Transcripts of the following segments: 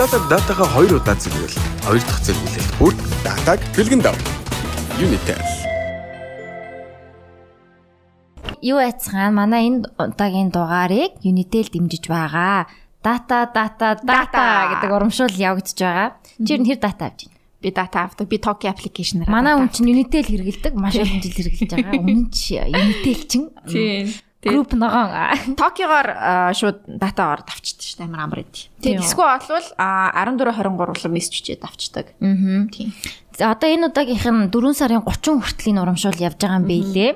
дата датагаа хоёр удаа зэрэгэл хоёр дахь зэрэглэлд бүр датаг бэлгэн дав. Unitel. Юу айцхан манай энэ удаагийн дугаарыг Unitel дэмжиж байгаа. Дата дата дата гэдэг урамшуул явагдаж байгаа. Чи ер нь хэр дата авч байна? Би дата авдаг. Би Toki application-аар. Манай хүн чинь Unitel хэрэгэлдэг, маш олон жил хэрэглэж байгаа. Өмнө нь Unitel чинь Тийм. Групп ногоон. Токиогоор шууд датагаар давчдаг шүү дээ амар амар идэв. Тэгээд Disco болвол 14 23 улам мессежчээд авчдаг. Аа. Тийм. За одоо энэ удаагийнх нь 4 сарын 30 хүртлийн урамшуул явж байгаа юм бэлээ.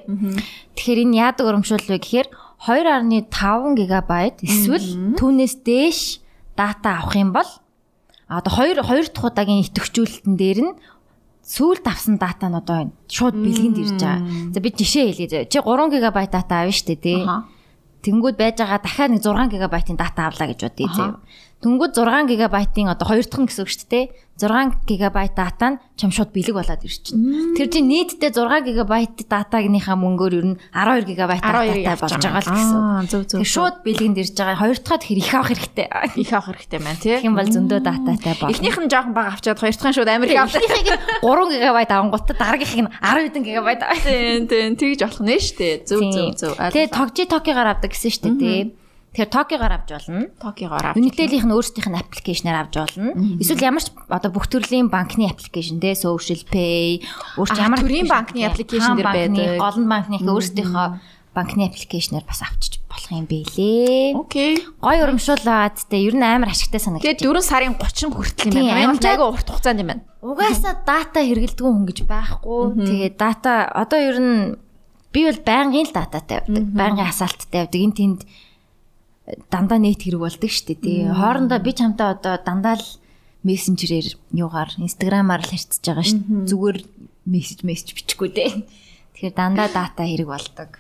Тэгэхээр энэ яадаг урамшуул вэ гэхээр 2.5 ГБ эсвэл түүнээс дээш дата авах юм бол одоо 2 2 дахь удаагийн идэвхжүүлэлтэн дээр нь сүүлд авсан дата нь одоо шууд бэлгэнд ирж байгаа. За би жишээ хэлье. Чи 3 ГБ дата авна шүү дээ тий. Тэнгүүд байж байгаа дахиад нэг 6 ГБ-ийн дата авлаа гэж бодъё заяа. Тэнгүүд 6 ГБ-ийн одоо хоёр дахь нь гэсэн үг шүү дээ. 6 ГБ дата нь чам шууд бэлэг болоод ирчихнэ. Тэр чинь нийтдээ 6 ГБ датагийнхаа мөнгөөр ер нь 12 ГБ 12 дата болж байгаа л гэсэн. Тэр шууд бэлгэнд ирж байгаа. Хоёр дахьад тэр их авах хэрэгтэй. их авах хэрэгтэй байна тий. Тэгэх юм бол зөндөө дататай болно. Эхнийх нь жоохон бага авчаад хоёр дахь нь шууд Америк авдаг. Эхнийхийг 3 ГБ авангуудаа дараагийнх нь 10 хэдэн ГБ авах. Тийм тийм тэгж болох нэ штэ. Зөв зөв зөв. Тэгээ тогжи токигаар авдаг гэсэн шүү дээ. Тэгэхээр токигаар авч болно. Токиогоор авч. Unitel-ийнх нь өөрсдийнх нь аппликейшнаар авч болно. Эсвэл ямар ч одоо бүх төрлийн банкны аппликейшн те Social Pay, өөрч ямар төрийн банкны application дээр байдаг. Голн банкных өөрсдийнхөө банкны аппликейшнаар бас авчиж болох юм бэлээ. Окей. Гой урамшуулаад те ер нь амар ашигтай санагдаж Тэгээд 4 сарын 30 хүртэл юм байна. Амар амжаад- айгаа урт хугацаанд юм байна. Угаасаа дата хэрэгэлдэг хүн гэж байхгүй. Тэгээд дата одоо ер нь би бол байнгын л дататай явдаг. Байнгын хасаалттай явдаг. Энд тэнд дандаа нэт хэрэг болдог шүү дээ. Тий. Хоорондоо би чамтай одоо дандаа л мессенжерээр юугаар инстаграмаар л харьцаж байгаа шүү дээ. Зүгээр мессеж мессеж бичихгүй дээ. Тэгэхээр дандаа дата хэрэг болдог.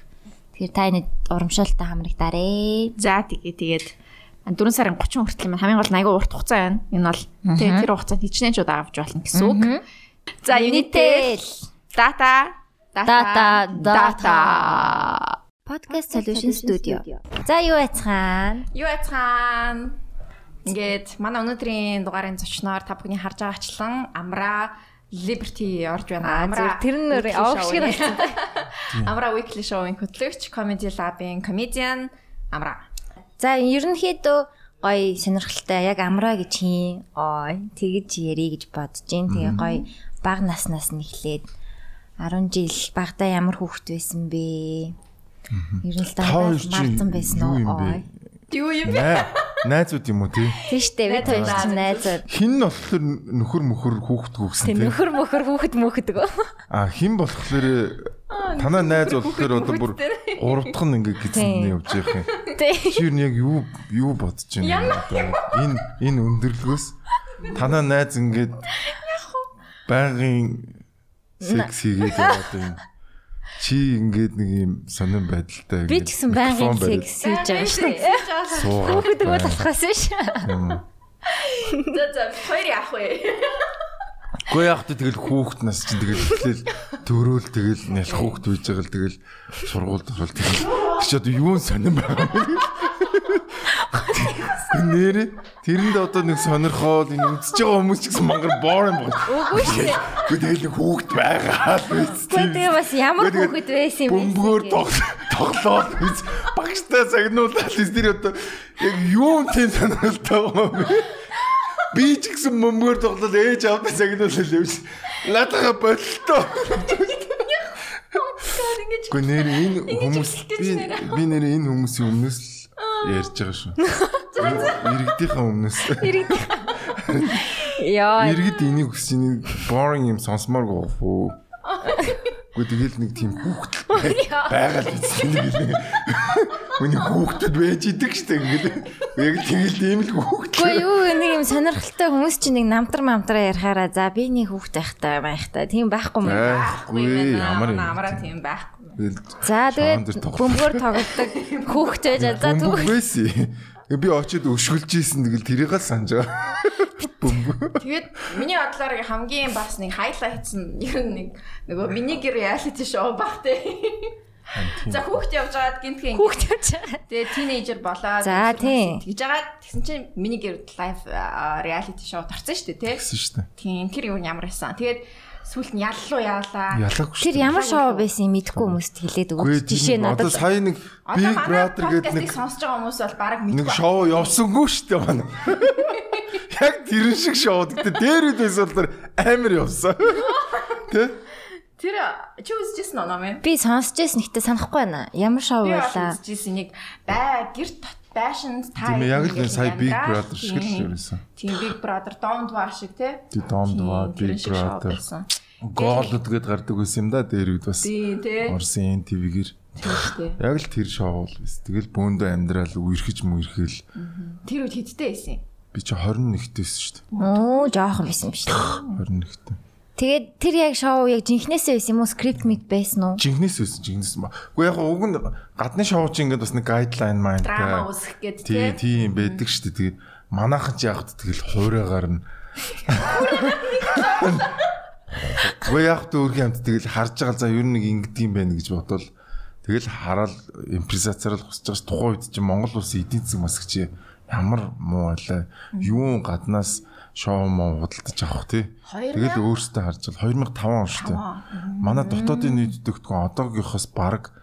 Тэгэхээр та энэ урамшуултаа хамрагдаарэ. За тэгээ тэгээд 4 сарын 30 хүртэл байна. Хамгийн гол нь айгаа урт хугацаа байна. Энэ бол тэгээд тэр хугацаанд хичнээн ч удаа авч болно гэсэн үг. За Unitel data Data, data. Podcast Solution Studio. За юу айцхан? Юу яцхан? Ингээд манай өнөөдрийн дугаарын зочноор та бүхний харж байгаачлан Амра Liberty орж байна. Амра тэр нь авах шиг байна. Амра Weekly Show-ын хөтлөгч, Comedy Lab-ын comedian Амра. За ерөнхийдөө гоё сонирхолтой яг амраа гэж хийн. Ой тэгэж ярий гэж бодож гин. Тэгээ гоё баг наснаас нь эхлээд 10 жил багада ямар хүүхэд байсан бэ? Ер нь л дандаа марцсан байсан уу? Юу юм бэ? Най- Найзууд юм уу тий? Тийштэй бид хоёр чинь найзууд. Хин нь болохоор нөхөр мөхөр хүүхэд Тэг тий. нөхөр мөхөр хүүхэд мөхөдөг. А хин болохоор танаа найз болохоор одоо бүр гурав дахь нь ингээ гизэн явж явах юм. Тэг. Чи юу яг юу юу бодож байна одоо энэ энэ өндөрлгөөс танаа найз ингээд байнгын секс хийгээд яваад байна. Чи ингээд нэг юм сонирн байдалтай. Би ч гэсэн байнгын секс хийж байгаа шүү дээ. суугаад Хүүхэд бол болохоос биш. За за хоёр яах вэ? Гэхдээ яг тэ тэгэл хүүхэд нас чинь тэгэл эхлээл төрөөл тэгэл нялх хүүхэд үйж байгаа л тэгэл сургуульд орол тэгэл чи одоо юу сонирн байгаа юм нэрэ тэрэнд одоо нэг сонирхоод энэ үзэж байгаа хүмүүс ч гэсэн мангар боорын бол Үгүй. Гэхдээ тэгэл нэг хүүхэд байгаа л биз Тэгээ бас ямар хүүхэд байсан юм бэ? бөмбөгөөр тоглоод биз багштай загнуулаад биз тэр одоо яг юу тийм сонирхолтой юм бэ? Би ч гэсэн бөмбөгөөр тоглоод ээж авдаа загнуулаад явж наадага болтоо Гэхдээ нэр энэ хүмүүс би нэр энэ хүмүүсийн өмнөөс л ярьж байгаа шүү. Иргэдийнхаа өмнөөс. Яа. Иргэд энийг хүсэж нэг boring юм сонсомоор гофоо. Гэхдээ тэгэл нэг тийм хүүхэд байгаа л биз дээ. Үний хүүхдүүд байж идэг штэ ингээл. Яг тэгэл ийм л хүүхэд. Гэхдээ юу нэг юм сонирхолтой хүмүүс чинь нэг намтар мамтраа ярихаараа за би нэг хүүхэд байхтай байхтай тийм байхгүй юм. Байхгүй ямар юм. Амра тийм байхгүй. За тэгээд бөмбөгөөр тоглодог хүүхэд байж за түүх. Би очиод өшгөлж ийсэн тэгэл тэрийг л санаж байгаа. Тэгээд миний бодлоор хамгийн бас нэг хайлайтс нь ер нь нэг нөгөө минигэр reality show баг те. За хүүхд явж байгаад гинтхэн Хүүхд явж байгаа. Тэгээ тинейжер болоод За, тийм. тэгж байгаа тэгсэн чинь миний гэр лайв реалити шоу тарсан шүү дээ тий. гэсэн шүү дээ. Тийм тэр юу ямар байсан. Тэгээд сүүлд нь яллуу яалаа. Тэр ямар шоу байсан мэдгүй хүмүүст хэлээд өгөөч. Жишээ одоо надад сая нэг Одоо Big Brother гэдэг нэг сонсож байгаа хүмүүс бол баг нэг мэдгүй. шоу явсангүй шүү дээ манай. Яг тэрэн шиг шоу. Гэтэ дээр үед байсан бол амар явсан. Тэ? Тэр чи үзчихсэн уу нөө? би сонсч байсан гэхдээ санахгүй байна. Ямар шоу Би бол байлаа? үзчихсэн нэг бай гэр байшин та Тийм ээ, яг л сая Big. Brother шиг л Тийм. ерөөсөн. Тийм Big Brother Don't War шиг тий. Тий Don't War, Тийм, Big Brother. байсан. Голод гээд гардаг байсан юм да дээр үед бас. Тийм тий. Орсын ТV-гэр. Тийм тий. Яг л тэр шоу бол байсан. Тэгэл бөөндөө амьдрал үерхэж мүерхэл Тэр үед хэдтэй байсан юм? би чи 21-тэйсэн шүү дээ. Оо, жоохон байсан юм шүү дээ. 21-тэй. Тэгээд тэр яг шоу яг жинхнээсээ байсан юм уу? Скрипт мэд байсан уу? Жинхнээс байсан, жинхнээс ба. Гэхдээ яг уг нь гадны шоу чи ингээд бас нэг гайдлайн маань Драма үүсгэх гээд Тий, тий. тийм байдаг шүү дээ. Тэгээд манайхан ч яг тэгэл хуурайгаар нь Гэхдээ яг тэ өөрхөн амт тэгэл харж байгаа за ер нь нэг ингэдэг юм байна гэж бодвол тэгэл хараал импресацаар л хусаж байгаа ш тухайн үед чинь Монгол улсын эдийн засаг масагч ямар муу байлаа. Юу гаднаас шоу муу худалдаж авах тий. Тэгэл өөртөө харж байгаа 2005 он шүү дээ. Манай дотоодын нийт дэгтгэн одоогийнхоос бараг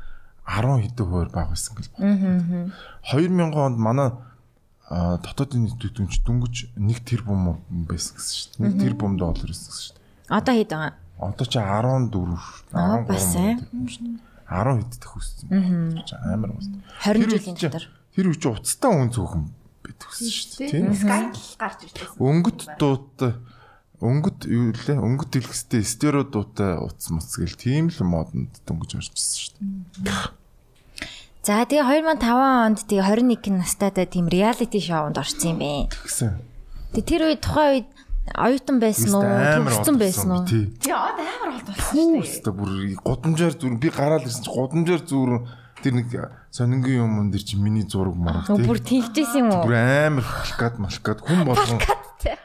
10 хэдэн хувиар бага байсан гэж байна. 2000 онд манай дотоодын нийт дэгтгэнч дөнгөж 1 тэрбум байсан гэсэн шүү дээ. 1 тэрбум доллар байсан гэсэн шүү дээ. Одоо хэд байгаа? Одоо ч 14 Аа, бас ээ. 13 10 хэд дэх үссэн. Амар үст. 20 жилийн дотор. Тэр үчи уцтай хүн зөвхөн бит үссэн шүү дээ. Тийм. Sky гарч ирсэн. Өнгөт дуутай өнгөт юу лээ? Өнгөт дэлгэстэй стерео дуутай утас муц гэл тийм л модонд дөнгөж орж ирсэн шүү дээ. За тэгээ 2005 онд тэгээ 21 настайдаа тийм реалити шоунд орсон юм бэ. Тэгсэн. Тэгээ тэр үед тухайн үед оюутан байсан уу? Төгссөн байсан уу? Тий. Одоо амар болт болсон шүү дээ. бүр гудамжаар зүр би гараал ирсэн чи гудамжаар зүр тэр нэг сонингийн юм дэр чи миний зураг марав Өө, тий. Бүр тэгжсэн юм уу? Бүр амар плакат малкат хүн болгон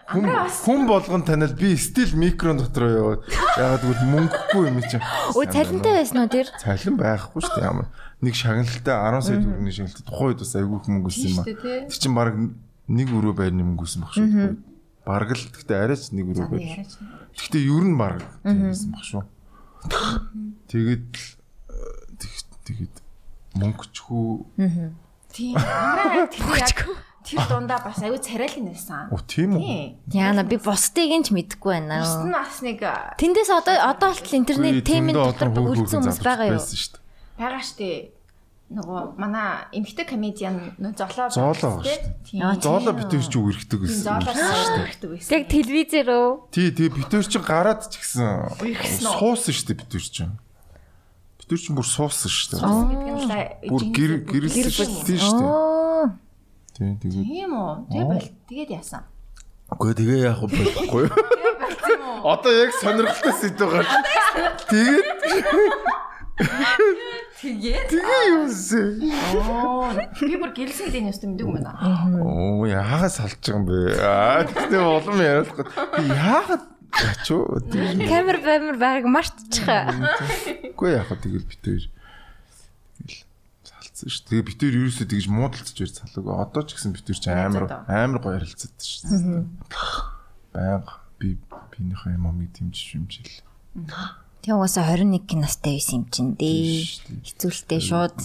хүн хүн болгон танил би стил микрон дотор яваад ягаад гэвэл мөнгөгүй юм чи. Өө цалинтай байсан уу тэр? Цалин байхгүй шүү дээ ямар. Нэг шагналтай 10 сая төгрөгийн шагналтай тухайн үед бас айгүй их мөнгө өссөн юм аа. Тэр чин баг нэг өрөө байрны мөнгө өссөн баг шүү дээ. Бараг л гэхдээ арайч нэг өрөө байр. Гэхдээ ер нь баг тиймсэн баг шүү. Тэгээд л, тэгээд мөнгөчхүү Тийм. Амраа тэр яг тэр дундаа бас аюу царайлын байсан. Оо тийм үү? Тийм. Яна би бусдыг нь ч мэдэхгүй байна. Бус нь бас нэг Тэндээс одоо одоо болтол интернет темийн дотор үлдсэн хүмүүс байгаа юу? шүү дээ. байгаа штэ. Нөгөө манай эмгтэй комедиан нөө золоо Зоолоо тий. Тийм. Аа, Зоолоо битэр чи үргэлдэг Тийм, гэсэн. Зоолоо хэрэгтэй байсан. Яг телевизээр үү? Тий, тий битэр чи гараад ч гэсэн суусан шүү дээ чи. Битэр чи бүр суусан шүү дээ. гэдэг нь л Бүр гэр гэрэлсэн шүү дээ тий шүү дээ. Оо. Тий тэгээд Тийм үү. Тэгээ бол тэгээд яасан. Үгүй тэгээ яах вэ байхгүй юу? Одоо яг сонирхолтой сэдв гарч. Тэгээд Тэгээд тэгээ юусэн. оо би бүр гэлсэн гэдэг нь өстө мэддэг юм байна. Оо яагаад салж байгаа юм бэ? Аа тэгтээ улам ярихгүй. Би яагаад ячуу? Камер баймар баг мартчихаа. Үгүй яах вэ тэгэл битээр. Тэгэл салцсан шүү. Тэгээ битээр ерөөсөө тэгж муудалцж байж салаагүй. Одоо ч гэсэн битээр чи амар амар гоё ярилцаад шүү. Баян би биенийхээ юм амиг дэмжиж юмжил. Тэг угаасаа 21 настай байсан юм чин дээ. Хэцүүлтэй шууд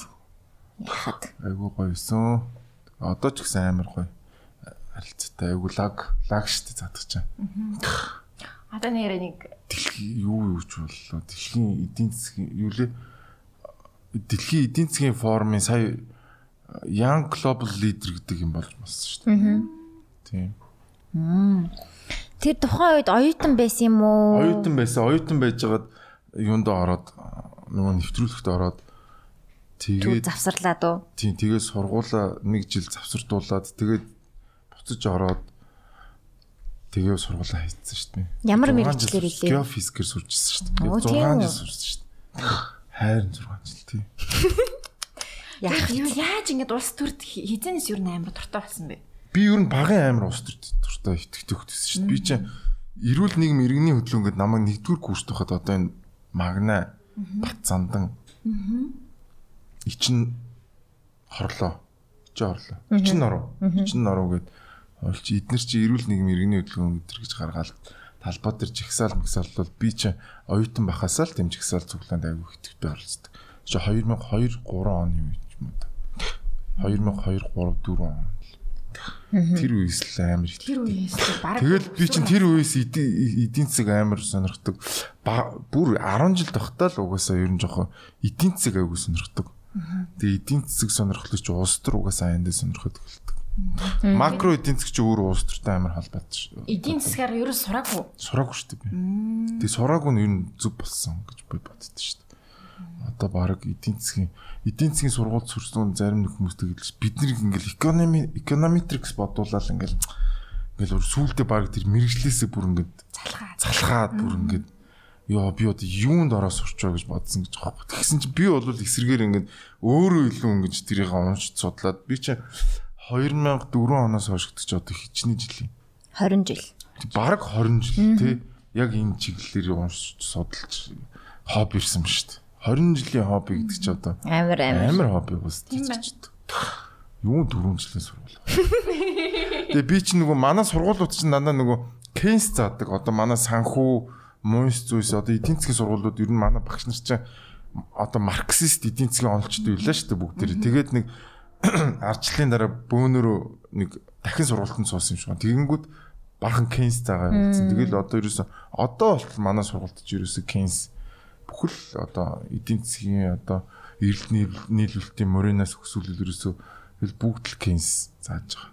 яхад. Айгуу гоё юусэн. Одоо ч гэсэн амар гоё харилцаатай айгуу лаг лаг штэ задах чаа. Одоо нэрээ нэг Дэлхий юу юуч боллоо. Дэлхийн эдийн засгийн юу лээ? Дэлхийн эдийн засгийн форумын сая Young Global Leader гэдэг юм болж болсон шүү дээ. Тийм. Тэр тухайн үед оюутан байсан юм уу? Оюутан байсан. Оюутан байжгаад юунд ороод нөгөө нэвтрүүлэгт ороод тэгээд завсарлаад уу? тийм тэгээд сургуулаа нэг жил завсардуулаад тэгээд буцаж ороод тэгээ сургуулаа хийцсэн шүү дээ. Ямар 6 мэргэжлэр жил илээ? Геофизикээр сурчсан шүү дээ. Оо, Тэгээд тийм 6 үү? жил сурсан шүү дээ. Хайрын 6 жил тий. Яах юу яаж ингэж улс төрд хизэнээс юу амар дуртай болсон бэ? Би ер нь багын амар ус төрт дуртай итгэдэг хөтөсөн шүү дээ. Би чинь эрүүл нийгэм иргэний хөтлөө ингээд намайг нэгдүгээр курст байхад одоо энэ магна бат зандан ичин хорлоо. Ичэн хорлоо. Ичин норуу. Ичин норуу гэд ойлч эднэр чи эрүүл нийгмийн иргэний хөдөлгөөн өдр гэж гаргаал талбай дээр жигсаал мгсаал бол би чи оюутан бахасаа л тэм жигсаал цуглаанд аягүй хөтөвтэй оролцдог. Чи 2002 3 оны үед юм уу? 2002 3 4 он. Тэр үеэс л амар их. Тэр үеэс баг. Тэгэл би чинь тэр үеэс эдийн засаг амар сонирхдаг. Бүр 10 жил тогтоол угаасаа ер нь жоохон эдийн засаг аягүй сонирхдаг. Тэгээ эдийн засаг сонирхлогч улс төр угаасаа аяндаа сонирхоод эхэлдэг. Макро эдийн засаг чи өөр улс төртэй амар холбоотой шүү. Эдийн засгаар ер нь сураагүй. Сураагүй шүү дээ. Тэгээ сураагүй нь ер нь зүв болсон гэж би боддоо шүү. Одоо баг эдийн засгийн эдийн засгийн сургууль сурсан зарим нэг хүмүүс тэгэлж бид нэг ингээл экономи эконометрикс бодуулаад ингээл ингээл өөр сүултээ баг тэр мэрэгжлээсээ бүр ингээд Залхаа. залхаад бүр ингээд ёо би одоо юунд ороо сурчаа гэж бодсон гэж байгаа. Тэгсэн чинь би бол эсрэгээр ингээд өөрөө илүү ингэж тэрийг уншиж судлаад би чинь 2004 оноос хойш гэдэг чи одоо хичнээн жилийн 20 жил. бараг 20 жил те яг энэ чиглэлээр уншиж судалж хобби ирсэн шүү дээ. 20 жилийн хобби гэдэг чи одоо Амар амар. амар хобби бас тийччихэд. Юу 4 жилийн сургууль. Тэгээ би чи нөгөө манай сургуулиуд чинь дандаа нөгөө кейс заадаг. Одоо манай санхүү муйс зүйлс одоо эдийн засгийн сургуулиуд ер нь манай багш нар чинь одоо марксист эдийн засгийн онолчтой байлаа шүү дээ бүгд тэр. Тэгээд нэг ардчлалын дараа бөөнөрөө нэг дахин сургуультанд суусан юм шиг байна. Тэгэнгүүт бархан кейс заагаа хэлсэн. Тэгэл одоо ерөөсө одоо болтол манай сургуульд ч ерөөсө кейс бүхэл одоо эдийн засгийн одоо эрэлт нийлүүлэлтийн моринаас өсвөл ерөөсө бүгд л кейс зааж байгаа.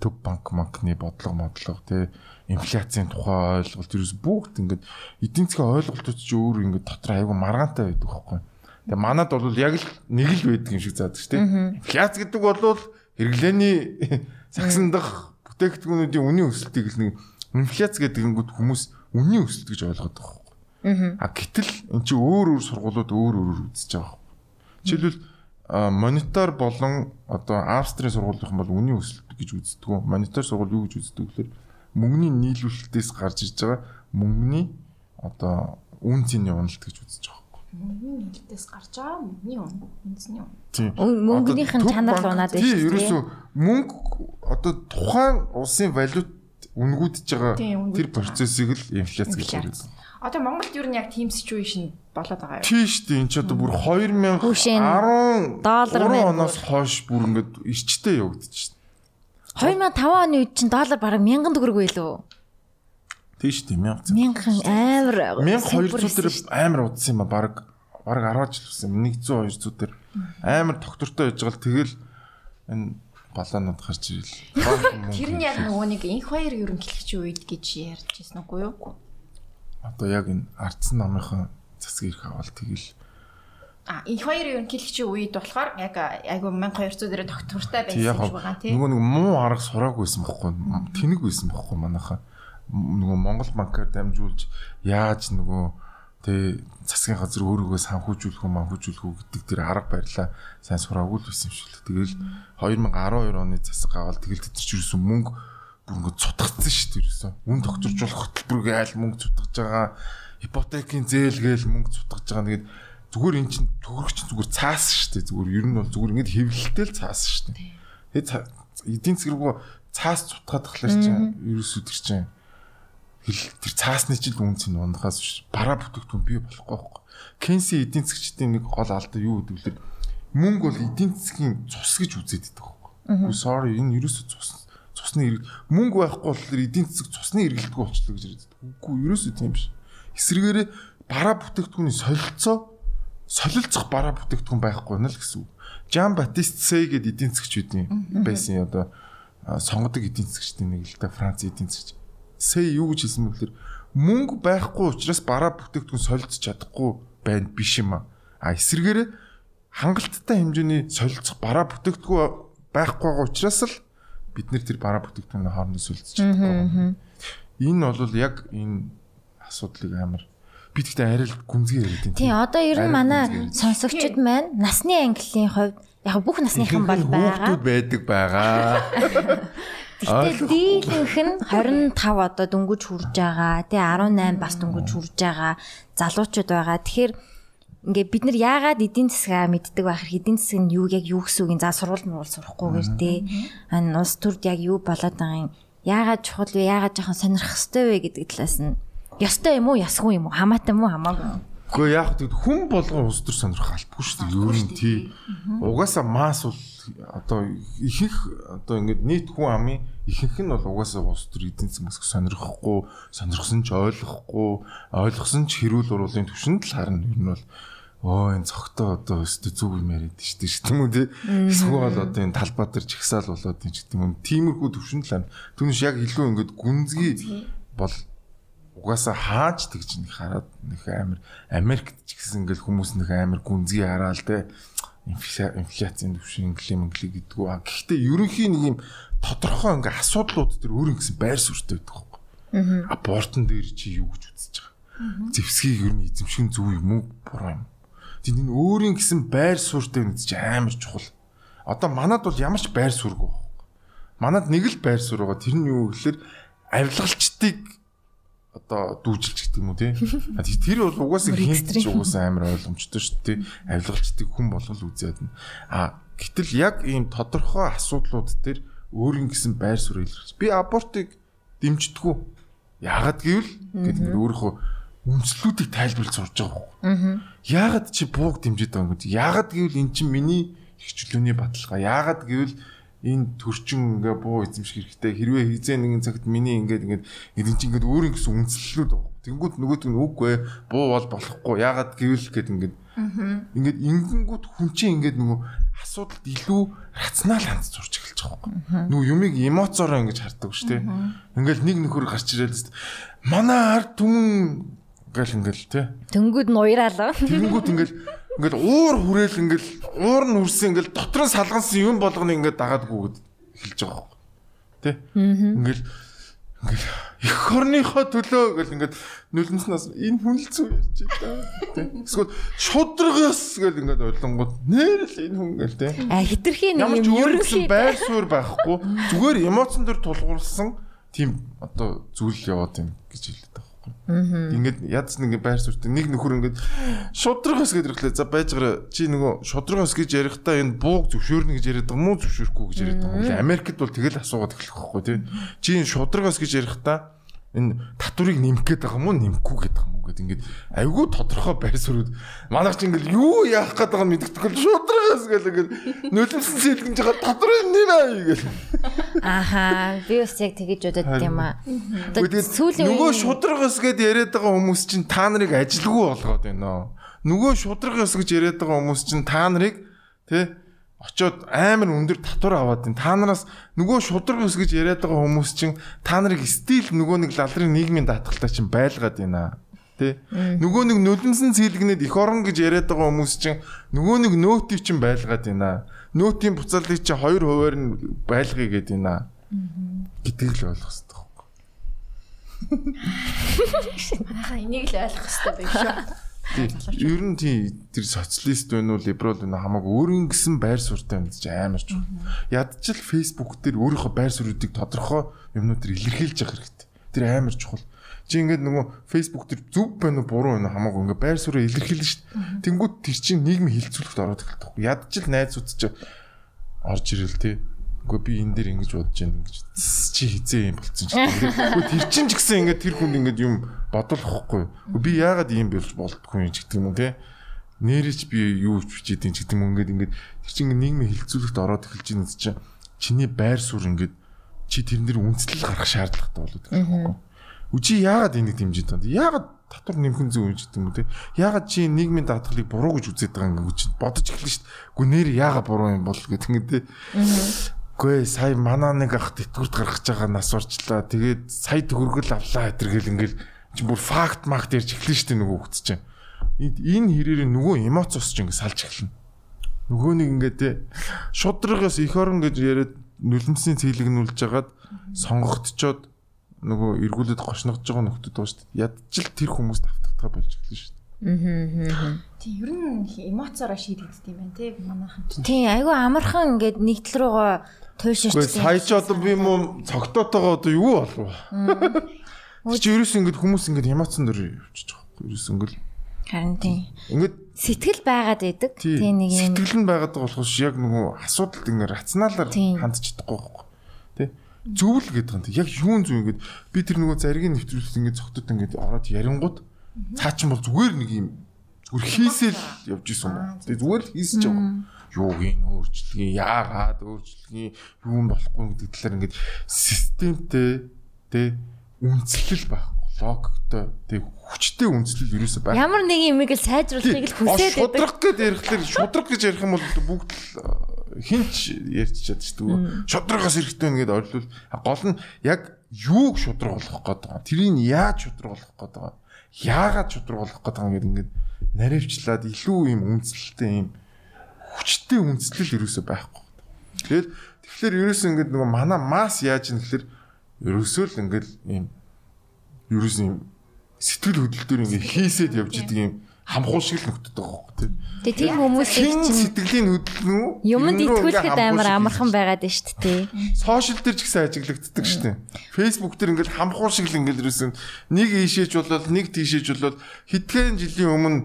Төв банк банкны бодлого модлого тий инфляцийн тухай ойлголт ерөөс бүгд ингээд эдийн засгийн ойлголтууд ч өөр ингээд дотор айгу маргаантай байдаг байхгүй. Тэгээ манад бол яг л нэг л байдаг юм шиг заадаг шүү дээ. Инфляц гэдэг бол хэрэглээний сагсан дах бүтээгдэхүүнүүдийн үнийн өсөлтийг л нэг инфляц гэдэг нь хүмүүс үнийн өсөлт гэж ойлгоод байгаа байхгүй. А гэтэл эн чинь өөр өөр сургуулиуд өөр өөрөөр үзэж байгаа байхгүй. Жишээлбэл монитор болон одоо Австрийн сургуулийн бол үнийн өсөлт гэж үздэг. Монитор сургууль юу гэж үздэг гэхээр мөнгөний нийлүүлэлтээс гарч иж байгаа мөнгөний одоо үн цэний уналт гэж үзэж байгаа. Мөнгөний нэлтээс гарч байгаа мөнгөний үн, үндэсний үн. Тийм. Мөнгөнийх нь чанар унаад байна Тийм, шүү ерөөсөө мөнгө одоо тухайн улсын валют үнгүүдж байгаа Тийм, тэр процессыг л инфляц гэж яриад. Одоо Монголд нь яг team situation болоод байгаа юу? Тийм шүү дээ. Энд ч одоо бүр 2010 Хүүшин доллар оноос хойш бүр ингээд ирчтэй явагдчих. 2005 оны үед чинь доллар бараг 1000 төгрөг байлоо. Тийм шүү дээ. 1000. 1000 амар 1200 дээр амар удсан юм а баг баг 10 жил болсон. 100 200 дээр амар доктортой яж гал тэгэл энэ балаанууд гарч ирэл. Тэр нь яг нөгөө нэг инх хоёр ерөнхийлөгчийн үед гэж ярьж ирсэн үгүй юу? одоо яг энэ ардсан намынхан засаг ирэх авал тэгэл А инх хоёр ерөнхийлөгчийн үед болохоор яг айгу 1200 дээр доктортай байсан юм шиг байгаа тийм. нөгөө нэг муу арга сураагүйсэн бохгүй тэнэг байсан бохгүй манайхаа нөгөө Монгол банкаар дамжуулж яаж нөгөө тэ засгийн газар өөрийгөө санхүүжүүлэх үү манхүүжүүлэх үү гэдэг тэр арга барилаа сайн сураагүй л байсан юм шиг л тэгэл 2012 оны засаг аваад тэгэл тэд чинь юусэн мөнгө бүр ингэ цутгацсан шүү дээ юусэн үн тогтворжуулах хөтөлбөрөөр айл мөнгө цутгаж байгаа. Ипотекийн зээл гээл мөнгө цутгаж байгаа. Тэгээд зүгээр эн чинь төгрөгч зүгээр цаасан шүү дээ. Зүгээр ер нь бол зүгээр ингэ хэвлэлтэй л цаасан шүү дээ. Тэгээд эдийн засаг руу цаас цутгаад тахлаар чинь ерөөсөө тэр чинь тэр цаасны чинь л үнц нь ундахаас биш бараа бүтээгдэхүүн бий болохгүй байхгүй. Кенси эдийн засгчдын нэг гол алдаа юу гэдэг вэ? Мөнгө бол эдийн засгийн цус гэж үзээд байдаг байхгүй. Sorry энэ ерөөсөө цус цусны хэрэг мөнгө байхгүй болохоор эдийн засаг цусны хэрэгэлдэг болчихлоо гэж байдаг. Үгүй ерөөсөө тийм биш. Эсвэргээрээ бараа бүтээгдэхүүний солилцоо солилцох бараа бүтээгдэхүүн байхгүй нь л гэсэн үг. Жан Батист Сэй гэдэг эдийн засгчдын байсан одоо сонгодог эдийн засгчдын нэг л да Франц эдийн засгч. Сэй юу гэж хэлсэн бэ гэхээр мөнгө байхгүй учраас бараа бүтээгдэхүүн солилцож чадахгүй байна биш юм а. А эсвэргээрээ хангалттай хэмжээний солилцох бараа бүтээгдэхүүн байхгүй байгаа учраас л бид нэр тэр бараа бүтээгдэхүүний хоорондоо солилцож чадахгүй. Энэ бол яг энэ асуудлыг амар бид гэхдээ арай л гүнзгий яриад байна. Тий, одоо ер нь манай сонсогчд маань насны ангиллын хувьд яг бүх насныхан бол байгаа. хүүхдүүд байдаг байгаа. Гэхдээ дийлэнх нь 25 одоо дөнгөж хүрж байгаа. Тий 18 бас дөнгөж хүрж байгаа залуучууд байгаа. Тэгэхээр ингээ бид нар яагаад эдийн засгаа мэддэг байх хэрэг эдийн засаг нь юу яг юу гэсэн үг юм за сурвал муул сурахгүйгээр тий ань улс төрд яг юу болоод байгаа юм? Яагаад чухал вэ? Яагаад жоохон сонирхох хэрэгтэй вэ гэдэг талаас нь. Ёстой юм уу? Ясгүй юм уу? Хамаатай юм уу? Хамаагүй Гэхдээ яг хүн болгон улс төр сонирхох албагүй шүү дээ. Ер нь тий. Угаасаа масс бол одоо ихэнх одоо ингээд нийт хүн амын ихэнх нь бол угаасаа улс төр эдийн засаг сонирхохгүй, сонирхсон ч ойлгохгүй, ойлгосон ч хэрүүл уруулын төвшөнд л харна. Ер нь бол оо энэ цогтой одоо өстө зүг юм яриад шүү дээ тийм үү тий. Эсвэл одоо энэ талбай дээр чагсаал болоод тийм ч гэдэг юм. Тиймэрхүү төвшөнд л харна. Түүнээс яг илүү ингээд гүнзгий бол угаасаа хааж тэгж нэг хараад нэг амир Америкт ч гэсэн ингээл хүмүүс нэг амир гүнзгий хараал те инфляцийн төвшин инглим ингли гэдгүү гэхдээ ерөнхийн нэг юм тодорхой ингээ асуудлууд төр өөр ингэсэн байр суурьтай байдаг хөөе. Аа. Абортон дээр чи юу гэж үзэж байгаа. Зевсгийг ер нь эзэмшин зүв юм уу буруу юм. Тийм энэ өөрийн гэсэн байр суурьтай нэг чи амар чухал. Одоо манад бол ямар ч байр суурьгүй. Манад нэг л байр суурь байгаа. Тэр нь юу гэхээр авилгалчдыг одоо дүүжилж гэдэг юм уу тий. Тэр бол угаасаа хинтж угаасаа амар ойлгомжтой шүү дээ. Авилгалчдыг хүн болгол үзээд нь. А гэтэл яг ийм тодорхой асуудлууд дээр өөрийн гэсэн байр суурь илэрхийлж. Би абортыг дэмждэггүй. Яагаад гэвэл гэдэг нь өөрийнхөө үндслүүдийг тайлбарлаж сурж байгаа юм. Яагаад чи бууг дэмжиж байгаа юм бэ? Яагаад гэвэл эн чинь миний хөвчлөний баталгаа. Яагаад гэвэл энэ төрчин ингээ буу эзэмших хэрэгтэй хэрвээ хизээ нэгэн цагт миний ингээд ингээд эдэн чинь ингээд өөр ингэсэн үнслэлүүд байгаа. Тэнгүүд нөгөөт нь үгүй буу бол болохгүй. Яагаад гэвэл гэд ингээд ингээд ингэнгүүт хүн чинь ингээд нөгөө асуудалд илүү рационал хандж сурч эхэлж байгаа юм. Нөгөө юмыг эмоцоор ингэж хардаг шүү дээ. Ингээл нэг нөхөр гарч ирээд манай ард түмэн гэл ингээл тий. Тэнгүүд нь уйраалаа. Тэнгүүд ингээл ингээл уур хүрээл ингээл уур нь үрсэн ингээл дотор нь салгансан юм болгоно ингээд дагаад гүгэд эхэлж байгаа юм. Тэ? Ингээл ингээл их орныхоо төлөө гэл ингээд нүлэнснээс энэ хүн л зүг ярьж байна. Тэ? Эсвэл шудрагаас гэл ингээд ойлгонгод нэр л энэ хүн гэл тэ. А хитрхийн юм ерөнхий байр суурь байхгүй зүгээр эмоцсон дөр тулгуурласан тийм одоо зүйл яваад байна гэж байгаа. Ингээд ядс нэг байр суурьтай нэг нөхөр ингээд шудрагаас гэж ирэхлээр за байж гараа чи нөгөө шудрагаас гэж ярихдаа энэ бууг зөвшөөрнө гэж яриад байгаа мó зөвшөөрөхгүй гэж яриад байгаа. Америкт бол тэгэл асуугаад эхлэх байхгүй тий. Чи энэ шудрагаас гэж ярихдаа энэ татварыг нэмэх гээд байгаа мó нэмэхгүй гээд байгаа мó гэд ингээд айгүй тодорхой байр суурьуд манайх чи ингээд юу яах гээд байгааг мэддэхгүй шудрагаас гэл ингээд нөлөөлсөн сэлгэж байгаа татварыг нэмээ гэл. Ааха би бас яг тэгэж бодод юм аа. Сүүлийн нөгөө шудрагас гэд яриад байгаа хүмүүс чинь та нарыг ажилгүй болгоод байна. Нөгөө шудрагас гэж яриад байгаа хүмүүс чинь та нарыг тий очоод амар өндөр татвар аваад байна. Та нараас нөгөө шудрагас гэж яриад байгаа хүмүүс чинь та нарыг стил нөгөө нэг лалрын нийгмийн даатгалтай чинь байлгаад байна. Тэ нөгөө нэг нулимсэн цэлгнэд эх орон гэж яриад байгаа хүмүүс чинь нөгөө нэг нөөтив чинь байлгаад байна. Нөөтийн буцаалыг чинь 2 хувиар нь байлгая гээд байна. Гэдгийг л ойлгох хэрэгтэй байхгүй. Ахаа энийг л ойлгох хэрэгтэй байх шүү. Ер нь тий тэр социалист байна уу, либерал байна уу хамаагүй өөрийн гэсэн байр суурьтай юм гэж амар ч. Ядчил Facebook дээр өөрийнхөө байр суурьдыг тодорхой юмнуудаар илэрхийлж явах хэрэгтэй. Тэр амар чухал. Чи ингээд нөгөө Facebook дээр зөв байна уу, буруу байна уу хамаагүй ингээд байр суурийг илэрхийлнэ шүү дээ. Тэнгүүд тэр чинь нийгмийн хилцүүлэгт ороод эхэлдэг. Ядчил найзууд ч орж ирэл тий. Үгүй би энэ дээр ингэж бодож байна ингэж «Тс, чи хизээ юм болцсон ч. Үгүй тэр чин ч гэсэн ингээд тэр хүнд ингээд юм бодолохгүй. Үгүй би яагаад ийм болж болтгүй юм ч гэдэг юм те. Нэрэж би юу ч бичээд юм ч гэдэг юм ингээд ингээд тэр чин ингээд нийгмийн хилцүүлэгт ороод эхэлж байгаа юм чинь чиний байр суурь ингээд чи тэрэн дээр үндэслэл гаргах шаардлагатай болоод байгаа юм. Үчи яагаад энийг дэмжиж байна? Яагаад татвар нэмхэн зүг юм ч гэдэг юм те. Яагаад чи нийгмийн даатгалыг буруу гэж үзээд байгаа юм гэж бодож эхэлнэ шүү дээ. Үгүй нэр яагаад буруу юм бол гэдэг ингээд те. Үгүй сая манаа нэг ах тэтгэврт гаргаж байгаа нас урчлаа. Тэгээд сая төгрөгөл авлаа гэтэргээл ингээл чи бүр факт макт ярьж эхлэн штэ нөгөө хөвгт чинь. Энэ хэрээр нөгөө эмоц ус чинь ингээд салж эхэлнэ. Нөгөө нэг ингээд те шудрагаас эх орон гэж яриад нүлэмсийн цэглэгнүүлж хагаад сонгогдчоод нөгөө эргүүлээд гошногдож байгаа нөхдөд байгаа шүү дээ. Ядчил тэр хүмүүст автагдгаа болж эхэлнэ шүү дээ. Тийм ер нь эмоцороо шийдэгддэг юм байна тий манайхан. Тийм айгүй амархан ингээд нэг тал руугаа туйлширч. Гэхдээ сая ч одоо би муу цогтоотойгоо одоо юу болов? Чи ерөөс ингэж хүмүүс ингэж эмоцсон дөр явчих жоохгүй. Ерөөс ингэж Харин тийм. Ингээд Сэтгэл байгаад байдаг. тий Тийм нэг юм. сэтгэл нь байгаад байгаа болохоос яг нөгөө асуудалд ингээд рационалаар хандж чадахгүй байхгүй. Тэ? Зөвл гэдэг юм. Яг юун зөв ингээд би тэр нөгөө заргийг нэвтрүүлэлт ингээд цогтод ингээд ороод ярингууд цаа чин бол зүгээр нэг юм зүгээр хийсэл явж исэн юм. Тэ зүгээр л хийсэж байгаа. Юу хийн өөрчлөгийн яагаад өөрчлөгийн юу болохгүй гэдэг талаар ингээд системтэй тэ үндэслэл байхгүй логиктой тэг хүчтэй үндэслэл ерөөсөй байх. Ямар нэг юм л сайжруулахыг л хүсээд байдаг. Шудраг гэдээ ярихлаар шудраг гэж ярих юм бол бүгд л хинч ярьж чадчихдаг. Шудрагаас эрэхтэй нэгэд ойрлол гол нь яг юуг шудраг болгох гээд байгаа. Тэрийг яаж шудраг болгох гээд байгаа. Яагаад шудраг болгох гээд байгаа гэдэг ингээд наривчлаад илүү юм үндэслэлтэй юм хүчтэй үндэслэл ерөөсөй байхгүй. Тэгэл тэгэхээр ерөөсөө ингээд нөгөө мана масс яаж юм гэхээр ерөөсөө л ингээд юм ерөөс юм сэтгэл хөдлөлтөөр ингээ хийсэд явж идэг юм хамхуу шиг л нөхдөд байгаа байхгүй тийм. Тэгээ тийм хүмүүс Хин чинь сэтгэлийн хөдлөн үү? юмд итгүүлэхэд амар амархан байгаад байна шүү дээ. Сошиал дээр ч гэсэн ажиглагддаг шүү дээ. Facebook дээр ингээл хамхуу шиг л ингээл ерөөсөн нэг ийшээж болол нэг тийшээж болол хэдхэн жилийн өмнө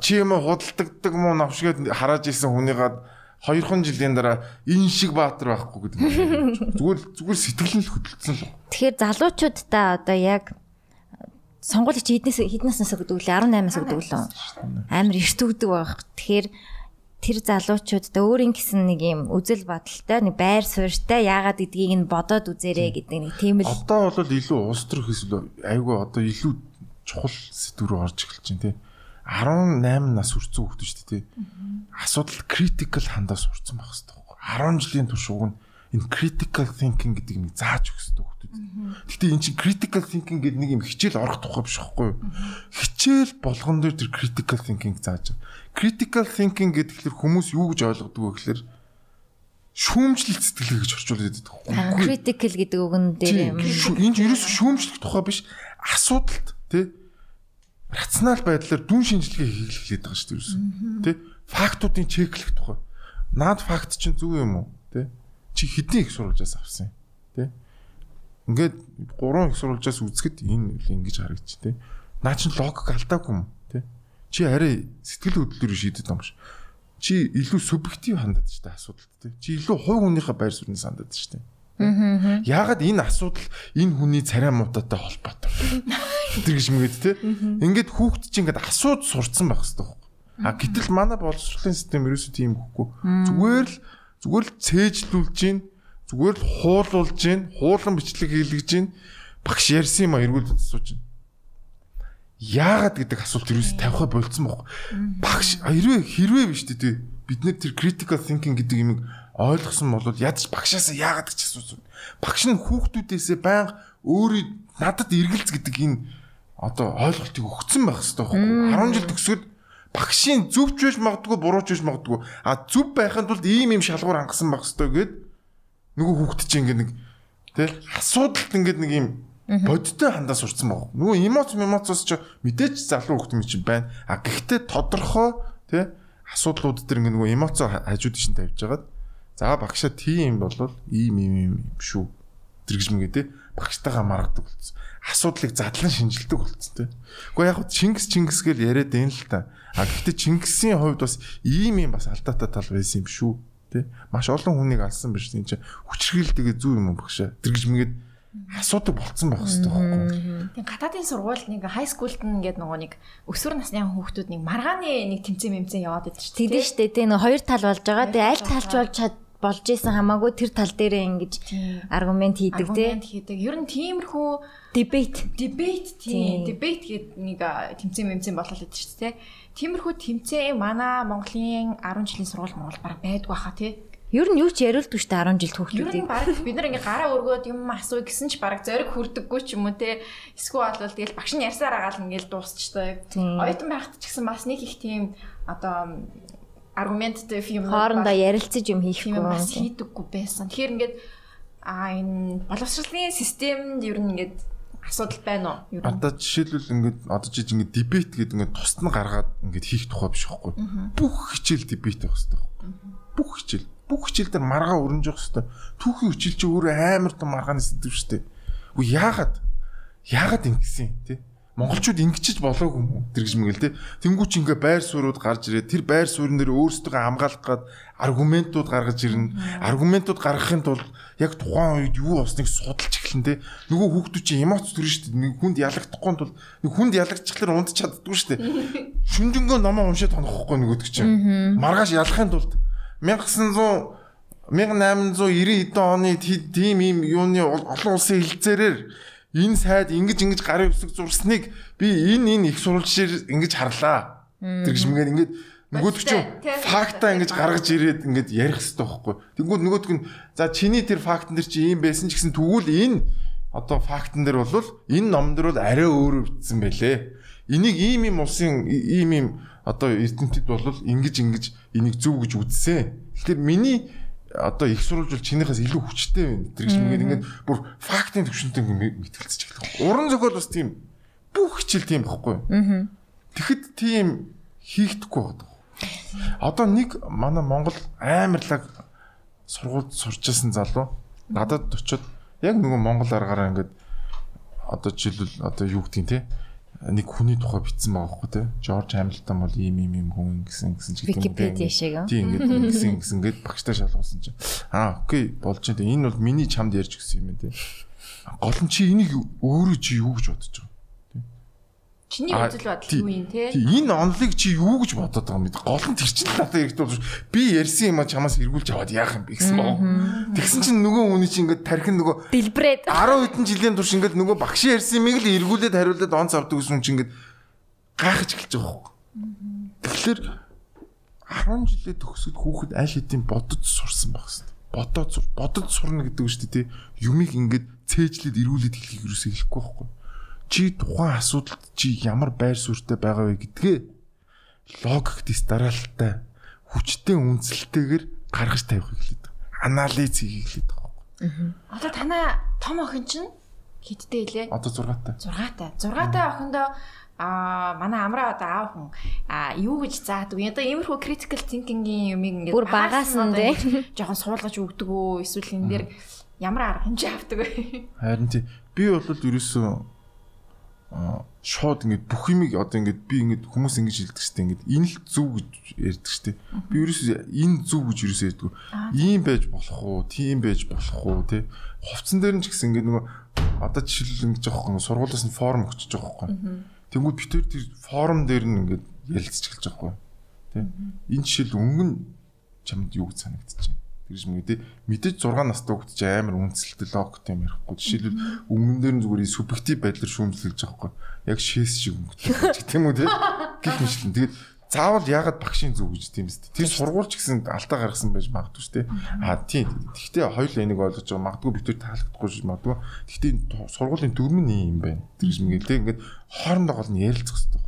чи юм худалдагддаг мó навшгээд хараад исэн хүнийгаа хоёрхан жилийн дараа энэ шиг баатар байхгүй гэдэг юм. Зүгээр зүгээр сэтгэл нь л хөдөлсөн л. Тэгэхээр залуучуудаа одоо яг сонгуулийн чи хэднээс хэднээс нас өгдөг лээ 18-аас өгдөг лөө. Амар эрт өгдөг байх. Тэгэхээр тэр залуучуудаа өөрийн гэсэн нэг юм үзэл бодолтой нэг байр суурьтай яагаад гэдгийг нь бодоод үзээрэй гэдэг нэг тийм л Одоо бол илүү улс төр хэсэл айгүй одоо илүү чухал сэдв рүү орж эхэлж байна тий. 18 нас хүрсэн хүмүүс шүү дээ тий. Асуудал critical хандаа сурцсан байх хэрэгтэй байхгүй. 10 жилийн турш уг нь энэ critical thinking гэдэг юм зааж өгсөн хүмүүс. Гэтэ эн чинь critical thinking гэдэг нэг юм хичээл орох тухай биш байхгүй юу? Хичээл болгон дээр тэр critical thinking зааж. Critical thinking гэхэлэр хүмүүс юу гэж ойлгодог вэ гэхээр шүүмжлэлт сэтгэлгээ гэж орчуулдаг байдаг. Үгүй ээ. critical гэдэг үгэн дээр юм. Ч ерөөс шүүмжлэх тухай биш асуудалт тий рационал байдлаар дүн шинжилгээ хийх хэлээд байгаа шүү дээ тий фактуудын чеклэх тухай. Наад факт чинь зөв юм уу? Тий чи хэдийн их сурвалжаас авсан юм? Тий ингээд гурван их сурвалжаас үзэхэд энэ ингэж харагч тий наа чин логик алдаагүй юм тий чи арай сэтгэл хөдлөлөөр шийдэт юм биш. Чи илүү субъектив хандаад штэ асуудалт тий чи илүү хувь хүнийхээ байр суурьнаас хандаад штэ Яагаад энэ асуудал энэ хүний царай муутатай холбоотой? Тэр гэж мэгэд те. Ингээд хүүхд чинь ингээд асууд сурцсан байх хэрэгтэй байхгүй. А гэтэл манай боловсролын систем ерөөсөө тийм хөхгүй. Зүгээр л зүгээр л цээжлүүлж гин, зүгээр л хуулуулж гин, хуулан бичлэг хийлгэж гин. Багш ярьсан юм а эргүүлж асууж гин. Яагаад гэдэг асуулт ерөөсөө тавихаа болцсон байхгүй. Багш хэрвээ хэрвээ биш дээ бид нэр тэр critical thinking гэдэг юмыг ойлгосон бол ядч багшаасаа яагаад гэж асуусан. Багш нь хүүхдүүдээсээ байнга өөрийн надад эргэлз гэдэг энэ одоо ойлголтыг өгсөн байх хэрэгтэй байхгүй. 10 жил төгсгöd багшийн зөвч байж магадгүй бурууч байж магадгүй а зөв байхын тулд ийм ийм шалгуур хангасан байх хэрэгтэй гэд нөгөө хүүхд чинь ингээ нэг тий асуудалт ингээ нэг юм бодтой хандаа сурцсан баг. Нөгөө эмоц эмоцоос ч мэдээч залуу хүүхд юм чинь байна. А гэхдээ тодорхой тий асуудлууд дээр ингээ нөгөө эмоцо хажууд шин тавьж байгаад за багшаа тийм юм болол ийм ийм ийм шүү. Тэргэж мэгээ тий багштайгаа маргадаг болсон. Асуудлыг задлан шинжилдэг болсон тий. Гэхдээ яг Чингис Чингис гэл яриад энэ л та. А гэхдээ Чингисийн хувьд бас ийм ийм бас алдаатай тал байсан юм шүү. Тэ маш олон хүнийг алсан биш тийм чинь хүчрхийлдэг зүг юм багшаа. Тэргэж мэгээд асуудаг болцсон байх хэрэгтэй байхгүй. Тийм гадаадын сургуульд нэг хай скулд ингээд нөгөө нэг өсвөр насны хүүхдүүд нэг маргааны нэг тэмцээн мэмцэн яваад байдаг шүү Тэгдэж штэ тий нэг хоёр тал болж байгаа. Тэгээ аль талч болж чад болж исэн хамаагүй тэр тал дээрээ ингэж аргумент хийдэг тий. Аргумент хийдэг. Ер нь тиймэрхүү Дебет. дебет Тийм. тийм дебет гэдэг нэг тэмцээн мэмцэн болол байдаг шүү дээ. Тиймэрхүү тэмцээн манай Монголын 10 жилийн сургууль Монгол баг байдгүй хаа тий. Ер нь юу ч яриулдаг штэ 10 жил Ер хүүхдүүдийг. нь баг бид нар ингээ гараа өргөөд юм асууя гэсэн ч баг зориг хүрдэггүй ч юм уу те. Эсвэл бол тэгэл багш нь ярьсаар агаал ингээл дуусчтай. Тийм. Оюутан байхад ч гэсэн бас нэг их тийм одоо аргументтэй юм Хоорондоо ярилцаж юм тийм юм бас хийдэггүй байсан. Тэгэхээр ингээд а энэ боловсролын системд ер нь ингээд асуудал байна уу? Ер нь. Одоо жишээлбэл ингээд одоо чи ингээд дебет гэдэг ингээд тусад нь гаргаад ингээд хийх тухай биш байхгүй. Бүх хичээл дебет байх хэрэгтэй байхгүй. Бүх хичээл. Бүх хичээл дээр маргаа өрнж явах хэрэгтэй. Түүхийн хичээл чи өөрөө амар том маргааны сэдв дээ. Үгүй яагаад? Яагаад ингэсэн тий? Монголчууд ингэчиж болоогүй юм уу? Гэж мэгэл те. Тэнгүүч ингээ байр суурууд гарч ирээд тэр байр суурин дээр өөрсдөө хамгаалах гад аргументууд гаргаж ирнэ. Аргументууд гаргахын тулд яг тухайн үед юу болсныг судалж эхлэн те. Нөгөө хүүхдүүд чинь эмоц төрнө шүү дээ. Нэг хүнд ялагдахгүй тул нэг хүнд ялагдчихлаар унд чаддгүй шүү дээ. Шүнжэнгөө номоо уншаад тонохгүй нөгөөдөг чинь. Маргааш ялахын тулд 1900 1890 эдэн оны тийм ийм юуны олон улсын хилцээрээр энэ сайд ингэж ингэж гарын үсэг зурсныг би энэ энэ их сурвалжээр ингэж харлаа. Тэр гэж мэгээд ингэж нөгөөдөг чинь факта ингэж гаргаж ирээд ингэж ярих хэрэгтэй байхгүй. Тэнгүүд нөгөөдөг нь за чиний тэр фактн дэр чи ийм байсан ч гэсэн тэгвэл энэ одоо фактн дэр бол энэ ном дэр бол арай өөрөөр бичсэн байлээ. Энийг ийм ийм улсын ийм ийм одоо эрдэмтэд бол ингэж ингэж энийг зөв гэж үзсэн. Тэгэхээр миний одоо их сурвалжуул чинийхээс илүү хүчтэй байна. Тэр гэж ингээд ингээд бүр фактын төвшөнтэй мэтгэлцэж эхлэх. Уран зохиол бас тийм бүх хичээл тийм байхгүй. Тэгэхэд тийм хийгдэхгүй байдаг. Одоо нэг манай Монгол амарлаг сургуульд сурчсан залуу надад очиод яг нөгөө Монгол аргаараа ингээд одоо жишээлбэл одоо юу гэдгийг те нэг хүний тухай бичсэн байгаа байхгүй те. Жорж Хамилтон бол ийм ийм ийм хүн гэсэн гэсэн ч гэдэг юм. Википедиа шиг аа. Тийм ингээд гэсэн гэсэн гээд багштай шалгуулсан чинь аа окей болж байна. Энэ бол миний чамд ярьж гисэн юм те. Гол нь чи энийг өөрөө чи юу гэж бодож байгаа Чиний үзэл бодол юу юм те? Энэ онлыг чи юу гэж бодоод байгаа юм бэ? Гол нь тэр чинь надад яригд болж би ярьсан юм а чамаас эргүүлж аваад яах юм бэ гэсэн боо. Тэгсэн чинь нөгөө хүний чинь ингээд тархин нөгөө дэлбрээд 10 хэдэн жилийн турш ингээд нөгөө багш ярьсан юмыг л эргүүлээд хариулаад онц авдаг гэсэн чинь ингээд гайхаж эхэлж байгаа хөө. Тэгэхээр 10 жилээ төгсөд хүүхэд аль хэдийн бодож сурсан байх хэвээр. Бодоод бодож сурна гэдэг үг шүү дээ. Юмыг ингээд цээжлээд эргүүлээд хэлхийг юусоо хэлэхгүй байхгүй чи тухайн асуудалд чи ямар байр суурьтай байгаа вэ гэдгээ логикtis дараалттай хүчтэй үнэлтэйгээр гаргаж тавих хэлээд. Анализ хийх хэлээд байгаа юм. Одоо танаа том охин чинь хиттэй илээ? Одоо 6-тай. 6-тай. 6-тай охиндоо а манай амраа одоо аав хүн а юу гэж заадаг вэ? Одоо иймэрхүү critical thinking-ийн юмыг ингээд бүр багаас нь те жоохон суулгаж өгдөг үү? Эсвэл энэ дээр ямар арга хэмжээ авдаг вэ? Харин тий би бол ерөөсөө шууд ингээд бүх юмыг одоо ингээд би ингээд хүмүүс ингэж хэлдэг штеп. Ингээд энэ л зөв гэж ярьдаг штеп. Би ерөөсөө энэ зөв гэж ерөөсөө ярьдаг ийм байж болох уу? Тийм байж болох уу те? Хувцсан дээр нь ч гэсэн ингээд нөгөө одоо жишээл ингэж байгаа юм сургуулиас нь форм өгчөж байгаа юм тэнгууд би тэр форм дээр нь ингээд эхэлж байгаа юм те энэ жишээл өнгөн чамд юу гэж санагдчих тэгж мэгэ мэдээж 6 настай хүүхд чи амар үнсэлтэй логт юм ярихгүй. Жишээлбэл өмнөн дээр нь зүгээр субъектив байдлаар шүүмжлэж байгаа хгүй. Яг шээс шиг өнгөтэй тийм үү те. Гэх мэтлэн. Тэгээд заавал яагаад багшийн зүг гэж тийм үст. Тэр сургуульч гэсэн алдаа гаргасан байж магадгүй шүү дээ. А тийм. Гэхдээ хоёул энийг ойлгож байгаа магадгүй бид төр таалагдахгүй шүү магадгүй. Гэхдээ сургуулийн дүрм нь юм байна. Тэр юм гээл те. Ингээд хоорондоо гол нь ярилцах хэрэгтэй.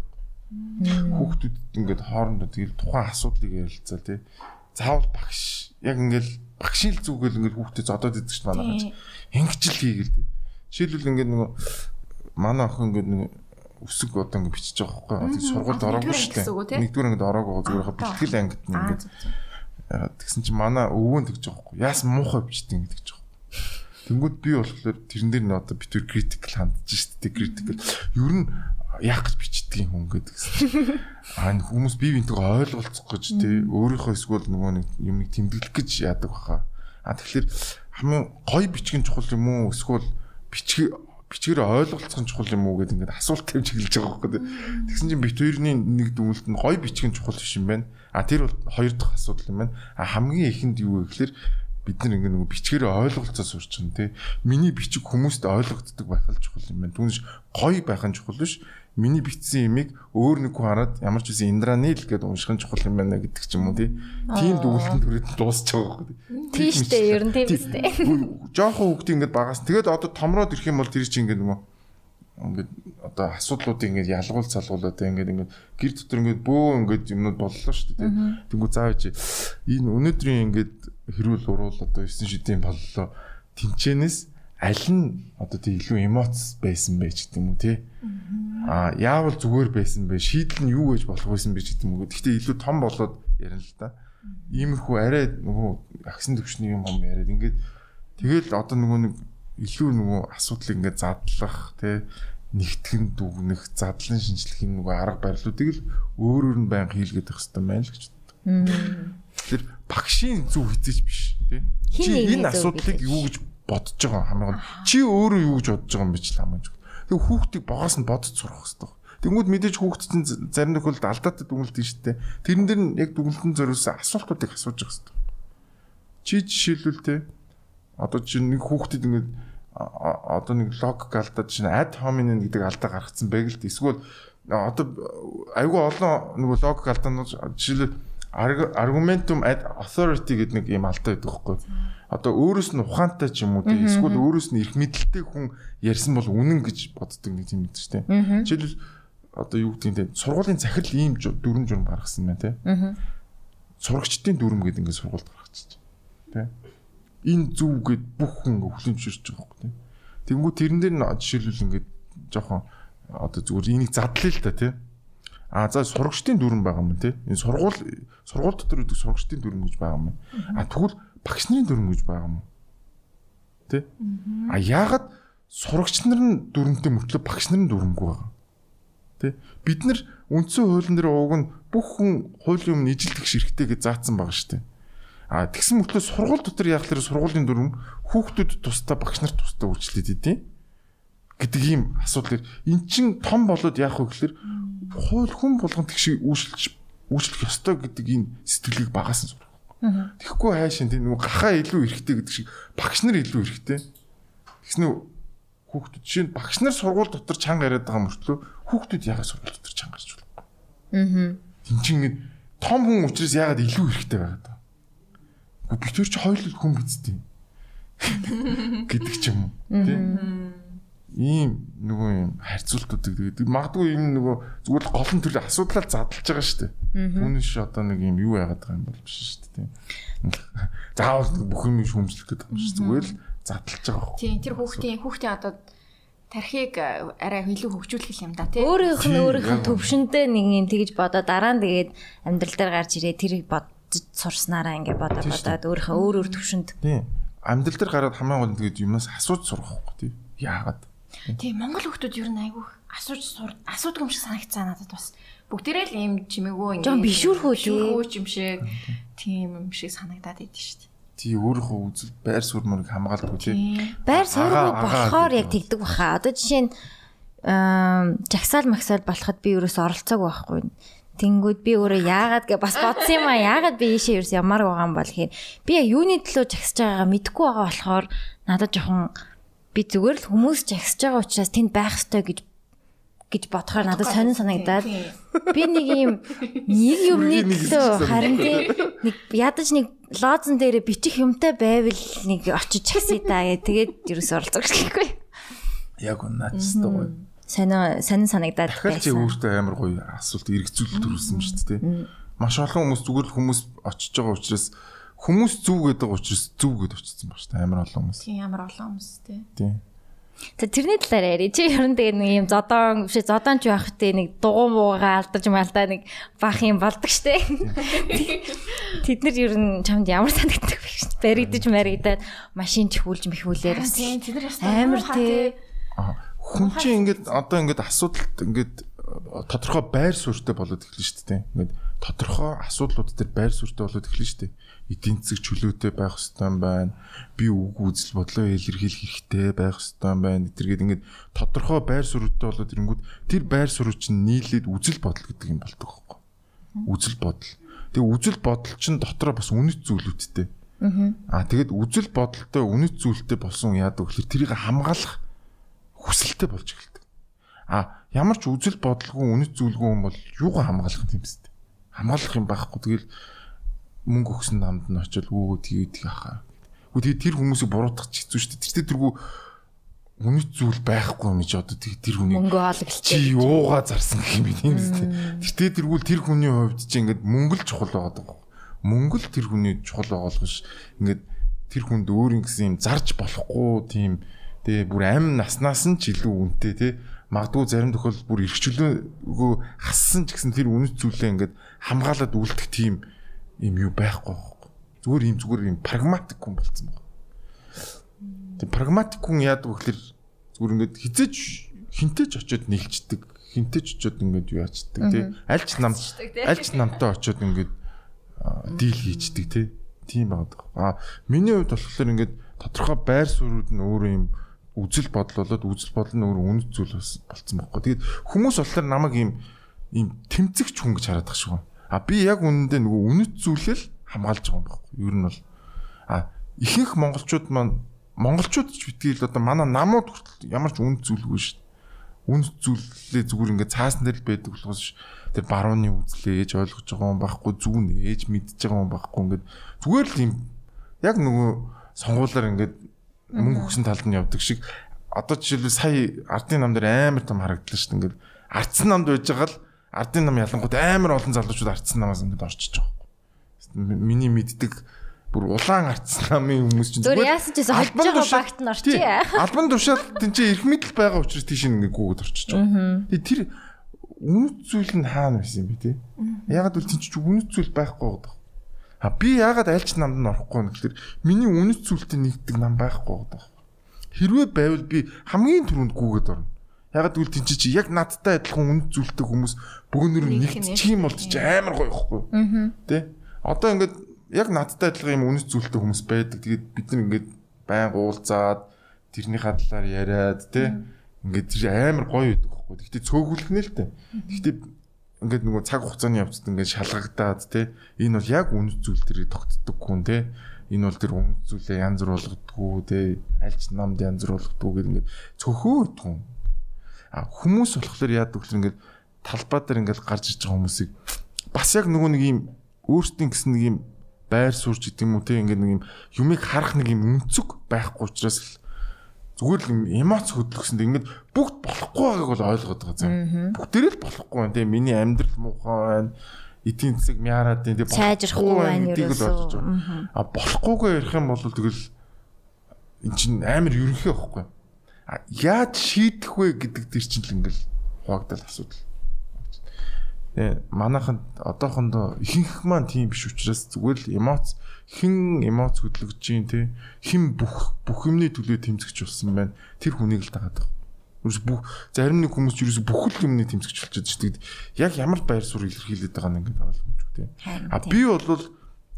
Хүүхдүүд ингээд хоорондоо тэгэл тухайн асуудлыг ярилцаа те. Заавал багш яг ингээл багшийн л зүгэл ингээд хүүхдээ зодоод идэх чинь манай хаж ингэж л хийгээл дээ. Жишээлбэл ингээд нөгөө манай охин ингээд нэг өсөг одоо ингээд бичиж байгаа байхгүй. Сургуульд ороогүй шүү дээ. Нэгдүгээр ингээд ороогүй зүгээр бэлтгэл ангид нь ингээд тэгсэн чинь манай өвөө тэгж байгаа байхгүй. Яасан муухай бичдэг ингээд тэгж байгаа. Тэнгүүд би болохоор тэрэн дээр нь одоо битүүр критикл хандж шүү дээ. Критикл. Ер нь яах гэж бичдэг хүн гэдэг. Аа хүмүүс бие биентэйгээ ойлголцох гэж тий өөрийнхөө эсвэл нөгөө нэг юмыг тэмдэглэх гэж яадаг баха. Аа тэгэхээр хамгийн гоё бичгийн чухал юм уу эсвэл бичиг бичгээр ойлголцох чухал юм уу гэдэг ингээд асуулт тавьж эхэлж байгаа байхгүй. Тэгсэн чинь бит хоёрын нэг дүгнэлт нь гоё бичгийн чухал биш юм байна. А тэр бол хоёр дахь асуудал юм байна. А хамгийн ихэнд юу вэ гэхээр бид нар ингээ нөгөө бичгээр ойлголцоо сурч байгаа тий. Миний бичиг хүмүүст ойлгогддог байх л чухал юм байна. Түүнээс гоё байх нь чухал биш миний бичсэн имийг өөр нэг хүн хараад ямар ч үсэн индранил гэдэг уншихын чухал юм байна гэдэг ч юм уу тийм дүгнэлтэн төрөд дуусч байгаа байхгүй. Тийм шүү дээ ер нь тийм шүү дээ. Жохон хүүхдээ ингээд багаас тэгээд одоо томроод ирэх юм бол тэр чинь ингээд нөгөө ингээд одоо асуудлуудыг ингээд ялгуул цалгуулаад ингээд ингээд гэр дотор ингээд бөө ингээд юмнууд боллоо шүү дээ. Тэнгүү заавч энэ өнөөдрийн ингээд хэрүүл уруул одоо 9 шидийн боллоо тэнчэнээс аль нь одоо тий илүү эмоц байсан байж гэдэг юм уу тий. Аа яавал зүгээр байсан бэ? Шийдэл нь юу гэж болох байсан бэ гэдэг юм уу. Гэхдээ илүү том болоод ярина л да. Иймэрхүү арай нөгөө агсын төвчний юм юм яриад ингээд тэгэл одоо нөгөө нэг илүү нөгөө асуудлыг ингээд задлах тий нэгтгэн дүгнэх, задлан шинжлэхийн нөгөө арга барилуудыг л өөрөөр нь баян хийлгээд байх хэрэгтэй байна л гэж боддог. Тэгэхээр багшийн зөв хизээч биш тий. Чи энэ асуудлыг юу гэж бодож байгаа хамгийн гол чи өөрөө юу гэж бодож байгаа юм бэ ч л хамаач. Тэг хүүхдийг богоос нь бодож сурах хэрэгтэй. Тэнгүүд мэдээж хүүхд чинь зарим тохиолдолд алдаатай дүгнэлт нь дээ. Тэрэн дээр нь яг дүгнэлтэн зориулсан асуултуудыг асууж явах хэрэгтэй. Чи жишээлбэл те одоо чи нэг хүүхдэд ингээд одоо нэг логик алдаад чинь ad hominem гэдэг алдаа гаргацсан байг л. Эсвэл одоо айгүй олон нөгөө логик алдаанууд жишээлбэл argumentum ad authority гэдэг нэг юм алдаа байдаг байхгүй. Одоо өөрөөс нь ухаантай ч юм уу те эсвэл өөрөөс нь их мэдлэлтэй хүн ярьсан бол үнэн гэж боддог нэг юм гэдэг чинь те. Жишээлбэл одоо юу гэдэг нь сургуулийн захирал ийм дүрм журм гаргасан байна те. Сурагчдын дүрм гэдэг ингээд сургуульд гаргачих. Тэ. Энэ зүв гэд бүх хүн хүлэмжширч байгаа байхгүй те. Тэнгүү тэрэн дээр нь жишээлбэл ингээд жоохон одоо зүгээр энийг задлаа л та те. А за сурагчдын дүрм байгаа юм те. Энэ сургууль сургууль дотор үүдэг сурагчдын дүрм гэж байгаа юм. А тэгвэл багш нарын дүрм гэж байгаа юм. Тэ. А яагаад сурагч нар нь дүрмтэй мөртлөө багш нар нь дүрмгүй байгаа. Тэ. Бид нар үндсэн хуулийн дээр ууг нь бүх хүн хуулийн өмнө ижилдэх ширхтэй гэж заасан байгаа шүү дээ. А тэгсэн мөртлөө сургууль дотор яг л сургуулийн дүрм хүүхдүүд тусдаа багш нарт тусдаа үйлчлээд идэв гэдэг ийм асуудал. Эн чин том болоод яах вэ гэхээр хууль хүн болгон тэгш үйлчлж үйлчлэх ёстой гэдэг энэ сэтгэлийг багаас нь сурах. Тэгэхгүй хайшин тийм нөгөө гахаа илүү эрэхтэй гэдэг шиг багш нар илүү эрэхтэй. Тэгснэ хүүхдүүд жишээ нь багш нар сургууль дотор чанга яриад байгаа мөртлөө хүүхдүүд ягаад сургууль дотор чанга гарч байна. Аа. Тин чин ингэ том хүн учраас ягаад илүү эрэхтэй байгаад байна. Гэхдээ бид ч хоёул хүн бидтэй гэдэг ч юм уу. Тийм ийм нөгөө юм харьцуултуудыг тэгээд магадгүй юм нөгөө зүгээр л гол нь тэр асуудлаа задлж байгаа шүү дээ. Түүнээс ш одоо нэг юм юу яагаад байгаа юм бол биш шүү дээ. Заавал бүх юм шүүмжлэх гэдэг юм шүү. Зүгээр л задлж байгаа хөө. Тийм тэр хүүхдийн хүүхдийн одоо тархийг арай илүү хөгжүүлэх юм да тий. Өөрийнх нь өөрийнх нь төвшөндөө нэг юм тэгж бодоо дараа нь тэгээд амьдрал дээр гарч ирээ тэрийг бодож сурснараа ингээ бодоо бодоод өөрийнхөө өөр өөр төвшөнд Тийм. Амьдрал дээр гараад хамаа гол нь тэгээд юмас асууж сурах байхгүй тийм. Яагаад? Тийм Монгол хүүхдүүд ер нь айгүй асууж сур асуудаг юм шиг санагцаа надад бас бүгдээрээ л ийм чимээгөө ингэ Жон тий. бишүүрхүү юм шиг тийм юм шиг санагдаад идэв шүү дээ. Тий өөрийнхөө үзэл байр суурь мөрийг хамгаалдаг тийм. Тийм. байр агаа болохоор яг тэгдэг баха. Одоо жишээ нь аа жагсаал магсаал болоход би өөрөөс оролцоог байхгүй. Тэнгүүд би өөрөө яагаад гэ бас бодсон юм а яагаад би ийшээ ерөөс ямар байгаа юм бол гэхээр би яг юуны төлөө жагсаж байгаагаа мэдэхгүй байгаа болохоор надад жоохон би зүгээр л хүмүүс жагсаж байгаа учраас тэнд байх ёстой гэж гэж бодохоор надад сонин санагдаад би нэг юм нэг юмны төлөө харин тийм нэг ядаж нэг лоозон дээр бичих юмтай байвал нэг очиж чагсъя да гэ тэгээд ерөөс оролцох гэхгүй Яг унаач тоо. сонио сонин санагдаад Дахиад чи байсан. өөртөө амар гоё асуулт эргцүүлэлт төрүүлсэн шүү дээ. Маш олон хүмүүс зүгээр л хүмүүс очиж байгаа учраас хүмүүс зүв гэдэг учраас зүв гэдээ очсон ба шүү дээ. Амар олон хүмүүс. Тийм ямар олон хүмүүс тий. Тийм. За тэрний талаар яри. Чи ер нь тэгээ нэг юм зодон биш зодон ч байх те нэг дугуй муугаа алдаж малтаа нэг бах юм болдог штэ. Тэд нар ер нь чамд ямар санагддаг вэ? Баригдаж маригдаад машин чихүүлж михүүлээд бас Тийм тэд нар ястаа амар. Аа хүн чинь ингээд одоо ингээд асуудалт ингээд э, тодорхой байр суурьтай болоод эхэлнэ шүү дээ. Ингээд тодорхой асуудлууд дээр байр суурьтай болоод эхэлнэ шүү дээ. Эдийн засаг чөлөөтэй байх хэрэгтэй байна. Би үг үзэл бодлоо илэрхийлэх хэрэгтэй байх хэрэгтэй байна. Тэргээд ингээд тодорхой байр суурьтай болоод ирэнгүүт тэр байр суурь чинь нийлээд үзэл бодол гэдэг юм болдог байхгүй. Үзэл бодол. Тэгээ үзэл бодол чинь дотроо бас үнэт зүйлүүдтэй. Аа тэгээд үзэл бодолтой үнэт зүйлтэй болсон яадаг гэхээр тэрийг хамгаалах хүсэлтэй болж эхэлдэг. А ямар ч үзэл бодолгүй үнэт зүйлгүй хүн бол юугаа хамгаалах юм бэ? Хамгаалах юм байхгүй. Тэгэл мөнгө өгсөн намд нь очил өө тэгээд тийг хаа. Үгүй тэгээд тэр хүмүүсийг буруутгах хэцүү шүү дээ. Тэр тэргүй үнэт зүйл байхгүй юм чи одоо тэг тэр хүний мөнгө хоолглч. чи юугаа зарсан гэх юм бэ тийм үстэй. Гэтэ тэргүүл тэр хүний хувьд чи ингээд мөнгө л чухал байгаа даа. Мөнгө л тэр хүний чухал байгаа болгош ингээд тэр хүнд өөрийн гэсэн юм зарж болохгүй тийм тэгээ бүр амин наснаас нь ч илүү үнэтэй тий магадгүй зарим тохиолдолд бүр эрхчлөөгөө хассан ч гэсэн тэр үнэт зүйлээ ингээд хамгаалаад үлдэх тийм юм юу байхгүй байхгүй. Зүгээр юм зүгээр юм прагматик хүн болцсон байна. Тэг прагматик хүн яадаг вэ гэхээр зүгээр ингээд хизээч хинтэж очиод нийлцдэг хинтэж очиод ингээд юу яачдаг тий аль ч нам аль ч намтай очиод ингээд дийл хийчдэг тий тийм байгаа. А миний хувьд болохоор ингээд тодорхой байр суурьуд нь өөрөө юм үзэл бодол болоод үзэл бодол нь өөрөө үнэт зүйл болсон байхгүй. Тэгээд хүмүүс болохоор намайг ийм ийм тэмцэгч хүн гэж хараад байгаа шүү. А би яг үнэндээ нөгөө үнэт зүйлэл хамгаалж байгаа юм байхгүй. Ер нь бол. А ихэнх монголчууд маань монголчууд ч битгий л одоо манай намууд хүртэл ямар ч үнэт зүйлгүй шүү. Үнэт зүйлээ зүгээр ингээд цаасан дээр л байдаг болохоос тэр барууны үзлээ ээж ойлгож байгаа юм байхгүй зүүн ээж мэдж байгаа юм байхгүй ингээд. Зүгээр л юм. Яг нөгөө сонгуулаар ингээд мөнгө өгсөн талд нь явдаг шиг. Одоо жишээлбэл сая ардын нам дээр амар том харагдлаа шүү дээ ингээд ардсан намд байж байгаа л ардын нам ялангууд амар олон залуучууд ардсан намаас ингээд орчиж байгаа байхгүй миний мэддэг бүр улаан ардсан намын хүмүүс чинь зүгээр яасан ч гэсэн хожиж байгаа багт нь орчих. Албан тушаал тэнцээ эрх мэдэл байгаа учраас тийш ингээд гүгэд орчиж байгаа. Тэгээ тэр үнэт зүйл нь хаана байсан юм бэ те? Ягаад гэвэл тийч үнэт зүйл байхгүй байгаа. А би ягаад альч намд нь орохгүй юм гэхээр миний үнэт зүйлтэй нэгдэг нам байхгүй байгаа. Хэрвээ байвал би хамгийн түрүүнд гүгээд орно. Ягаад гэвэл тийч чи яг надтай адилхан үнэт зүйлтэй хүмүүс бөөнөр нэгдчих юм бол чи амар гоё ихгүй. Тэ? Одоо ингээд яг надтай адилхан юм үнэт зүйлтэй хүмүүс байдаг. Тэгээд бид нар ингээд байн уулзаад тэрний хадлаар яриад тэ ингээд тэр амар гоё байдаг байхгүй. Гэхдээ цөөхөлөх нэ л тэ. Гэхдээ ингээд нөгөө цаг хугацааны явцад ингээд шалгагдаад тэ энэ бол яг үнэт зүйл тэрийг тогтдог хүн тэ энэ бол тэр үнэт зүйлээ янз бүр болгодгоо тэ альч намд янз бүр болгодгоо гэдэг ингээд цөхөөд хүн хүмүүс болохоор яадаг вэ ингээд талбай дээр ингээд гарч иж байгаа хүмүүсийг бас яг нөгөө нэг юм өөртөө гэсэн нэг юм байр суурч гэдэг юм уу те ингээд нэг юм юмыг харах нэг юм өнцөг байхгүй учраас л зүгээр л эмоц хөдлөсөнд ингээд бүгд болохгүй байгааг бол ойлгоод байгаа зам. Бүгдээрээ л болохгүй байна те миний амьдрал муухай байна. Эдийн засаг мяарад тийм сайжрахгүй байна ерөөсөө. А болохгүйгээ ярих юм бол тэгэл эн чинь амар ерөнхий байхгүй. Яаж шийдэх вэ гэдэг дэр чинь л ингээл хуваагдал асуудал. Тэгээ манайханд одоохондоо ихэнх маань тийм биш учраас зүгээр л эмоц хэн эмоц хөдлөж чинь те хэн бүх бүх юмны төлөө тэмцэгч болсон байна. Тэр хүнийг л дагаад байгаа. Юус бүх зарим нэг хүмүүс юус бүх л юмны тэмцэгч болчиход шүү дээ. Яг ямар байр суурь илэрхийлээд байгаа нь ингээд ойлгомжгүй те. А би бол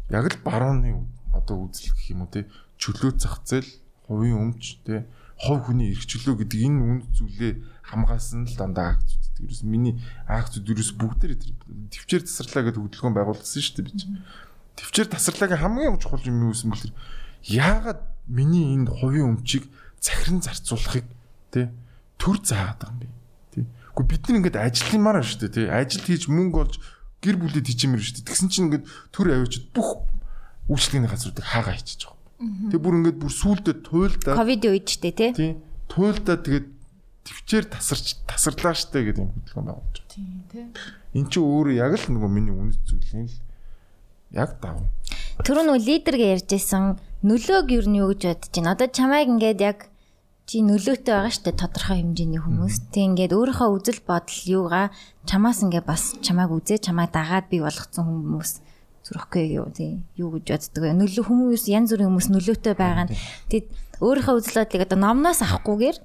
яг л барууны одоо үзэл гэх юм уу те чөлөө зах зээл хувийн өмч те хов хүний эрхчлөө гэдэг энэ үнд зүйлээ хамгаалсан л дандаа акцууд гэдэг. Ерөөс миний акцууд ерөөс бүгдээр төвчээр тасарлаа гэдэг хөдөлгөөн байгуулсан шүү дээ би чинь. Төвчээр тасарлагын хамгийн чухал юм юу юм бэл яагаад миний энэ хувийн өмчийг захиран зарцуулахыг тий төр заагаад байгаа юм бэ? Тий. Гэхдээ бид нар ингээд ажилламаар шүү дээ тий. Ажил хийж мөнгө олж гэр бүлэд хийчмээр шүү дээ. Тэгсэн чинь ингээд төр аваачид бүх үйлчлэгийн газруудыг хаагаа хийчихэж. Тэг бүр ингээд бүр сүулдэ туйлдаа ковидын үед ч тий. Тий. Туйлдаа тэгээд төвчээр тасарч тасарлаа штэ гэдэг юм хөдөлгөөн байгуулж байгаа. Тийм тий. Эн чинь өөрөө яг л нөгөө миний үнэт зүйлийн л яг давуу. Тэр нөгөө лидергээ ярьжсэн нөлөөг юу нь юу гэж бодож байна. Одоо чамайг ингээд яг чи нөлөөтэй байгаа штэ тодорхой хэмжээний хүмүүс. Тэг ингээд өөрийнхөө үзэл бодол юугаа чамаас ингээд бас чамайг үзээ чамайг дагаад бий болгоцсон хүмүүс зүрхгүй юу тий юу гэж боддог вэ? Нөлөө хүмүүс янз бүрийн хүмүүс нөлөөтэй байгаа нь. Тэгэд өөрийнхөө үзэл бодлыг одоо номноос авахгүйгээр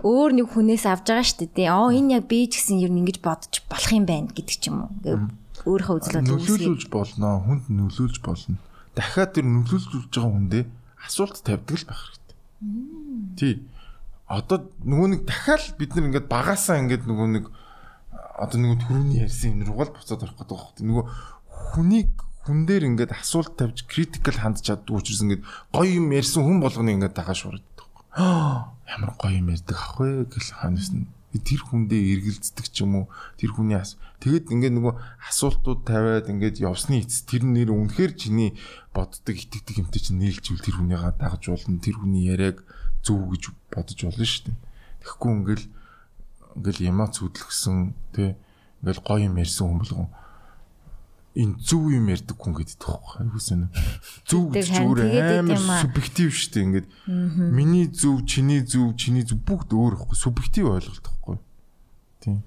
өөр нэг хүнээс авж байгаа шүү дээ. Оо энэ яг би ч гэсэн ер нь ингэж бодож болох юм байна гэдэг ч юм уу. Өөрийнхөө үзэл бодлыг нөлөөлүүлж болно, хүнд нөлөөлж болно. Дахиад тэр нөлөөлж байгаа хүндээ асуулт тавьдаг л байх хэрэгтэй. Тий. Одоо нөгөө нэг дахиад бид нар ингээд багасаа ингээд нөгөө нэг одоо нөгөө төрөний ярьсан энэ руугаал буцаад орох гэдэг байна. Нөгөө хүнийг хүн дээр ингээд асуулт тавьж критикал хандж чаддаг учраас ингээд гоё юм ярьсан хүн болгоны ингээд дагаа шуурдаг. Ямар гоё юм ярьдаг ах вэ гэл ханаас нь тэр хүндээ эргэлздэг ч юм уу тэр хүний ас тэгэд ингээд нөгөө асуултууд тавиад ингээд явсны эц тэр нэр үнэхээр чиний боддог итгэдэг юмтай чинь нийлжүүл тэр хүнийгаа дагаж болно тэр хүний яриаг зөв гэж бодож болно шүү дээ. Тэгэхгүй ингээл ингээл эмоц хөдлөсөн тий ингээл гоё юм ярьсан хүн болгон энэ зөв юм ярьдаг хүн гэдэг тоххой. Айгуу сонь. Зөв гэж зүгээр амар субъектив шүү дээ. Ингээд миний зөв, чиний зөв, чиний зөв бүгд өөр ихгүй. Субъектив ойлголт ихгүй. Тийм.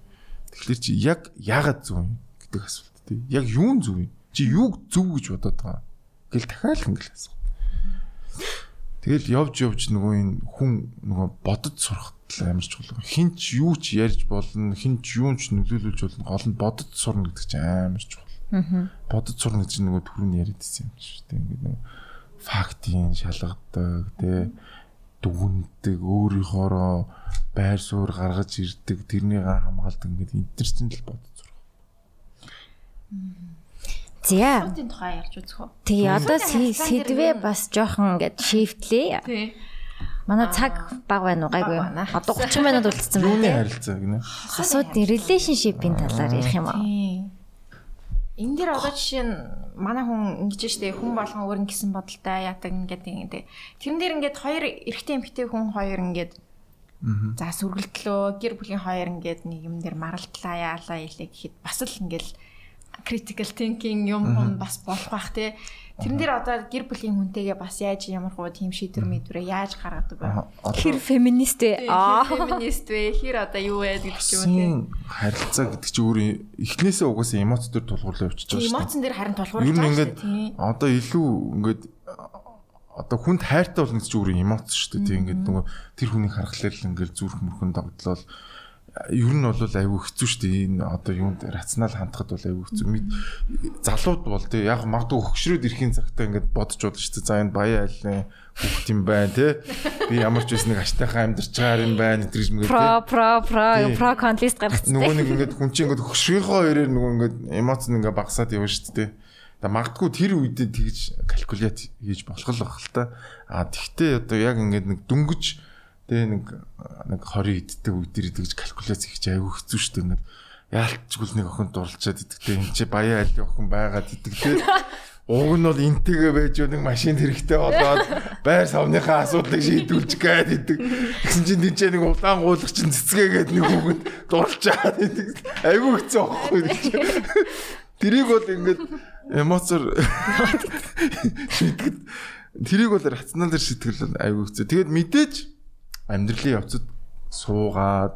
Тэгэхээр чи яг яагаад зөв юм гэдэг асуулт тийм. Яг юу зөв юм? Чи юуг зөв гэж бодоод байгаа? Гэл дахиад ингээл асуу. Тэгэл явж явж нөгөө энэ хүн нөгөө бодож сурах бодол амар чухал. Хин ч юу ч ярьж болно, хин ч юу ч нөлөөлүүлж болно. Гол нь бодож сурна гэдэг чинь амар чухал. Аа. Бодож сурна гэдэг чинь нөгөө түрүүний яриад байсан юм шүү дээ. Ингээд нөгөө фактын шалгадаг, тэ дүгндэг, өөрийнхоороо байр суурь гаргаж ирдэг, тэрнийг хамгаалдаг ингээд энэ төр чинь л бодож сурах. За. Хотын тухай ярьж үзэх үү? Тэгээ одоо сэдвээ бас жоохон ингээд шифтлээ. Тий. Манай цаг баг байна уу гайгүй. Одоо 30 минут үлдсэн Юуны байна. харилцаа гинэ? Асуудын relationship-ийн талаар ярих юм аа. Энэ дээр одоо жишээ нь манай хүн ингэж штэ. Хүн болгон өөр нь гисэн бодолтой яадаг ингээд ингээд тэрэн дээр ингээд хоёр эрэгтэй эмэгтэй хүн хоёр ингээд за сүргэлтлөө гэр бүлийн хоёр ингээд нэг юм дээр маралдлаа яалаа илээ гэхэд бас л ингээд critical thinking юм юм бас болох бах те тэрэн дээр одоо гэр бүлийн хүнтэйгээ бас яаж ямар хуу тийм шийдвэр мэдвэрээ яаж гаргадаг вэ Тэр феминист ээ. Аа. феминист вэ хэр одоо юу вэ гэдэг ч юм уу Син харилцаа гэдэг чинь өөр эхнээсээ угаасаа эмоц төр тулгуурлаа явчихж байгаа шүү дээ. эмоцн дээр харин тулгуурлаж байгаа шүү ингээд дээ тий одоо илүү ингээд одоо хүнд хайртай болно гэж өөрөө эмоц шүү дээ. Тийм ингээд нөгөө тэр хүнийг харахаар л ингээд зүрх мөрхөн догдлол ер нь бол айгүй хэцүү шүү дээ. Энэ одоо юунд рационал хандахад бол айгүй хэцүү. Залууд бол тий яг магадгүй хөгшрөөд ирэхин цагтаа ингээд бодож болно шүү дээ. За энэ баяа айлын хүүхд юм байна тий. Би ямар ч байсан нэг аштайхан амьдарч байгаа юм байна гээд тий. Про про про про контест гаргацсан. Нөгөө нэг ингээд хүн чинь ингээд хөшрийнхоо хоёроор нөгөө ингээд эмоц нь ингээд багасаад явна шүү дээ. Тэгээ магадгүй тэр үед тэгж калькулят хийж болох л баг л та. А тэгтээ одоо яг ингээд нэг дөнгөж тэгээ нэг нэг 20 иддэг үед тэр тэгж калькуляц хийж айгүй хэцүү шүү дээ. Ингээд яалтчгүй нэг охин дурлцаад идэгтэй энэ чи баяа айлын охин байгаад идэг те. Уг нь бол интэйгээ байж нэг машин хэрэгтэй болоод байр савныхаа асуудлыг шийдүүлж гээд идэг. Гэсэн чинь тийч нэг улаан гуулах чинь цэцгээгээд нэг хүүхэд дуулчаад идэг. Айгүй хэцүү байхгүй гэж. Тэрийг бол ингээд эмоцор шийтгэд тэрийг бол рационалар шийтгэл айгүй хэцүү. Тэгээд мэдээж амьдралын явцад суугаад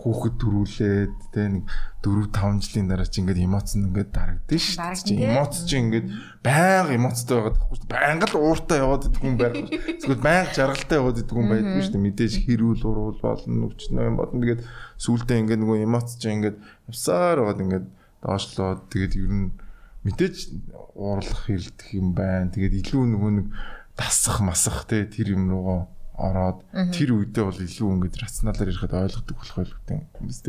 хүүхэд төрүүлээд тэ нэг 4 5 жилийн дараа чи ингээд эмоц нь ингээд дарагдсан шүү дээ. Чи эмоц чи ингээд байнга эмоцтой байгаад байхгүй шүү. Байнга л ууртай яваад идэх хүн байх. Эсвэл байнга жаргалтай яваад идэх хүн байдаг шүү дээ. Мэдээж хэрүүл уруул болно, өвчнөө юм болно. Тэгээд сүултээ ингээд нөгөө эмоц чи ингээд явсаар байгаад ингээд доошлоод тэгээд ер нь мэдээж уурлах хэрэлдэх юм байна. Тэгээд илүү нөгөө нэг дасах масах те тэр юм руугаа ороод тэр үедээ бол илүү ингэж рационалаар ярихад ойлгодог болох байлгүй юм тест.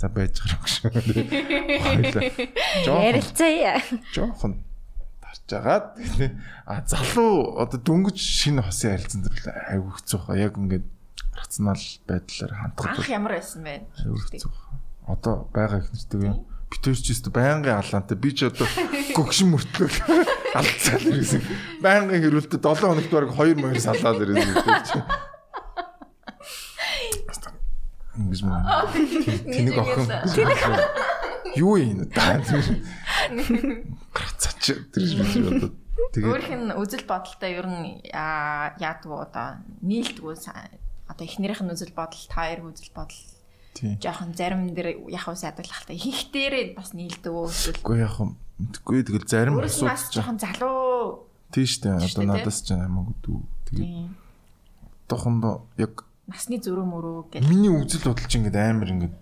За байж гарах шүү. Хоёлаа. Жохон тарж агаад. А залуу одоо дөнгөж шинэ хосын харилцан дээр айгүй хэцүү хаа. Яг ингэж рационал байдлаар хандхад анх ямар байсан бэ. Одоо байгаа их нэртэй юм. Битэр ч гэсэн байнгын алаантай. Би ч одоо гөгшин мөртлөө алдцаад ирсэн. Байнгын хэрүүлдэ 7 хоногт бараг 2 маяг салаад ирсэн чи. Ингээс мөн. Тэнийг охин. Юу юм даа. Грацаач тэр шиг бодод. Тэгээд өөрийнх нь үзэл бодолтой ер нь яа- яадаг уу одоо нийлдэггүй одоо эхнэрийнх нь үзэл бодол та хоёр үзэл бодол. Жоохон зарим дээр яг ус ядаглах та их дээрээ бас нийлдэг үү эсвэл Үгүй яг юм. Мэдгүй тэгэл зарим асуудал. жоохон залуу Тийш дээ. Одоо надаас ч хамаагүй дүү. Тэгээд тохондоо яг насны зөрөө мөрөө гэж Миний үзэл бодол чинь ингээд амар ингээд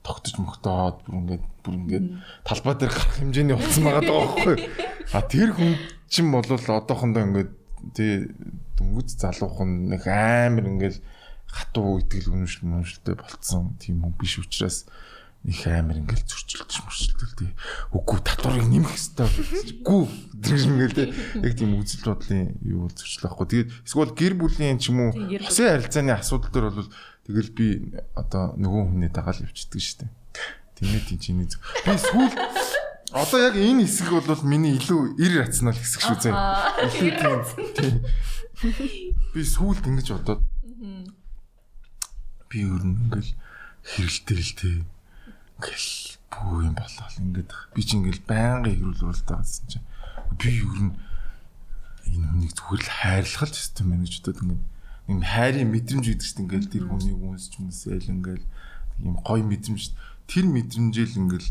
тогтож мөхтөөд бүр ингээд бүр ингээд талбай дээр гарах хэмжээний болсон байгаа даа байхгүй. А тэр хүн чинь бол одоохондоо ингээд тий дөнгөж залуухан нэг амар ингээд хатуу итгэл үнэмшил үнэмшилтэй болцсон тийм хүн биш учраас их амар ингээд зөрчилдөж мөрчилдөл тий. Үгүй татварыг нэмэх хэрэгтэй. Гүү тэр ингээд тий яг тийм үзэл бодлын юу зөрчил байхгүй. Тэгээд эсвэл гэр бүлийн ч юм уу хосын харилцааны асуудал дээр бол тэгэл би одоо нөгөө хүний дагаал явчихдаг шүү дээ. Тэгээд тийм чиний. Би сүүл одоо яг энэ хэсэг бол миний илүү иррационал хэсэг шүү зэ. Илүү тийм. Би сүүлд ингэж бодоод би ер нь ингээл хэрэлтэл тээ ингээл бүү юм болол. Ингээд би чи ингээл байнгын хэрүүл уралдаа гэсэн чинь. Би ер нь энэ хүнийг зүгээр л хайрлах л систем байна гэж бодоод ингээд юм хайрын мэдрэмж гэдэг чинь ингээл тэр хүнийг үнсч үнсээл ингээл юм гоё мэдрэмж. Тэр мэдрэмжэл ингээл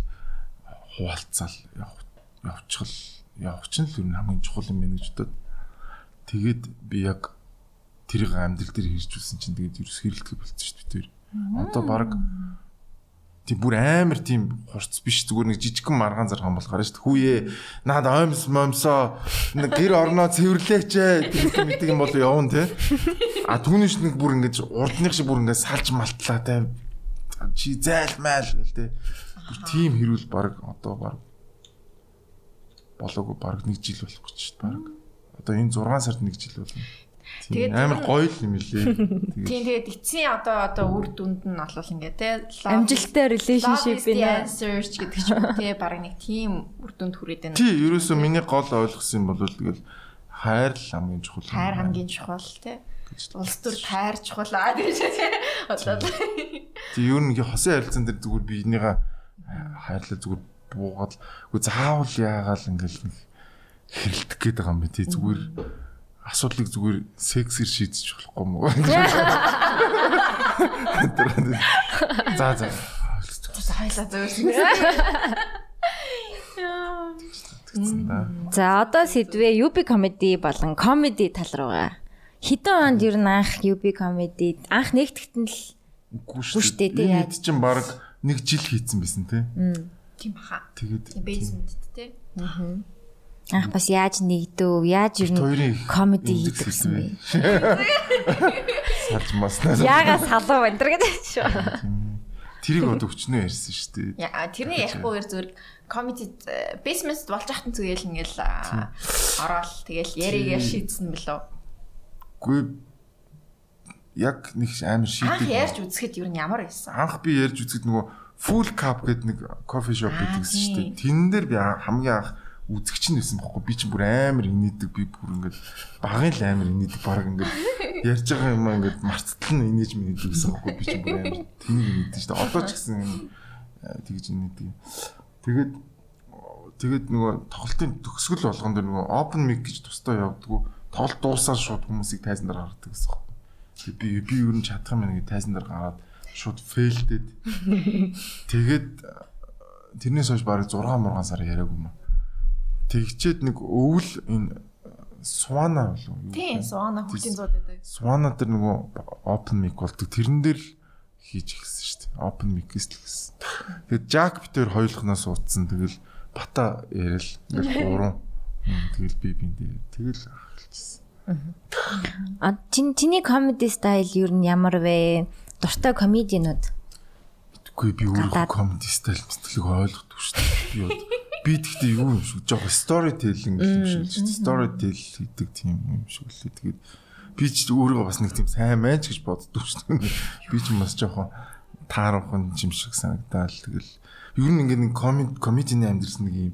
хуваалцаал явах явчихл явах чинь л нь хамгийн чухал юм байна гэж бодоод. Тэгээд би яг тэрийг амьдрал дээр хэрэгжүүлсэн чинь тэгээд ерөөс хэрэлдэх болчихсон шүү дээ. Одоо баг тийм бүр амар тийм хурц биш зүгээр нэг жижигхэн маргаан зархан болохоор шүү дээ. Хүүе наад оймс момсоо нэг гэр орноо цэвэрлээч гэдэг мэддэг юм бол явна те. А түүнийш нэг бүр ингэж урдных шиг бүр ингэ салж малтлаа те. Чи зайлмайл гэл те. Бүр тийм хэрүүл баг одоо баг болоогүй баг нэг жил болох гэж шүү дээ. Баг. Одоо энэ 6 сард нэг жил болно. Тэгээд амар гоё л юм лээ. Тийм тэгээд эцсийн одоо одоо үр дүнд нь бол ингээд те амжилттай relationship нэ search гэдэг ч юм те баг нэг тийм үр дүнд хүрээд байна. Тий, ерөөсөө миний гол ойлгосон юм бол тэгэл хайр л хамгийн чухал. Хайр хамгийн чухал те. Улс төр тайр чухал аа гэж те. Одоо Тий, ер нь хосын харилцаан дээр зүгээр биенийгээ хайрлаа зүгээр буугаад үгүй заавал яагаал ингээл нэг хэрэлдэх гээд байгаа юм бэ тий зүгээр асуудлыг зүгээр сексээр шийдэж болохгүй мó. За за. хайлаа зөөрсөн. За одоо сэдвээ UB comedy болон comedy тал руугаа. Хэдэн онд ер нь анх UB comedy анх нэгтгэгтэн л дээ, тий, хэд чинь баг нэг жил хийцэн байсан те. Тийм баха. Тэгээд Тийм basement те. Анх бас яаж нэгдв, яаж ер хоёрын нь comedy имзэг хийдэг гэсэн бэ? Сарж маснаа. Яага салуу энэ гэдэг шүү. Тэрийг одоо өчнөө ярьсан шүү дээ. Яа тэрний ярихгүйгээр зүгээр comedy basement болж ахтан зүгээл ингээл ороод тэгэл яригээ шийдсэн бэлөө. Гүй яг нэг амар Анх шийдэг. ярьж үзэхэд юу н ямар байсан? Анх би ярьж үзэхэд нөгөө full cup гэдэг нэг кофе шоп гэдэг шүү дээ. Тэн дээр би хамгийн анх үзэгч нь байсан байхгүй. Би чинь бүр амар инээдэг би бүр ингээд багын л амар инээдэг баг ингээд ярьж байгаа юм ингээд марцтал нь инээж минийдэг гэсэн байхгүй. Би чинь бүр амар тэнийг инээдэг шүү дээ. Одоо ч гэсэн э, тэгж инээдэг. Тэгээд тэгээд нөгөө тоглолтын төгсгөл болгон дээр нөгөө open mic гэж тусдаа явдггүй. Тоглолт дуусаад шууд хүмүүсийг тайзан дээр гаргадаг гэсэн юм. Би би юу н чадах юм нэг тайзан дээр гараад шууд фейлдэд. Тэгээд тэрнээс хойш бараг 6 мургаан сар яриаггүй юм. Тэгчээд нэг өвөл энэ Суана болов уу? Тийм суана хүүхдийн зууд байдаг. Суана дээр нөгөө open mic болдог. Тэрэн дээр хийж гисэн шүү дээ. Open mic-с л гисэн. Тэгээд Jack битэр хоёулахнаас уудсан. Тэгэл бата ярил. Ингээл гурван. Тэгэл би биндээ. Тэгэл ахалчихсан. А чин чиний comedy style ер нь ямар вэ? Дуртай комедианууд. Үгүй би өөрөө comedy style мэтлэг ойлгохгүй шүү дээ. Би би тэгтээ юу юм шиг жоох storytelling гэх юм шиг л дээ. Storytell хийдэг тийм юм шиг лээ. Тэгээд би ч өөрөө бас нэг тийм сайн байж гэж боддог шүү дээ. Би ч бас жоохон таарахын юм шиг санагдаал. Тэгэл ер нь ингээд нэг comedy comedy-ны амьдрал нэг юм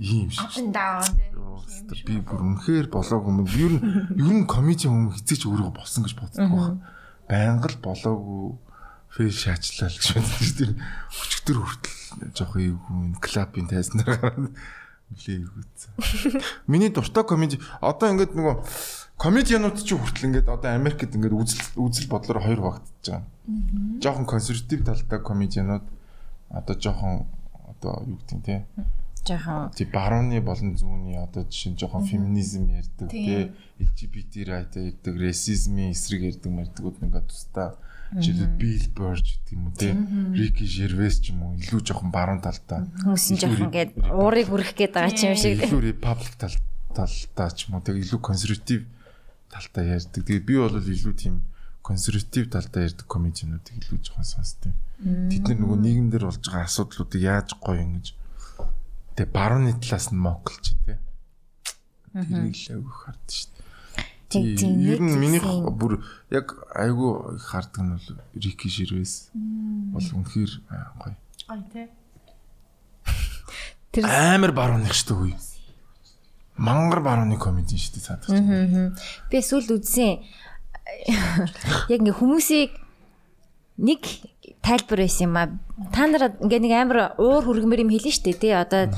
ийм шиг. Up and down. Ёо, Би бүр үнэхээр болоогүй юм. Ер нь ер нь комеди хүн хизээч өөрөө болсон гэж боддог байна. Байнга л болоогүй фэйл шаачлаа л гэж боддог шүү дээ. Өчигдөр хүртэл жоох эвгүй клабын тайзнаар гараад нэлээ эвгүйцсэн. Миний дуртай комеди одоо ингээд нөгөө комедианууд ч хүртэл ингээд одоо Америкт ингээд үзэл үзэл бодлоор хоёр хуваагдчихж байгаа. Жохон консерватив талтай комедианууд одоо жохон одоо юу гэдэг юм те Жохон тий барууны болон зүүнний одоо жишээ нь жоохон феминизм ярьдаг тий LGBT right ярьдаг расизмын эсрэг ярьдаг мэрдгүүд ингээд тусдаа жишээлбэл Bill Burr гэдэг юм уу тий Ricky Gervais ч юм уу илүү жоохон баруун талдаа хүмүүс нь жохон ингээд уурыг хүрэх гээд байгаа ч юм шиг. илүү republic тал талдаа ч юм уу тий илүү консерватив талдаа ярьдаг. Тэгээд би бол илүү тийм консерватив талдаа ярьдаг комедиануудыг илүү жоохон сонсдог. Тэд нар нөгөө нийгэмдэр болж байгаа асуудлуудыг яаж гоё ингэж тэгээ барууны талаас нь моклж тий. Тэрийг л айгүй хард шүү дээ. Тэг тийм Ер нь миний бүр яг айгүй их хардаг нь бол Рики Ширвэс бол үнэхээр аа, гоё. Гой те. Тэр Амар барууных шүү дээ. Мангар барууны комеди шүү дээ цаадах би сүлд үзсэн. Яг ингээ хүмүүсийг нэг тайлбар байсан юм а. Та нар ингээ нэг амар уур хүргэмэр юм хэлнэ штэ тий. Одоо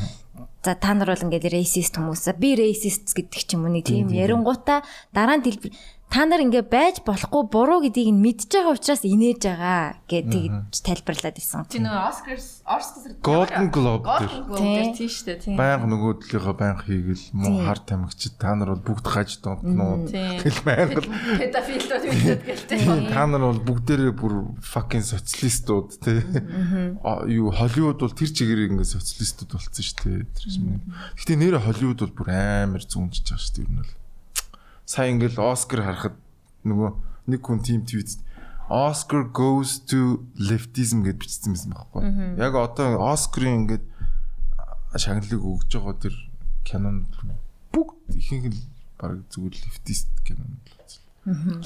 за та нар бол ингээ racist хүмүүс. Би racist гэдэг ч юм уу нэг тийм ярингуудаа дараа нь дэлбэр та нар ингээ байж болохгүй буруу гэдгийг нь мэдж байгаа учраас инээж байгаа гэдэг тайлбарлаад исэн. Чи нөгөө Oscars Oscars Golden Globe дээр Golden Globe дээр тийм шүү дээ тийм. байнга нөгөөдлийнхөө байнга хийгэл муу хар тамигчид та нар бол бүгд хаж донтнууд Тийм. тэгэл байнга л Педофилдод үйдэд гэлтэй. та нар бол бүгдээрээ бүр fucking социалистууд тий. Юу Холливуд бол тэр чигээр ингээд социалистууд болцсон шүү дээ. Тэр юм. Гэтэ нэрэ Холливуд бол бүр амар зүүнжиж байгаа шүү дээ. Ер нь бол. Сая ингээд Оскар харахад нөгөө нэг хүн тим твит Oscar goes to leftism гэж бичсэн байсан байхгүй. Яг одоо Оскарын ингээд шагналыг өгж байгаа тэр кинон бүгд ихэнх нь баг зүгээр лефтист кинон.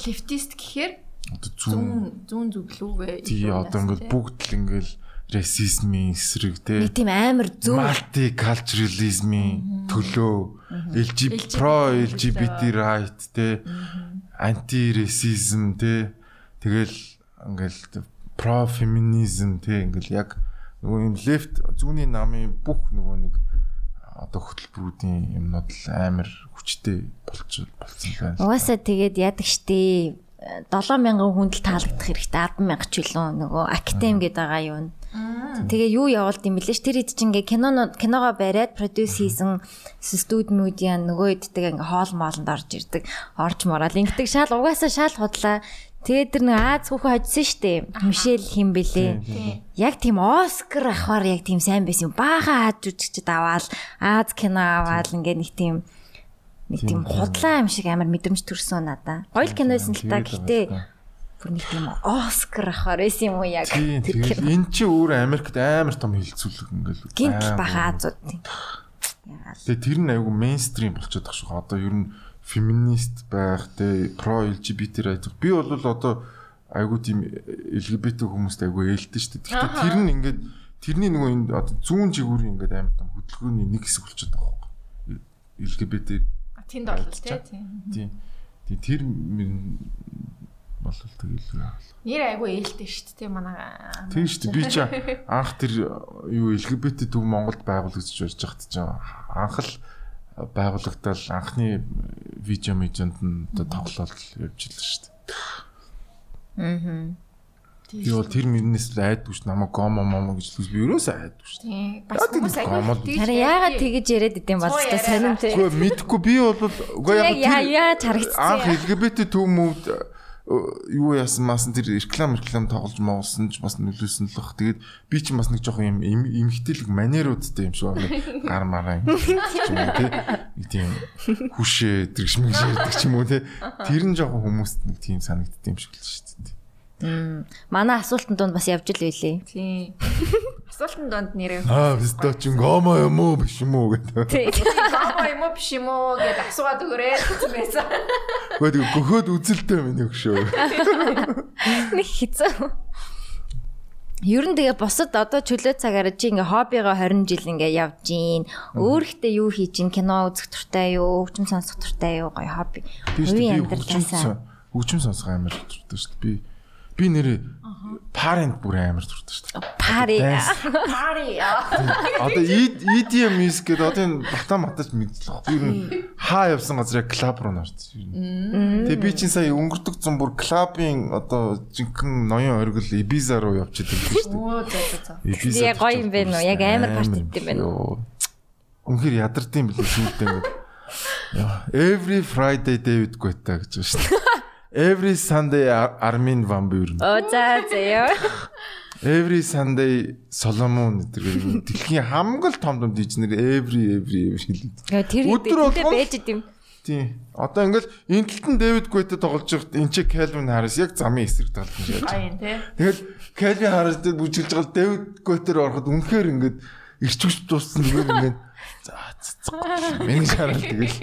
Лефтист гэхээр Одоо зүүн зүүн зүүн зүглүүвэ. тий одоо ингээд бүгд л ингээд расизмын эсрэг Нэг тийм амар зөв мультикалчурализмын төлөө LGBT про LGBT right. тий анти расизм тий тэгэл ингээл про феминизм тий ингээл яг нөгөө юм лефт зүүнний намын бүх нөгөө нэг одоо хөтөлбөрүүдийн юмнууд амар хүчтэй болж болцсон байна. Угаасаа тэгээд яадаг штэ 7000 хүнд л таалагдах хэрэгтэй. 100000 ч үлээ нөгөө актем гэдэг байгаа юу. Тэгээ юу явуулд юм бэлээ ш? Тэр хэд ч ингээ кино киногоо бариад продюс хийсэн студиудийн нөгөө иддэг ингээ хоол моолнд орж ирдэг. Орж морал ингэдэг шал угаасаа шал худлаа. Тэгээд тэр нэг Аз хүүхэн хожсон штэ. Мишель хим бэлээ. Яг тийм Оскар авахаар яг тийм сайн байсан юм. Баахан Аз жүжигчд аваад Аз кино аваад ингээ нэг тийм нэг тийм худлаа юм шиг амар мэдрэмж төрсөн надаа. Гоё кино байсан л та гэхдээ бүр нэг тийм Оскар авахаар байсан юм уу яг эн чи өөр Америкт амар том хилцүүлэг ингээл Гинт баха Азууд тийм. Тэгээ тэр нь айгүй мейнстрим болчиход байгаа шүү. Одоо ер нь феминист байх те про LGBT right. Би бол одоо айгүй тийм LGBT хүмүүст айгүй ээлтэй шүү дээ. Гэхдээ тэр нь ингээд тэрний нөгөө энэ одоо зүүн жигүүрийн ингээд амар том хөдөлгөөний нэг хэсэг болчиход байгаа байхгүй. LGBT Тэнд бол тий. тийм. тийм. Тэр мэн бол л тэгэл Нэр айгүй ээлтэй шүү дээ манай. Тийм шүү дээ. Би ч анх тэр юу LGBT төв Монголд байгуулагдаж барьж хат ч анх л байгуулагдал анхны видео медианд нь тоглолт явж илээ шүү дээ. Би бол тэр мөрнөөс л айдгүй ш намайг гомо момо гэж л би ерөөсөө айдгүй ш. Тийм. Бас хүмүүс айгүй Харин яагаад тэгэж яриад идэм бол та сонирм тий. Үгүй мэдхгүй би бол үгүй яа тэр яа харагдсан. анх LGBT төв мөвд юу яасан масан тэр реклам реклам тоглож моолсон ч бас нөлөөсөн л бах. Тэгээд би ч бас нэг жоохон юм эмхтэлэг манеруудтай юм шиг байна. Гар мараа юм тийм хүшээ тэрч мэгш ярьдаг ч юм уу тий. Тэр нь жоохон хүмүүст нэг тийм санагддаг юм шиг л шүү дээ. Манай асуултанд донд бас явж л байлээ. Тийм. Асуултын донд нэрээ. Аа бистоо ч гомо юм уу биш юм уу гэдэг. Тий. Аа юм уу биш юм уу гэд асууад өгөөрэй гэсэн байсан. Гэхдээ гөхөөд үзэлтэй минь өгшөө. Нэг хэцүү. Ер нь тэгээ босод одоо чөлөө цагаараа чи ингээ хоббигоо 20 жил ингээ явж гин. Өөрхтөө юу хийж гин кино үзэх туртай юу, хөгжим сонсох туртай юу гоё хобби. Тийм хөгжим амьдралаасаа. хөгжим сонсох амар дуртай шүү дээ. Би би нэрээ парент бүр амар дуртай шүү дээ. Пари. Пари. Одоо EDM music гэдэг одоо энэ бата матаж мэдлэх. Би ер нь хаа явсан газар яг клаб руу нарт. Тэгээ би чинь сая өнгөрдөг зам бүр клабын одоо жинхэнэ ноён оргил Ibiza руу явж идэв шүү дээ. Оо зөө зөө зөө. Ibiza Яг гоё юм байна уу? Яг амар парти хийдэг юм байна уу? Үнэхээр ядардсан билээ сүйдээ Every Friday David Guetta гэж байна шүү дээ. Every Sunday Ar- Armin van Buuren. Оо за заяа. Every Sunday Solomon гэдэг дэлхийн хамгийн том том дижнэр every every every хэлээд. Өдөр болгон- байж идэм. Тийм. Одоо ингээл энэ талтан Дэвид Гуэта тоглож байхад энэ чи Calvin Harris яг замын эсрэг талд нь шааж. Тэгэл Calvin Harris дээр бүжиглж байгаа Дэвид Гуэтер ороход үнэхээр ингээд ирчвч дууссан зүгээр ингээд миний шаарал тэгэл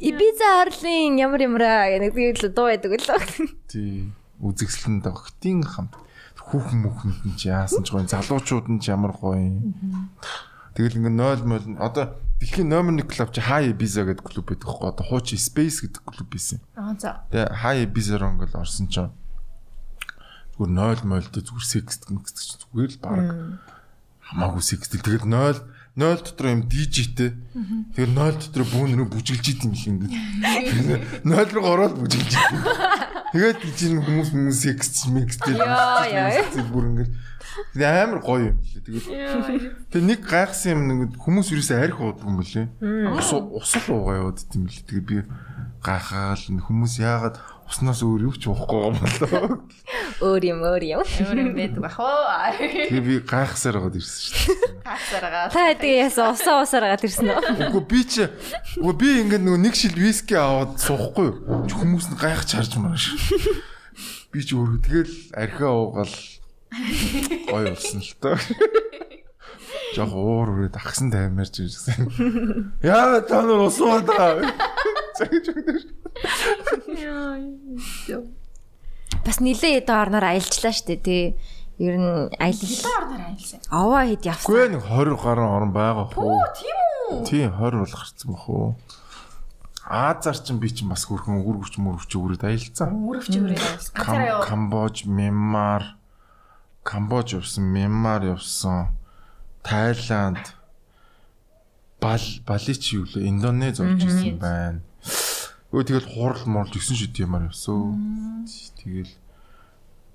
Ибиза Орлын ямар ямараа гэдэг л дуу байдаг лөө. тий үзэгслэн догтын хамт хүүхэн мөхөнд нь яасан ч гоё залуучууд нь ямар гоё. Тэгэл ингээд 0 мол одоо дэлхийн номер 1 клуб чи High Ibiza гэдэг клуб байдаг хөө одоо хуучин Space гэдэг клуб байсан. Аа за. Тэгээ High Ibiza руу ингээд орсон ч зүгээр 0 молтой зүгээр секс гэдэг ч зүгээр л баг хамаагүй секс. Тэгээд 0 0 дотор юм DJ-тэй. Тэгэхээр 0 дотор бүүнрөө бүжиглж идэм их ингээд. 0 руу ороод бүжиглж идэм. Тэгээд чинь хүмүүс хүмүүс секс яа. Бүр Тэгээ амар гоё юм лээ. Тэгээд Тэгээ нэг гайхсан юм нэг хүмүүс юусэн арх уудаг юм бэлээ. Ус усал уугаа яваад идэм бэлээ. Тэгээ би гайхаал хүмүүс яагаад уснаас өөр юу ч уухгүй юм болоо. Өөр юм, өөр юм. Өөр юм байдаг бах оо. Тэгээ би гайхсаар байгаад ирсэн шүү дээ. Хасаргаа. Та тэгээ яасан усаа усаар гад ирсэн үү? Үгүй би чи үгүй би ингээд нөгөө нэг шил виски аваад суухгүй юу? Чи Хүмүүс нь гайхаж харж мараа шүү. Би ч өөрөө тэгэл архиа уугаал гоё болсон л тоо. Жог уур үрээд агсан таймарч ирсэн. Яа та нар усууд байгаа. Цагж өгдөө. Бас нилээ хэд орноор аялчлаа штэ тий. Ер нь аялал Орноор айлсан. аваа хэд явсан. Үгүй нэг 20 гаруй орн байгаа хөө. Тийм үү? Тийм 20 бол гарцсан бах уу. Азар чин би чин бас хөрхөн үргүч мөрөвч өрөөд аялцсан. Үрөвч өрөө айлсан. Газараа Кам- яа. Камбож, Мянмар, Камбож явсан, Мянмар явсан, Тайланд, Бал, Бали ч юу лээ, Индонез орж ирсэн байна. Өө тэгэл хурал муурл 9 шид ямаар явсан. Тэгэл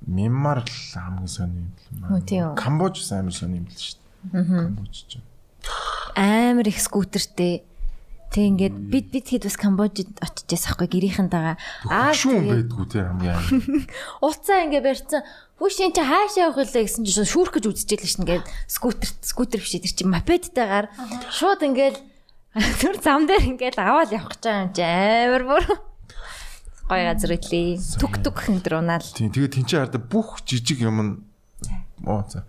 Мянмар л хамгийн сони юм л. Камбож амар сони юм л шүү дээ. Камбож ч. амар их скутертэй. Тэг ингээд бид бид хэд бас Камбожид очижээс ахгүй гэрийнхэн дагаа. Шүүн тэгээд байдгүй те хамгийн амар. Уцаа ингээ барьцсан. Хүүш энэ чи хаашаа явах вэ гэсэн чинь шүүрх гэж үзчихэл шин ингээд скутер скутер биш тэр чинь мопедтайгаар шууд ингээл тэр зам дээр ингээл аваад явах гэж байгаа юм чи амар бүр гой газар ирлээ. Түк түк хин дээр унаал. Тийм тэгээд тэнцээ хараад бүх жижиг юм нь оо за.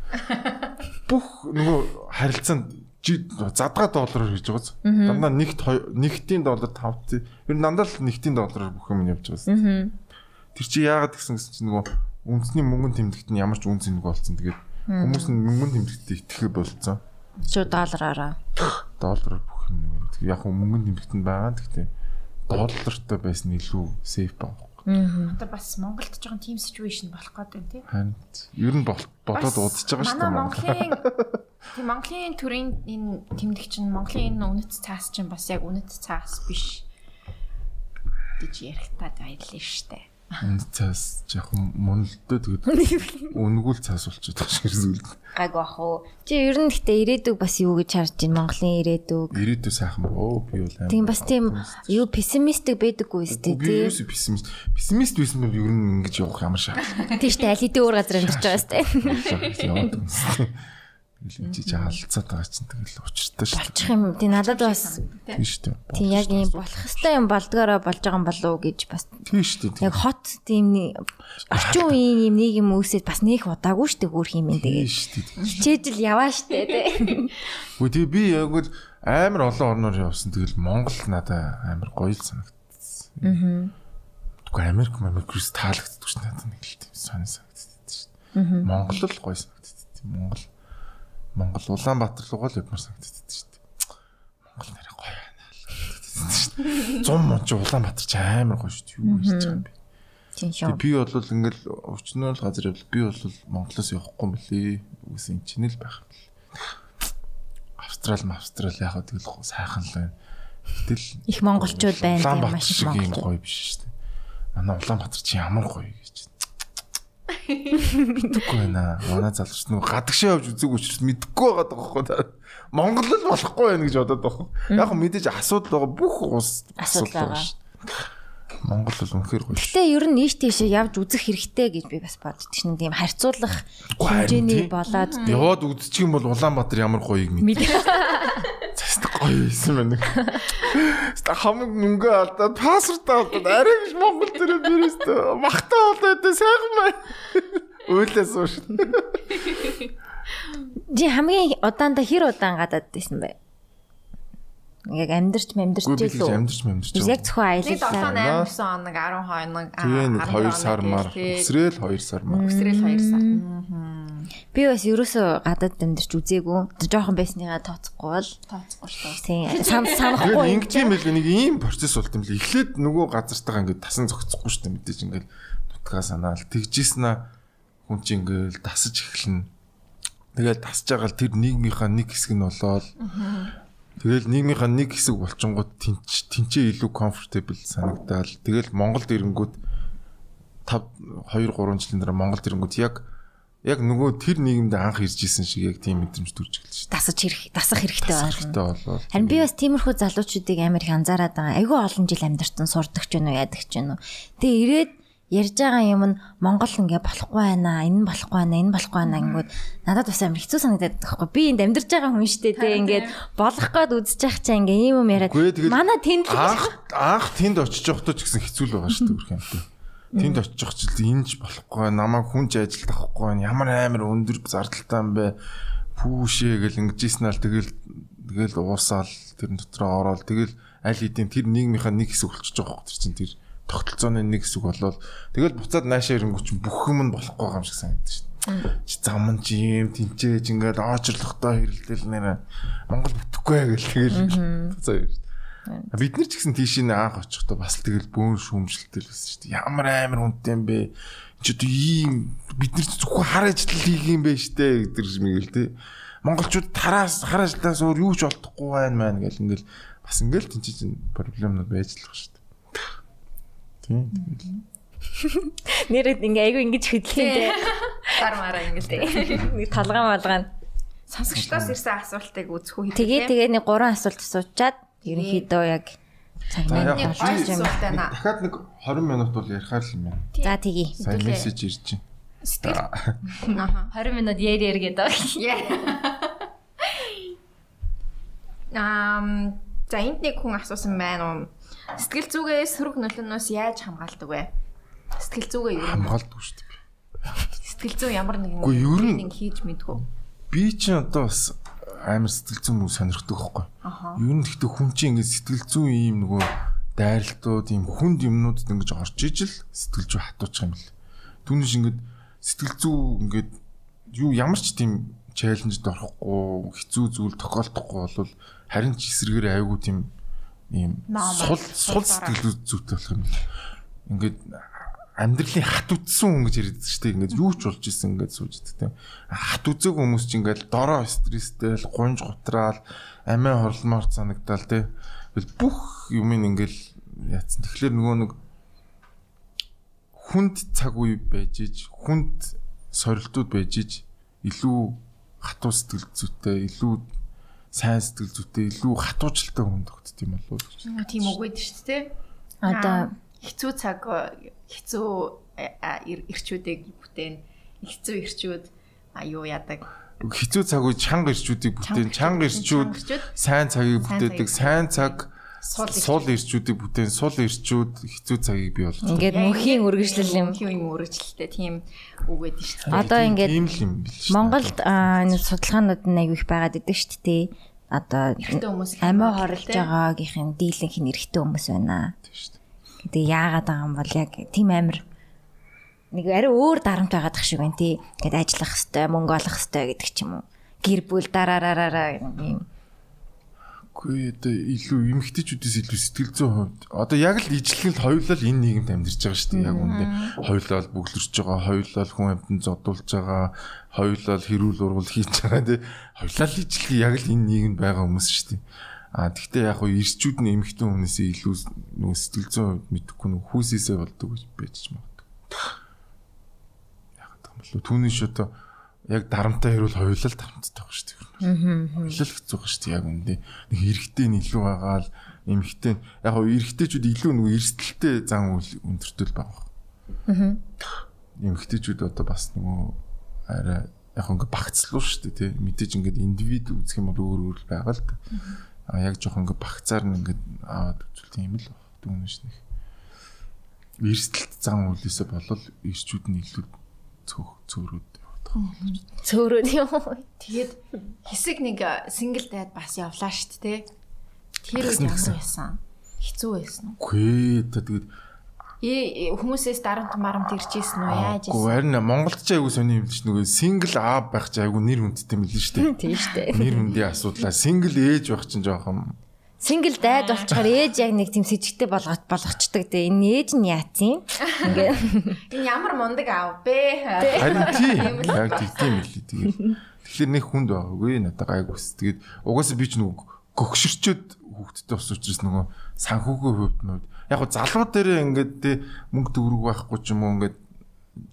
Бүх нөгөө харилцаанд жи- задгаа доллараар хийж байгааз. Дандаа нэгт нэгтийн доллар 5 ер нь дандаа л нэгтийн доллараар бүх юм нь явж байгааз. Тэр чи яагаад гэсэн гэсэн чинь нөгөө үндэсний мөнгөнд тэмдэгт нь ямар ч үн цэнэг болсон. Тэгээд хүмүүс нь мөнгөнд тэмдэгтээ итгэхэ болцсон. Шууд доллараараа. Доллараар бүх нэг. Яг хөө мөнгөнд тэмдэгт нь байгаа. Гэхдээ доллартай байсан илүү сейф баг. Одоо бас Монголд ч жоохон team situation болох гэдэг тийм. Харин ер нь бодоод удаж байгаа шүү дээ. Монголын тийм Монголын төрийн энэ тэмдэгч нь Монголын энэ үнэт цаас чинь бас яг үнэт цаас биш гэж ярих таад баярлаа штэ. Энд цаас жоохон мунлдөө тэгээд үнгүүл цаас болчиход байгаа шиг зүйл. Гайг бах уу. Чи ер нь гэхдээ ирээдүг бас юу гэж харж байна Монголын ирээдүг. Ирээдүй сайхан боо би бол амар. Тийм бас тийм юу пессимистик байдаггүй би тий. юусе пессимист. Пессимист байсан бол ер нь ингэж явах ямар шаа. Тийштэй аль хэдийн өөр газар амьдарч байгаа сте. Энэ чи хаалцаад байгаа чинь тэгэл учиртай шүү Болчих юм. Тийм надад бас. Тийм шүү тийм яг юм болох хэвээр юм болдгоороо болж байгаа юм болов уу гэж бас Тийм шүү яг хот тийм орчин үеийн юм нэг юм үүсээд бас нэх удаагүй шүү дээ. Хичээж л яваа штэ тий. Үгүй тэгээ би яг л амар олон орноор явсан. Тэгэл Монгол надад амар гоё л санагдсан. Аа. Үгүй Америк Америкс таалагддаг ш надад нэг л тийм сонир санагддаг ш. Монгол л гоё санагддаг. Монгол Монгол Улаанбаатар руу л явмаар санагддаг ш. Монгол нэрээ гоё байна л. Зум монч Улаанбаатар ч амар гоё ш. Юу хийж байгаа юм бэ? Тийм шүү. Би бол ингээл өвчнөө л газар явбал би бол Монголоос явахгүй юм билий. Үгүй чинь л байх юм бэл. Австрал, Австрал яг тэгэл сайхан л байна. Гэтэл Их монголчууд байна Улаанбаатар шиг юм гоё биш шүү дээ. Манай Улаанбаатар чи ямар гоё гэж. Мэдгүй байна. Манай залууч нөгөө гадагшаа явж үзег учраас мэдгүй байгаа байхгүй та. Монгол л болохгүй байх гэж бодоод байгаа. Яг хөө мэдээж асуудал байгаа бүх ус Асуудал байгаа. шүү. Монгол бол үнэхээр гоё. шүү. Гэтэ ер нь нийт тийшээ явж үзэх хэрэгтэй гэж би бас боддог шин тийм харьцуулах хэмжээний болоод тийм Яваад үзчих юм бол Улаанбаатар ямар гоёг мэд. Цаст гоё юм байна. Ста хамаг мөнгө алдаад пассворд алдаад арай биш Монгол дээр бэрээстэй махтаа болоод сайхан байна. Өөлөө сууш. Жи хамгийн удаанда хэр удаан гадаад байсан бэ? Яг амьдарч амьдарч би илүү. амьдэрч амьдэрч. Биш яг зөвхөн Нэг 7 аялалаа. 8 хоног 10 хоног Тэгээ нэг 2 сар мар. Өсрөөл 2 сар мар. Өсрөл 2 сар. Би бас ерөөсөө гадаад амьдарч үзээгүй. Жохон байсныгаа тооцохгүй бол Тооцохгүй шүү тийм санахгүй ингэ юм бэл нэг ийм процесс болт юм л. Эхлээд нөгөө газартайгаа ингээд тасан зогцохгүй шүү дээ мэдээж ингээд нутгаа санаал тэгжсэн аа хүн чинь ингээд дасаж эхэлнэ. Тэгэл тасж байгаа л тэр нийгмийнхаа нэг хэсэг нь болоод Тэгэл нийгмийнхаа нэг хэсэг болчингууд тэнч тэнцээ илүү comfortable санагдаал. Тэгэл Монголд ирэнгүүт 5 2 3 жилийн дараа Монголд ирэнгүүт яг яг нөгөө тэр нийгэмд анх ирж исэн шиг яг тийм мэдрэмж төрж эхэлж шүү. Дасаж хэрэг дасах хэрэгтэй Хэрэгтэй байна. болоод. Харин би бас тиймэрхүү залуучуудыг амар их анзаараад байгаа. Айгүй олон жил амьдарсан сурдаг ч юм уу яадаг ч юм уу. Тэгээ ирээд ярьж байгаа юм нь Монгол ингээ болохгүй байна. Энэ нь болохгүй байна. Энэ болохгүй байна гингүүд надад бас амар хэцүү санагдаад байхгүй. Би энд амьдарч байгаа хүн шүү дээ. Тэ ингээд болох гээд үзэж явах чаа ингээ ийм юм яриад. Манай тэнд л анх анх тэнд очиж явахдаа ч гэсэн хэцүү л байгаа шүү дээ үрх юмтай. Тэнд очиж явах чил энэч болохгүй намайг хүнж ажилд авахгүй байна. Ямар амар өндөр зардалтай юм бэ? Пүүшээ гэл ингэжсэн л тэгэл тэгэл уусаал тэр дотроо ороод тэгэл аль хэдийн тэр нийгмийнхаа нэг хэсэг болчихж байгаа хөөх тэр чинь тэр тогтолцооны нэг хэсэг болоод тэгэл буцаад наашаа ирэнгүүт чинь бүх юм нь болохгүй байгаа юм шиг санагдаж шүү дээ. Чи зам нь чи юм тэнцээж ингээд оочрлохтой хэрэлдэл нэр Монгол бүтэхгүй гэл тэгэл буцаа дээ. Бид нар ч гэсэн тийш нэ анх очихдоо бас тэгэл бөөн шүүмжлэлтэй л байсан шүү дээ. Ямар амар хүнтэй юм бэ? Чи одоо ийм бид нар зөвхөн хар ажил хийх юм бэ штэ гэдэг шиг мэгэл те. Монголчууд тараас хар ажиллаас өөр юу ч олдохгүй байна маань гэл ингээл бас ингээл тэнцэж проблемнууд байж л байгаа шүү дээ. Тийм. нэрэд ингээ айгүй ингэж хөдлөе те. Гар мараа ингээл Нэг талгаан малгаан. сонсогчдоос ирсэн асуултыг үзэх үү Тэгээ тэгээ нэг гурван асуулт асуучаад ерөнхийдөө яг цагнаа Нэг асуулт байна. дахиад нэг 20 минут бол ярихаар л юм байна. За тэгье. Сайн мессеж ирж байна. Сэтгэл. Аха. 20 минут яар яар гэдэг. Ам за энд нэг хүн асуусан байна уу? Сэтгэл зүгээс сөрөг нөлөөнөөс яаж хамгаалдаг вэ? Сэтгэл зүгээ нь Хамгаалдаг шүү дээ. сэтгэл зүй ямар нэгэн тренинг хийж мэдгүй. Би чинь одоо бас амар сэтгэл зүйн муу сонирхдаг байхгүй. Ер нь гэхдээ хүн чинь ингээд сэтгэл зүйн ийм нөгөө дайралтууд ийм хүнд юмнуудад ингэж орж ижил сэтгэл зүй хатуучих юм л. Түүнээс ингээд сэтгэл зүй ингээд юу ямар ч тийм челленжд орохгүй хэцүү зүйл тохиолдохгүй бол харин ч эсрэгээр айгүй тийм ийм сул сул сэтгэл зүйтэй болох юм. Ингээд амьдралын хат үтсэн хүн гэж яриад шүү дээ. Ингээд юу ч болж исэн ингээд сууж идэх. Хат үзэг хүмүүс ч ингээд дороо стресстэй л гунж гутраал амиа хорлмоор санагдаал. Тэгэл бүх юм ингээд яатсан. Тэгэхээр нөгөө нэг хүнд цаг үе байж иж хүнд сорилтууд байж иж илүү хатуу сэтгэл зүйтэй илүү сайн сэтгэл зүйтэй илүү хатуучлалтай хүн тогтд юм болов уу тийм үг байдаг шүү дээ. Одоо хэцүү цаг хэцүү ирчүүдийг бүтээн хэцүү ирчүүд а юу яадаг? Хэцүү цаг үе чанга ирчүүдийг бүтээн чанга ирчүүд сайн цагийг бүтээдэг сайн цаг Сул ирчүүд. сул ирчүүдийг бүтээн сул ирчүүд хэцүү цагийг бий болгож. ингээд мөнхийн үргэлжлэл юм. мөнхийн юм үргэлжлэлтэй тийм үг байдаг шүү дээ. Одоо ингээд. Монголд аа, энэ судалгаанууд нь аягүй их байгаад идэг шүү дээ. Одоо амиа байна, хорлож тий. байгаагийнх нь дийлэнх нь эрэгтэй хүмүүс байна. Гэтэ яагаад байгаа юм бол яг тийм амир нэг ари өөр дарамт байгаад тах шиг байна тий. Ингээд ажиллах хэвээр мөнгө олох хэвээр гэдэг ч юм уу. Гэр бүл дараараараа юм. Үгүй одоо илүү эмгтээчүүдээс илүү сэтгэл зүйн хувьд. Одоо яг л ижлэхэд хоёулаа энэ нийгэмд амьдарч байгаа шүү дээ яг үндэ хоёулаа л бүглэрч байгаа хоёулаа хүн амьтан зодуулж байгаа хоёулаа хэрүүл ургал хийж байгаа тий. Хоёулаа л ижлэх яг л энэ нийгэмд байгаа хүмүүс шүү дээ. А тэгвэл яг хөө ирчүүд нь эмгтэн хүмүүсээ илүү нөгөө сэтгэл зүйн хувьд мэдэхгүй нөгөө хүүсээсээ болдог гэж байж магадгүй яг гэх юм бол түүнийш одоо яг дарамтаа хэрүүл хоёулаа л дарамттай байгаа шүү дээ Хөлөл хэцүү байгаа шүү дээ яг үндэ. Нэг эрэгтэй нь илүү байгаа л эмэгтэй яг хоо эрэгтэйчүүд илүү нөгөө эрсдэлтэй зан үйл өндөртөл байгаа. Аа. Эмэгтэйчүүд одоо бас нөгөө арай яг ингээ багцлуу шүү дээ тий. Мэдээж ингээд индивид үзэх юм бол өөр өөр байгаа л да. А яг жоох ингээ багцаар нь ингээд аваад үзвэл тийм л баг. Түүнээс нэг эрсдэлт зан үйлээсээ болол ирчүүд нь илүү цөөх цөөрөөд Цөөрөө юм. Тэгээд хэсэг нэг сингл дайд бас явлаа шүү дээ. Тэр үед тэгсэн. байсан? Хэцүү байсан уу? Үгүй та тэгээд Ээ хүмүүсээс дарамт марамт ирчихсэн үү? Яаж Гэхдээ ийсэн? харин Монголд ч айгу сони юм л ч нөгөө сингл аав байх ч айгу нэр хүндтэй мэлэн шүү дээ. Тийм шүү дээ. Нэр хүндийн асуудлаа сингл ээж байх чинь жоохон Сингл дайд болчоор ээж яг нэг тийм сэжигтэй болгож болгочдөг дээ. Энэ ээж нь яатсан? Ингээд Энэ ямар мундаг аав бэ? харин тийм яг тийм л тэгээд Тэгэхээр нэг хүнд байгаагүй надад гайгүйс. Тэгээд угаасаа би ч нөгөө гөгшөрчөөд хүүхдтэй ус учраас нөгөө санхүүгийн хувьд нь яг гоо залуу дээрээ ингээд мөнгө төгрөг байхгүй ч юм уу ингээд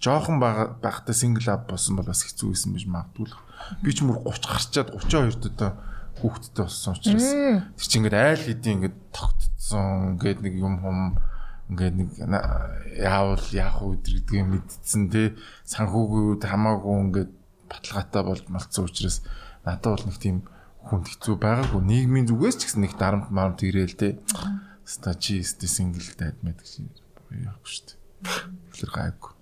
жоохон байхдаа сингл ап болсон бол бас хэцүү байсан байж магадгүй л. Би ч мөр 30 гарчаад 32 доо хүүхдтэй болсон учраас тэр чинь ингээд айл хэдийн ингээд тогтцсон ингээд нэг юм хум ингээд нэг яавал яах вэ гэдгийг мэдсэн те санхүүгийн үед хамаагүй ингээд баталгаатай болж малцсан учраас надад бол нэг тийм хүнд хэцүү байгаагүй нийгмийн зүгээс ч гэсэн нэг дарамт марамт ирээл те ста чи сте сингл дайд мэд гэж яахгүй шүү дээ. Тэгэхээр гайгүй.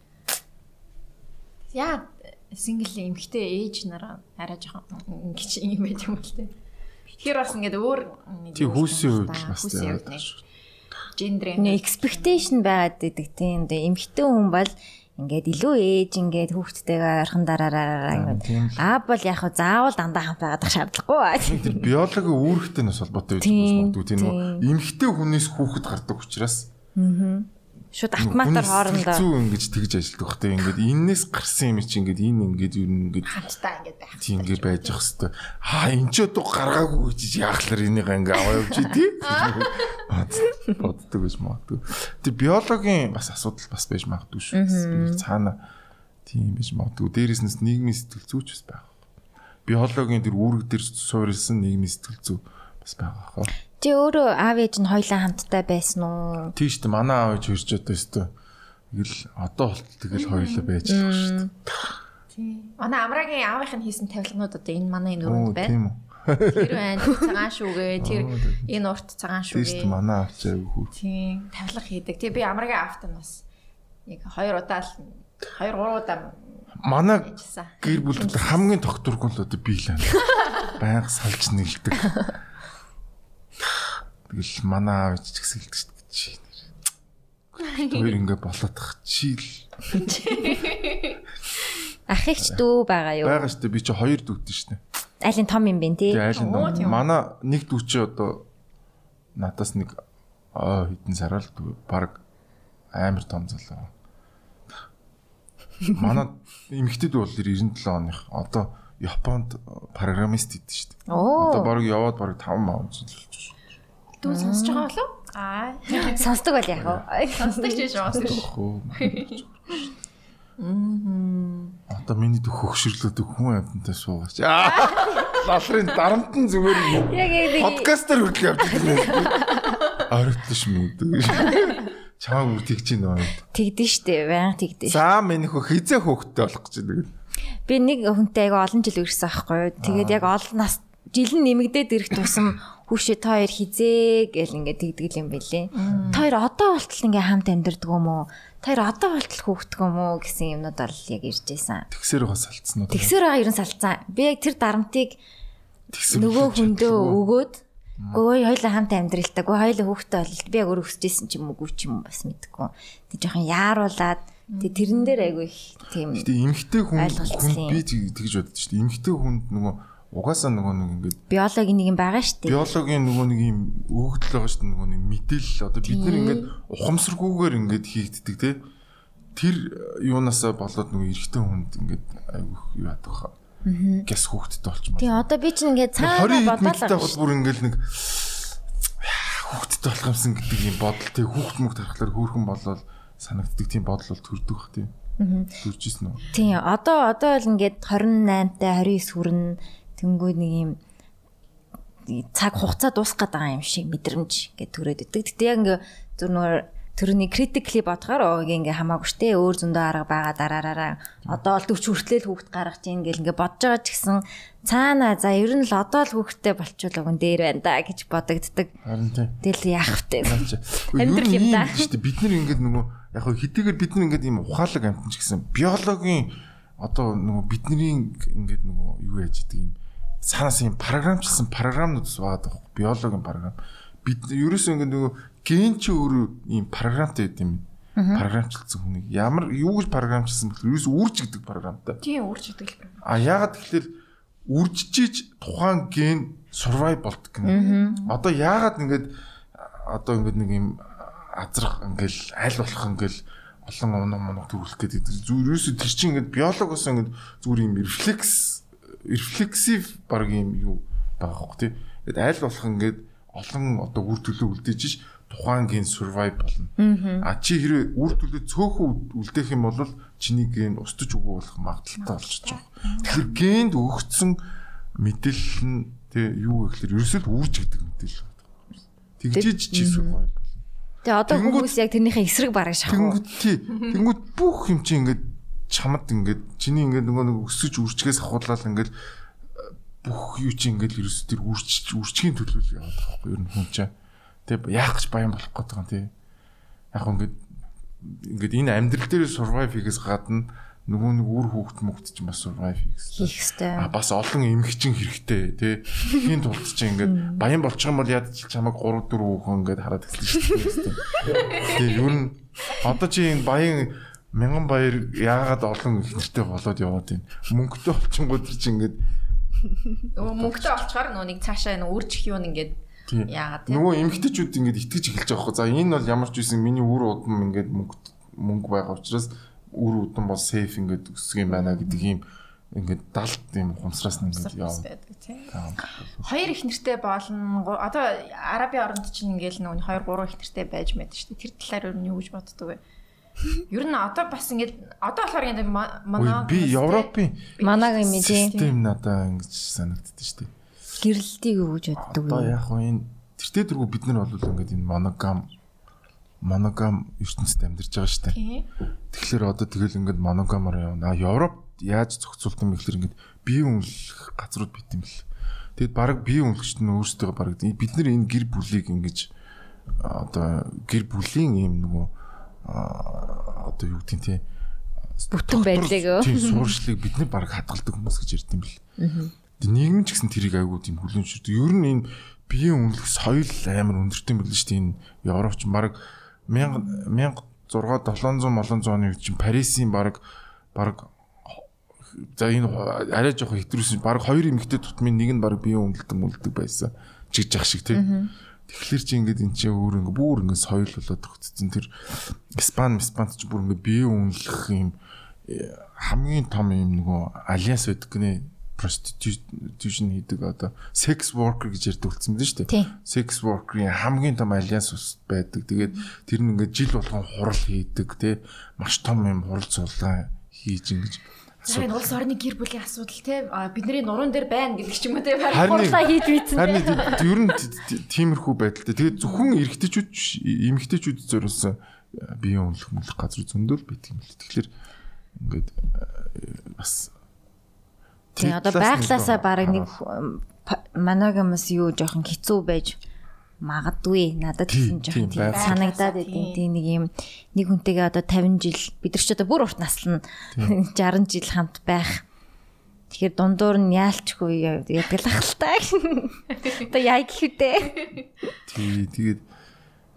Яа сингл эмхтэй ээж нараа арай жоохон ингэж юм байж юм л те. Тэгэхээр бас ингээд өөр тий хүүсийн хувьд бас гендер Нэг expectation байгаад идэг тийм. Тэгээ эмэгтэй хүн бол ингээд илүү ээж ингээд хүүхдтэйгээ ойрхон дараараа ингээд аа бол яг хаа заавал дандаа хамт байгаад шаардлагагүй. Тэр биологийн үүрэгтэй нас холбоотой байж магадгүй тийм үү. Эмэгтэй хүнээс хүүхэд гардаг учраас. Аа шууд автоматар хоорондоо. зүү ингэж тэгж ажилладаг те ингээд эннээс гарсан юм чи ингээд энэ ингээд юу ингээд хамтдаа ингээд байх. Тийм ингээд байж ах хэвээр хаа энэ ч одоо гаргаагүй гэж яахлаар энийг ингээд аваа явж тий боддог. Гэж магадгүй. Тий биологийн бас асуудал бас байж магадгүй шүү. Цаана тийм байж магадгүй. Дээрээс нь нийгмийн сэтгэл зүйч бас байх. Биологийн тэр үүрэг дээр суурилсан нийгмийн сэтгэл зүй бас байгаа хаа Чи өөрөө аав ээж нь хоёлаа хамтдаа байсан уу? Тийм шүү дээ. Манай аав ээж хөрч одоо өстө. Тэгэл одоо болтол тэгэл хоёлаа байж байгаа шүү дээ. Тийм. Манай амрагийн аавынх нь хийсэн тавилганууд одоо энэ манай энэ өрөөнд байна. Тийм үү. Тэр байна. Цагаан шүүгээ. Тэр энэ урт цагаан шүүгээ. Тийм манай аавч аяг хүү. Тийм. Тавилга хийдэг. Тэгээ би амрагийн аавтай нь бас яг хоёр удаа л хоёр гурван удаа манай гэр бүл дотор хамгийн тогтворгүй л одоо би л байна. Баян салж нэлдэг. Тэгэл манай аав ч дээ чи. Тэр ингээ болоод тах чи л. Ах ихч дүү байгаа юу? Байгаа шүү дээ. Би чи хоёр дүүтэй дээ. Айлын том юм бэ тий? Айлын том. Манай нэг дүү чи одоо надаас нэг аа хэдэн сар л баг амар том залуу. Манай эмэгтэйд бол 97 оных одоо Японд программист идэв шүү дээ. Одоо баг яваад баг 5 маун жил болж байна. Дүү сонсож байгаа болов? Аа. Сонсдог бол яах вэ? Сонсдог ч биш уусах. Мм. Одоо миний дөх хөгшөрлөөдөг хүн амьтантай суугаач. Лалрын дарамтан зүгээр подкастер хүртэл явж байгаа. Оройтш мөдөг. Чамаа үртгэж чинь нөө. Тэгдэн штэ, баян тэгдэн. За миний хөө хизээ хөөхтэй болох гэж байна. Би нэг хүнтэй айгаа олон жил үрсэн аахгүй юу. Тэгээд яг олон нас жил нь нэмэгдээд ирэх тусам хүүшээ та хоёр хизээ гэл ингээд тэгдэг юм бэлээ. Та хоёр одоо болтол ингээ хамт амьдэрдэг юм уу? Та хоёр одоо болтол хүүхддэг юм уу гэсэн юмнууд бол яг ирж байсан. Тэгсэр байгаа салцсан уу? Тэгсэр байгаа ерэн салцсан. Би яг тэр дарамтыг нөгөө хүндөө өгөөд Өө хоёлаа хамт амьдралтай. Өө хоёлаа хүүхдтэй болол. Би яг өөр өсөжсэн ч юм уу ч юм бас мэдгүй. Тэг жоохон яаруулаад тэг тэрэн дээр айгүй их тийм. Гэтэ эмгтэй хүн би тэгж боддог шүү дээ. Эмгтэй хүнд нөгөө угаасаа нөгөө нэг ингээд биологийн нэг юм байгаа шүү дээ. Биологийн нөгөө нэг юм өгөгдөл байгаа шүү дээ. Нөгөө нэг мэдээлэл одоо бид нар ингээд ухамсаргүйгээр ингээд хийгддэг те. Тэр юунаасаа болоод нөгөө эрэгтэй хүнд ингээд айгүй юу ядах хаа гэс хүүхдтэй болчихмоо. Тий одоо би чинь ингээд цаана бодлоо бол бүр ингээд нэг хүүхдтэй болох юмсан гэдэг юм бодол тий хүүхд мөх тархлаар хөөрхөн болол санагддаг тийм бодол бол төрдөг бах тий. Төржсэн үү? Тий одоо одоо бол ингээд 28 та 29 хүрнэ тэнгүү нэг юм цаг хугацаа дуусах гээд байгаа юм шиг мэдрэмж ингээд төрөөд өгдөг. Гэтэ яг ингээ зүр нөгөө төрөний critically бодохоор өөг ингээ хамаагүй штэ өөр зөндөө арга байгаа дараараа одоо л 40 хүртэл хүүхд гаргаж ийн гэл ингээ бодож байгаа ч гэсэн цаана за ер нь л одоо л хүүхдтэй болчихвол өгөн дээр байна да гэж бодогддаг. Харин тийм. Тэгэл яах вэ? Амьдрал юм да. Штэ бид нар ингээ нөгөө яг хэдийгээр бид нар ингээ ийм ухаалаг амтан ч гэсэн биологийн одоо нөгөө бидний ингээ нөгөө юу яаж идэг юм санаас юм програмчлсан програмнууд байгаа даа. Биологийн програм. Бид ерөөсөө ингээ нөгөө ген чи өөрөө ийм програмтай байд юм. Програмчлсан хүнийг ямар юу гэж програмчлсан бэл ерөөс үрж гэдэг програмтай. Тийм үрж гэдэг л. А яагаад тэгэхээр үржижиж тухайн ген survive болдог гэнэ. Одоо яагаад ингээд одоо ингээд нэг юм азрах ингээл аль болох ингээл олон оноо моног төрүүлэх гэдэг ерөөсө тэр чинь ингээд биологоос ингээд зүгээр юм рефлекс рефлексив баг юм юу байгаа хөх тий. Тэгэд аль болох ингээд олон одоо үр төлөө үлдээж ш тухайн ген survive болно. А чи хэрэг үр төлөө цөөхөн үлдээх юм бол чиний ген устж үгүй болох магадaltaй болчихж байгаа. Тэгэхээр генд өгөгдсөн мэдээлэл нь тий юу гэхээр ерөөсөө үүрч гэдэг мэдээлэл байна. Тэгжиж чи survive. Тэгээ одоо хүмүүс яг тэрнийхээ эсрэг бараг шахах. Тэнгүүд тий. Тэнгүүд бүх юм чи ингээд чамд ингээд чиний ингээд нөгөө нэг өсөж үрчгээс ахуулаад ингээд бүх юу чи ингээд ерөөс тэр үрчиж үрчгийн төлөө яваад байгаа байхгүй ер нь хүн чинь. Тэг яах гэж баян болох гээд байгаа тий. Яг ингээд ингээд энэ амьдрал дээр survive хийхээс гадна нөгөө нэг үр хүүхд мөхт ч бас survive хийх хэрэгтэй. Хийх хэрэгтэй. А бас олон эмгэгчин хэрэгтэй тий. Тхийн тулд чи ингээд баян болчих юм бол яд чамайг 3 4 хүүхэн ингээд хараад эхэлсэн шүү дээ. Тий ер нь одоо чи энэ баян мянган баяр яагаад олон их нэртэй болоод яваад байна. Мөнгөтэй болчихгоо тэр чи ингээд Нөгөө мөнгөтэй олчгаар нөгөө нэг цаашаа нөгөө үржих юм ингээд яагаад тийм. Нөгөө эмгтээчүүд ингээд итгэж эхэлж байгаа хөө. За энэ бол ямар ч үсэн миний үр удам ингээд мөнгө мөнгө байгаа учраас үр удам бол сейф ингээд өсөх юм байна гэдэг юм ингээд далд юм хумсраас нь ингээд яа. Хоёр их нэртэй болно. Одоо Араби оронд чинь ингээд нөгөө 2 3 их нэртэй байж мэд шүү дээ. Тэр талаар юу юу гэж боддөг вэ? Ер нь одоо бас ингээд одоо болохоор ингээд манай би Европын юм тий. Систем надаа ингэж санагддаг шүү дээ. Гэрэлтийг өгж боддог. Одоо яг хоо энэ тэртээ дэргүү бид нар бол ингээд энэ моногам моногам ертөнцид амьдарч байгаа шүү дээ. Тэгэхээр одоо тэгэл ингээд моногамаар явна. Европ яаж зохицуулт юм гэхэлэр ингээд бие үнэлэх газрууд бит юм бэл. Тэгэд баг бие үнэлэгчд нь өөрсдөө баг бид нар энэ гэр бүлийг ингэж одоо гэр бүлийн юм нөгөө одоо юу гэдэг тий бүтэн байдлыг тий сууршлыг бидний баг хадгалдаг хүмүүс гэж ярьд юм бэл. Тэгээ нийгэм ч гэсэн тэрийг айгуу тийм хүлэншүүрдэг. Ер нь энэ биеийн үнэлэх соёл амар өндөртэй байл шүү дээ. Энэ Европч баг 1000 1700 700 оны үед чинь Парисын баг баг за энэ арай жоох хэтрүүлсэн баг хоёр эмэгтэй тутмын нэг нь баг биеийн үнэлдэг үнэлдэг байсан. Чигж ах шиг тий. Тэгэхээр чи ингээд эн чинь өөр ингээд бүр ингээд соёл болоод төгсцэн тэр Испани Испанд ч бүр ингээд бие үнэлэх юм э, хамгийн том юм нөгөө альянс байдаг гинэ prostitution хийдэг одоо sex worker гэж ярьдаг болсон юм шүү дээ. Sex worker-ийн хамгийн том альянс ус байдаг. Тэгээд тэр нь ингээд жил болгон хурал хийдэг те маш том юм хурал цулаа хийж ингэж Энэ улс орны гэр бүлийн асуудал те бидний нуруунд дээр байна гэдэг ч юм уу те хурлаа хийж бийцэн. Харин ер нь тиймэрхүү байдалтай. Тэгээд зөвхөн эрэгтэйчүүд эмэгтэйчүүд зориулсан биеийн үнэлэх мүлэх газар зөндөл байдаг юм л. Тэгэхээр ингээд бас Тэгээ одоо байглаасаа баг нэг моногамс юу жоохон хэцүү байж магадгүй надад тийм жоохон тийм санагдаад идэв. Тийм нэг юм нэг хүнтэйгээ одоо 50 жил бид нар ч одоо бүр урт наслна 60 жил хамт байх. Тэгэхээр дундуур нь яалчгүй ядаг л ахaltaа. Одоо яа гэхүтээ. Тий, тэгээд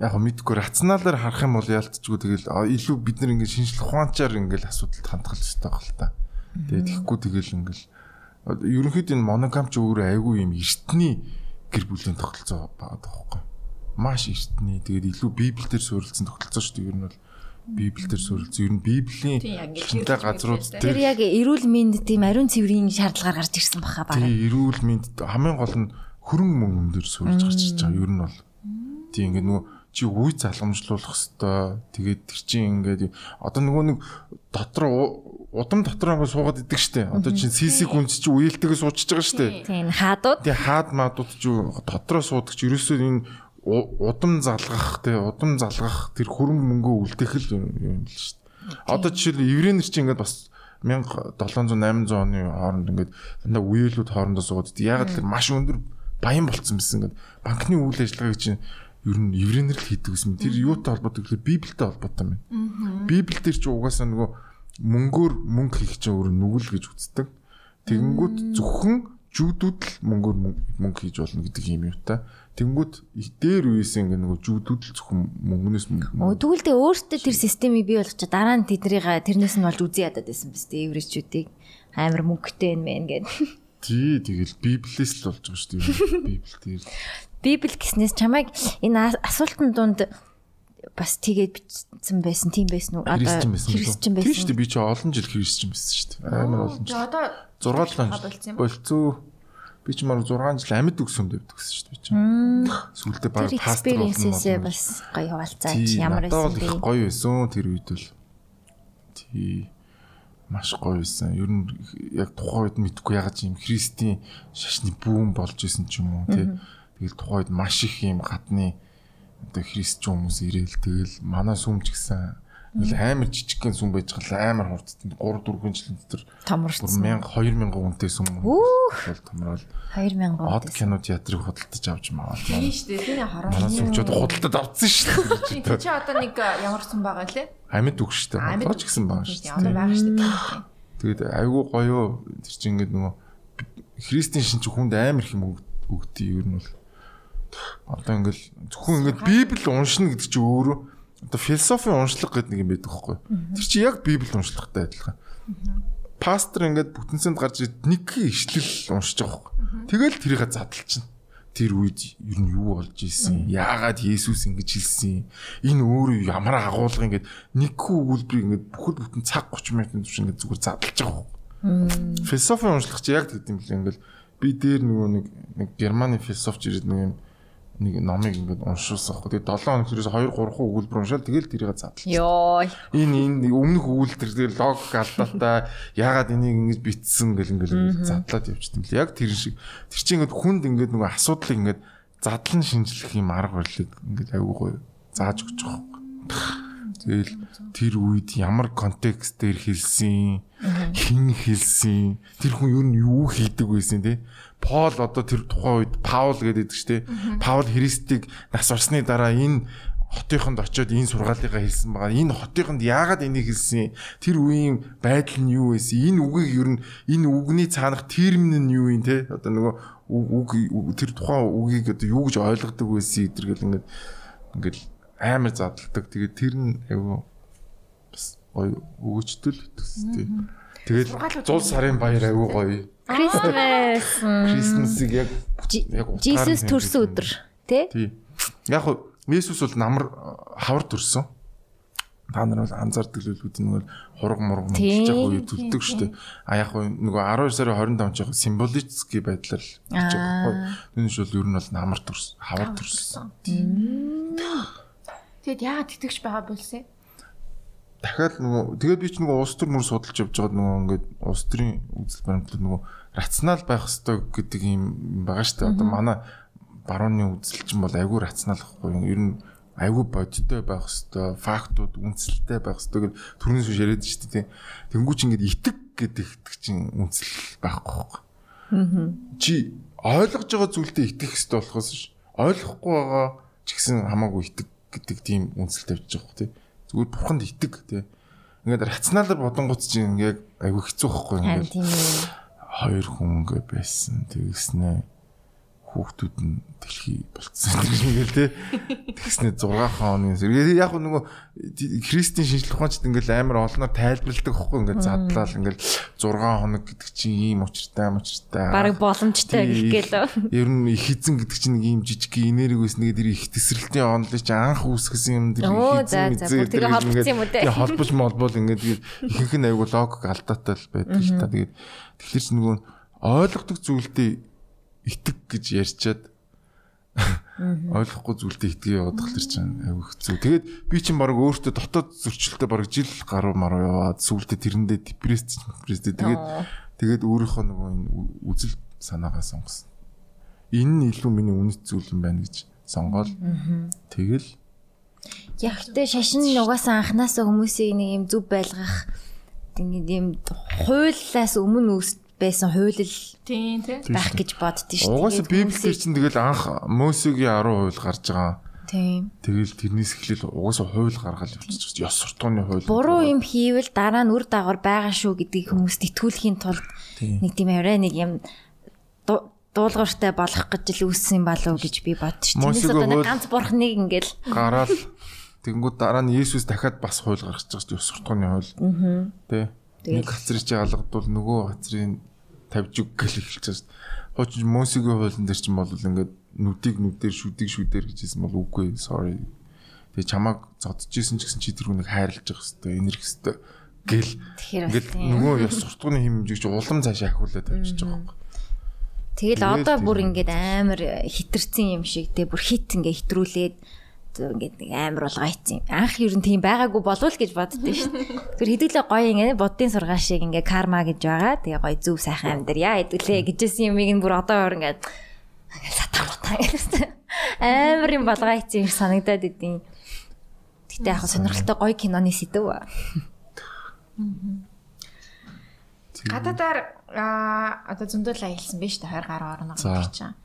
яг го мэдгүй рационалаар харах юм бол яалтчгүй тэгэл илүү бид нар ингээд шинжлэх ухаанчаар ингээд асуудалд хандгал хэрэгтэй баг л та. Тэгээд тэгэхгүй тэгэл ингээд ерөнхийдөө энэ моногам ч өөрөө айгүй юм эртний гэр бүлийн тогтолцоо байгаа байхгүй. Маш эртний тэгээд илүү библиэлд суурилсан тогтолцоо шүү дээ. Ер нь бол библиэлд суурилсан. Ер нь библийн шинтэй газрууд тэр яг эрүүл мэнд тийм ариун цэврийн шаардлагаар гарч ирсэн баха баг. Тийм эрүүл мэнд хамгийн гол нь хөрөн мөнгөн дээр суурилж гарч ирж байгаа. Ер нь бол тийм ингээд нөгөө чи үе залгамжлуулах хэвээр тэгээд тэр чинь ингээд одоо нөгөө нэг дотор удам дотор ингээд суугаад идэг штэ. Одоо чинь CC гүнц чи үеэлтэйгээ суучж байгаа штэ. Тийм хаадууд. Тэгээ хаад маадууд чи дотроо суудаг чи ерөөсөө энэ удам залгах те удам залгах тэр хөрөнгө мөнгөө үлдээх л юм л штэ. Одоо жишээл еврейнэр чи ингээд бас 1700 800 оны хооронд ингээд дандаа үеэлүүд хоорондоо суугаад ягаад тэр маш өндөр баян болцсон байсан ингээд банкны үйл ажиллагааг чинь ер нь еврейнэр л хийдэг гэсэн. Тэр юутай холбоотой гэхээр библиэтэй холбоотой юм. Библиэл дээр чи угаасаа нөгөө мөнгөөр мөнгө хийх чинь өөр нүгэл гэж үздэг. Тэгэнгүүт зөвхөн жүүдүүд л мөнгөөр мөнгө хийж болно гэдэг юм юу та. Тэнгүүд дээр үеэс ингээ нөгөө жүүдүүд л зөвхөн мөнгнөөс мөнгө. Тэгвэл тэ өөртөө тэр системийг бий болгож дараа нь тэднийг тэрнээс нь болж үзий ядаад байсан биз дээ еврейчүүдийг амар мөнгөтэй юм байна гэдэг. Тий, тэгэл библиэс л болж байгаа шүү дээ. Библи дээр. Библи гэснээс чамайг энэ асуултын дунд бас тэгээд бичсэн байсан тийм байсан уу? Христчэн байсан. Христчэн Тийм шүү байсан. дээ би чи олон жил христчэн байсан шүү дээ. Амар олон жил. одоо 6 7 болцсон. Би ч мар 6 жил амьд өгсөн дэвдэг гэсэн шүү дээ би чи. Сүлдээ баг пастор experience-ээсээ бас гоё хуваалцаач ямар байсан бэ? бэ? Гоё байсан тэр үед бол. Тий. Маш гоё байсан. Ер нь яг тухайн үед мэдгүй ягаад юм христийн шашны бүүн болж исэн ч юм уу тий. Тэгэл тухайн үед маш их юм гадны одоо христч хүмүүс ирээл тэгэл манай сүм ч гэсэн Тэгэл амар жижигхэн сүм байж гал амар хурдсан 3 4 жилийн дотор Томорсон. 1000 2000 хүнтэй сүм бол томрол 2000 од кино театрыг худалдаж авч маваад. Тийм шүү дээ. Тэний хороо. Манай сүмчүүд худалдаж авцсан шүү дээ. чи одоо нэг ямар сүм байгаа лээ? Амьд үг шүү дээ. Хоолойч гэсэн байгаа шүү Тийм, Одоо дээ. байгаа шүү дээ. Тэгээд айгүй гоё тэр чинь ингээд нөгөө христийн шинж хүнд амар их юм өгдөө ер нь бол одоо ингээд зөвхөн ингээд библ уншина гэдэг чинь өөрөө одоо философи уншлах гэдэг нэг юм байдаг байхгүй. Тэр чинь яг библ уншлагтай адилхан. Пастор ингээд бүтэнсэнд гарч нэг ишлэл уншиж байгаа байхгүй. Тэгэл тэрийг задлчихна. Тэр үед ер нь юу болж исэн? Яагаад Есүс ингэж хэлсэн? Энэ өөрөө ямар агуулга ингээд нэг хүү өгүүлбэрийг ингээд бүхэл бүтэн цаг 30 минутын турш ингээд зүгээр задлж байгаа байхгүй. Философи уншлах чи яг гэдэг юм лээ ингээд би дээр нөгөө нэг нэг германы философч ирээд нэг юм нэг номыг ингээд уншуулсан байхгүй. Тэгээ 7 хоног төрөөс 2 3 өгүүлбэр уншаал тэгэл тэрийг задлж. Йой. Энэ энэ өмнөх өгүүлбэр тэгээ логик алдаатай яагаад энийг ингэж битсэн гэл ингээл задлаад явчихсан юм лээ. Яг тэр шиг тэр чинь ингээд хүнд ингээд нөгөө асуудлыг ингээд задлан шинжлэх юм арга барилыг ингээд аягүй зааж өгч байгаа. Тэгэл тэр үед ямар контекст дээр хэлсэн, хэн хэлсэн, тэр хүн юу юу хийдэг байсан те. Пол одоо тэр тухайн үед Паул гэдэг чинь те. Паул Христийг нас орсны дараа энэ хотыохонд очиод энэ сургаалыгаа хэлсэн байгаа. Энэ хотыохонд яагаад энийг хэлсэн? Тэр үеийн байдал нь юу байсан? Энэ үгийг ер нь энэ үгний цаанах термин нь юу юм те? Одоо нөгөө үг тэр тухайн үгийг одоо юу гэж ойлгодог байсан гэдэргээл ингээд ингээд амар задлагдаг. Тэгээд тэр нь айгүй бас гоё өгөөчтөл итгэстэй. Тэгээд Сургаалууд 100 сарын баяр айгүй гоё. Christmas. Крисмсыг яг яг Jesus төрсөн өдөр. Тий. Яг хөө Есүс бол намар хавар төрсөн. Та нар бол анзаардаг л үлүүд нэг хураг мураг Тийм, мөчж яг үе төрдөг шүү дээ. А яг хөө нөгөө 12 сарын 25 ч яг символический байдлаар хийж байгаа байхгүй. Түүнээс бол ер нь бол намар төрсөн, хавар төрсөн. Тэгэд яагаад тэтгэж байгаа болсэй? Дахиад нөгөө тэгээд би ч нөгөө улс төр мөр судалж явж байгаад нөгөө ингээд улс төрийн үзэл баримтлал нөгөө рационал байх хэвээр гэдэг юм байгаа шүү дээ. Одоо манай барууны үзэл чинь бол айгүй рационал гэхгүй юу. Ер нь айгүй бодиттой байх хэвээр фактууд үнэлэлтэй байх хэвээр гэл төрнөөс биш яриад шүү дээ. Тэнгүүч ингээд итэг гэдэг чинь үнэлэл байхгүй байхгүй. Чи ойлгож байгаа зүйлдээ итгэх хэрэгтэй болохоос ш. Ойлгохгүй байгаа ч гэсэн хамаагүй итэг гэдэг тийм үнэлэл тавьж байгаа хөө тий. Зүгээр бурханд итэг тий. Ингээд рационалар бодонгууд чинь ингээд айгүй хэцүү байхгүй ингээд хоёр хүн ингээд байсан тэгснэ хүүхдүүд нь дэлхий болцсон гэл тий. Тэгснэ 6 хооны яг нөгөө христийн шинжлэх ухаанчд ингээд амар олноор тайлбарладаг хөхгүй ингээд задлал ингээд 6 хоног гэдэг чинь ийм учиртай учиртай Бараг боломжтой гэх гэлөө. Ер нь их эзэн гэдэг чинь нэг ийм жижиг энерги байсан нэг тэр их тесрэлтийн онлыг чи анх үүсгэсэн юм Оо, их эзэн тэр ингээд юм те? тий, холбож молбол ингээд ихэнх нь айгу логик алдаатай л байдаг ш та тэгээд тэгэхээр чи нөгөө ойлгодог зүйлдээ итэг гэж ярьчаад ойлгохгүй зүйлдээ итгэе яваад тахлаар чинь айгу хэцүү. Тэгээд би чинь баг өөртөө дотоод зөрчилтэй баг жил гаруй маруу яваад сүултээ тэрэндээ депресс депресстэй тэгээд тэгээд өөрийнхөө нөгөө энэ үзэл санаагаа сонгосон. Энэ нь илүү миний үнэт зүйл юм байна гэж сонгоол. Тэгэл Яг тэ шашин нь угаасаа анханасаа хүмүүсийг нэг юм зүв байлгах ингээд юм хуулиас өмнө байсан тий. байх гэж боддөө шүү дээ. угаасаа библиэр чинь тэгэл анх Мосегийн 10% гарч байгаа. Тийм. Тэгэл тэрнээс эхлээл угаасаа хууль гаргаад явчихчих. Ёс суртахууны хууль. Буруу юм хийвэл дараа нь үр дагавар байгаа шүү гэдгийг хүмүүст итгүүлэхийн тулд нэг тийм арай нэг юм ду- дуулууртай болох гэж л үүссэн юм болов уу гэж би бодчих. Тэрнээс одоо нэг хууль- ганц бурхныг ингээл гараад тэгэнгүүт дараа нь Есүс дахиад бас хууль гаргаж байгаа шүү дээ. Ёс суртахууны хууль. Аа. Тэ. Нэг газрыг чи алгадвал нөгөө газрын тавьж өг гэл дээ. Хуучин Мосегийн хуулийн дээр чинь бол ингээд нүдийг нүдээр шүдийг шүдээр гэжсэн бол үгүй sorry. Тэгээ чамааг зодж исэн ч гэсэн чи тэр хүнийг хайрлаж явах хэвээр энерги хэвээр гэл ингээд нөгөө ёс суртахууны хэмжээг чи улам цаашаа ахиулаад тавьчихж байгаа юм. Тэгэл одоо бүр ингээд амар хитэрсэн юм шиг те бүр хит ингээ хитрүүлээд ингээд нэг амар болгоцсон. Анх ер нь тийм байгаагүй болов л гэж боддөө шүү дээ. Тэр хэдүүлээ гоё ингээ буддын сургаал шиг ингээ карма гэж байгаа. Тэгээ гоё зөв сайхан амьдар яа хэдүүлээ гэжсэн юмыг нь бүр одоо өөр ингээд ингээд сатаа мутаа гэсэн. Амар юм болгоцсон юм санагдаад идэв. Гэтэ яг сонирхолтой гоё киноны сэдв. Гадаадаар аа одоо зөндөл аялсан биз дээ 20 гаруй орно За. гэж чинь.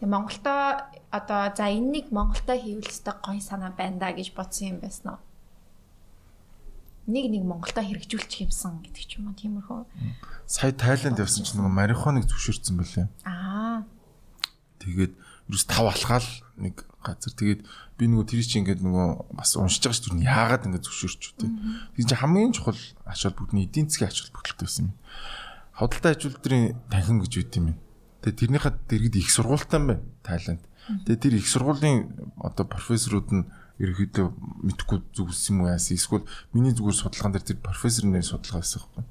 Тэгээ Монголдоо одоо за энэнийг Монголдоо хийвэл өстой гоё санаа байна да гэж бодсон юм байсан уу? Нэг нэг Монголдоо хэрэгжүүлчих юмсан гэдэг ч юм уу тиймэрхүү. Сая Тайланд явсан чинь нөгөө марихуаныг зөвшөөрсөн байлээ. Аа. Тэгээд ерөөс тав алхаал нэг газар тэгээд би нөгөө тэр чинь ингээд нөгөө бас уншиж байгаа шүү дээ яагаад ингээд зөвшөөрч үү те. Тэр чинь хамгийн чухал ач холбогдны эдийн засгийн ач холбогдолтой байсан юм. Худалдаа ажилтны танхим гэж үүд юм. Тэгээд тэрнийхээ дэргэд их сургуультай юм байна Тайланд. Тэгээд тэр их сургуулийн одоо профессорууд нь ерөөхдөө мэдхгүй зүгс юм уу яасан эсвэл миний зүгээр судалгаан дээр тэр профессорны судалгаа байсан байхгүй.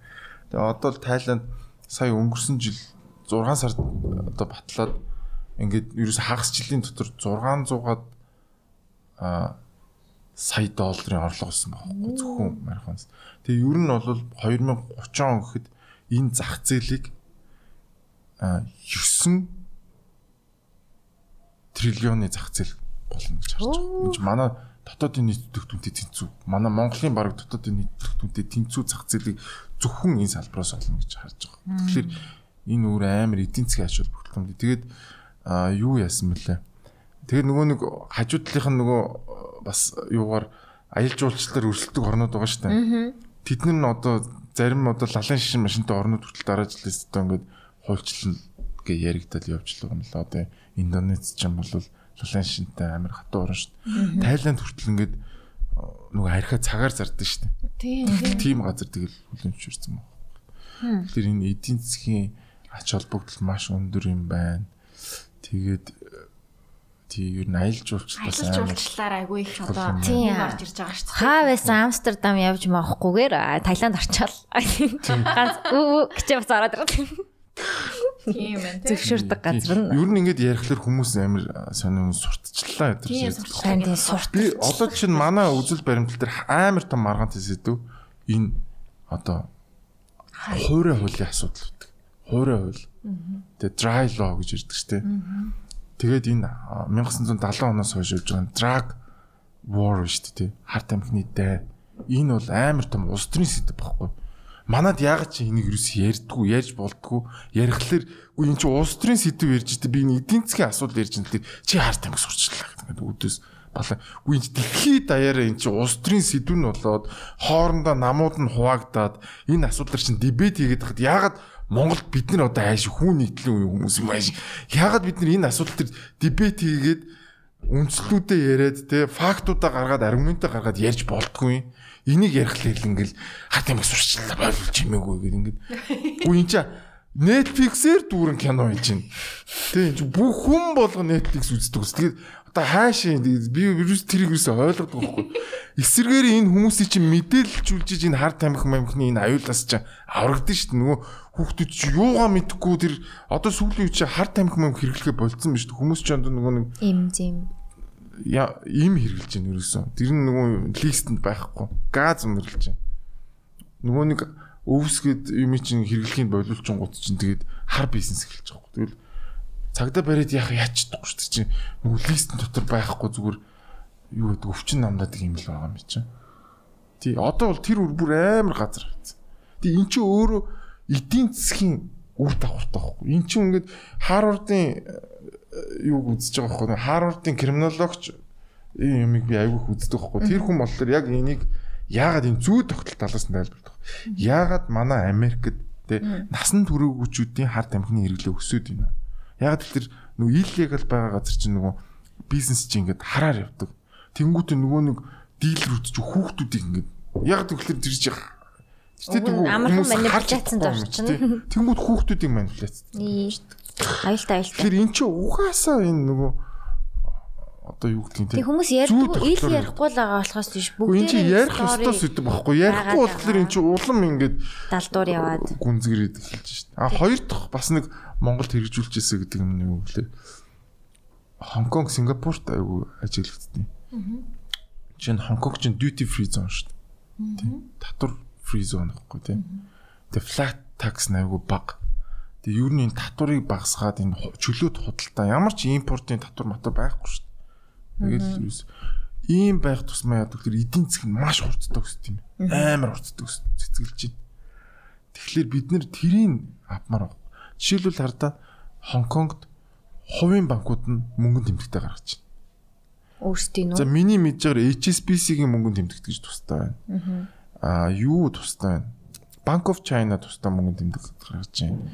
Тэгээд одоо л Тайланд сая өнгөрсөн жил 6 сард одоо батлаад ингээд ерөөс хагас жилийн дотор 600-аад а сая долларын орлого олсон байхгүй зөвхөн марафонс. Тэгээ ер нь бол 2030 он гэхэд энэ зах зээлийг 9 триллионы зах зээл болно гэж харж байгаа. Энд манай дотоодын нийт төвтөнтэй тэнцүү. Манай Монголын баг дотоодын нийт төвтөнтэй тэнцүү зах зээлийг зөвхөн энэ салбараас олно гэж харж байгаа. Тэгэхээр энэ өөр амар эдийн засгийн ач холбогдол юм. Тэгээд юу яасан мөлий. Тэгээд нөгөө нэг хажуу талынх нь нөгөө бас юугаар аялал жуулчлалаар өрсөлдөг орнууд байгаа шүү дээ. Тэд нар нь одоо зарим одоо лалын шишин машинтай орнууд хүртэл дараачлалээс одоо ингээд хуульчлал гэ яригдал явж л байгаа юм л одоо Индонез ч юм бол лалын шишинтай амар хатуу орн шүү дээ. Тайланд хүртэл ингээд нөгөө харьхаа цагаар зардаг шүү дээ. Тийм. Тийм газар тэгэл хүлэмжшэрсэн байна. Тэр энэ эдийн засгийн ач холбогдол маш өндөр юм байна. Тэгээд тий ер нь аялал жуулчлалаас Аялал жуулчлалаар айгүй их одоо. Тийм. орж ирж байгаа шүү дээ. Хаа байсан Амстердам явж маахгүйгээр Таиланд орчаал. Ганц үү гэж бас ороод ирлээ. Тийм байна. тийм. Зөвшөөрдөг газар нь. Нь ингэж ярихлаар хүмүүс амар сонин сурталчлаа Тийм гэдэг. сурч Танд энэ сурт. Би одоо чинь манай үзэл баримтал дээр амар том маргаантай сэдв энэ одоо хуурай хуулийн асуудал үүдэг. Хуурай хууль. Тэгээ dry law гэж ирдэг штэ. Тэгээд энэ а, 1970 оноос хойш явж байгаа drug war шүү дээ. Харт амхны дай. Энэ бол амар том улс төрийн сэдв байхгүй. Манад яагаад чи энийг юус ярьдггүй, ярьж болдггүй. Ярихлаар үгүй эн чи улс төрийн сэдв ярьж дээ. Би энэ эдийн засгийн асуудал ярьж байгаа. Чи харт амх сурчлаа гэдэг үдээс бала. Үгүй энэ дэлхийд даяараа эн чи улс төрийн сэдв нь болоод хоорондоо намууд нь хуваагдаад энэ асуудал чинь дебет хийгээд хахад яагаад Монголд бид нар одоо ааш хүн нийтлэн хүмүүс юм ааш. Яагаад бид нар энэ асуудал төр дебет хийгээд үндслүүдээ яриад те фактуудаа гаргаад аргументаа гаргаад ярьж болтгүй. Энийг ярихлаа л ингээл хат юм сурчлаа бойлж чимээгүй гэдэг ингээд. Үгүй энэ ча Netflix-ээр дүүрэн кино хийж байна. Тэ энэ бүх хүн болго Netflix үздэг ус. Тэгээд одоо хаашаа би вирус тэрийг юусе ойлгодог байхгүй. Эсвэргээр энэ хүмүүсийн чинь мэдээлэлжүүлж энэ хар тамхи мамхны энэ аюулаас чинь аврагдсан шүү дээ. Нөгөө хүүхдүүд чи юугаа мэдхгүй тэр одоо сүүлийн үе чи хар тамхи мамх хэрэглэхэ болцсон биз дээ. Хүмүүс ч одоо нөгөө нэг Им зим. Им хэрглэж байна ерөөсөө. Тэр нь нөгөө листэнд байхгүй. Газ өндөрлж байна. Нөгөө нэг өвсгэд юм чинь хэрэглэхийн боловлчин гут чинь тэгээд хар бизнес эхэлж байгаа. Тэгэл цагдаа бариад яах яачдаггүй шүү дээ чинь. Нөгөө листэн дотор байхгүй зүгээр юу гэдэг өвчин намдаад юм л байгаа юм чинь. Тий одоо бол тэр үр бүр амар газар хайцсан. Тий эн чинь өөрөө эдийн засгийн үр дагавартай байхгүй. Эн чинь ингээд Харвардын юуг үзэж байгаа байхгүй. Харвардын криминологч энэ юмыг би айгүйх үздэг байхгүй. Тэр хүн болохоор яг энийг яагаад энэ зүй тогтолт талаас нь тайлбардаг. Яагаад манай Америкт тэ насан туршигчүүдийн хар тамхины хэрэглээ өсөд байна. Яагаад тэр нөгөө illegal байгаа газар чинь нөгөө бизнес чинь ингээд хараар явдаг. Тэнгүүтээ нөгөө нэг дилерүүд чинь хүүхдүүдийг ингээд яг тэгэхээр тэр чинь Тэгтээ Уг нь амархан манипуляцанд орчихно. Тэнгүүд хүүхдүүдийг манипуляц. Аюултай аюултай. Тэгэхээр эн чинь угаасаа энэ нөгөө одоо юу гэдгийг Тэг хүмүүс ярьдгүй ил ярихгүй л байгаа болохоос биш бүгд энэ чинь ярих ёстой сэдв байхгүй ярихгүй болохоор эн чинь улам ингээд далдуур яваад. гүнзгийрээд эхэлж шít. А хоёр дахь бас нэг Монголд хэрэгжүүлжсэн гэдэг юм юу гэлээ. Хонконг, Сингапурт айгу ажиглагдсан. Чин Хонконг чин duty free zone шүү дээ. Татвар free zone гэхгүй тийм. Тэгээ flat tax айгу бага. Тэгээ юу нэг татварыг багасгаад энэ чөлөөт худалдаа ямар ч импортын татвар матар байхгүй шүү дээ. Тэгээд ерөөс ийм байх тусмаа яадаг тэр эдийн засаг нь маш хурцдаг өсдөг юм. Амар хурцдаг цэцгэлж байна. Тэгэхээр бид нэр тэрийг авмаар байна. Жишээлбэл хардаа Хонконгт хувийн банкуд нь мөнгөнд тэмдэгтэй гаргаж байна. Өөрсдийн За үү? миний мэдж байгаа HSBC-гийн мөнгөнд тэмдэгдэж гэж тустай байна. Аа юу тустай байна? Bank of China тустай мөнгөнд тэмдэг гаргаж байна.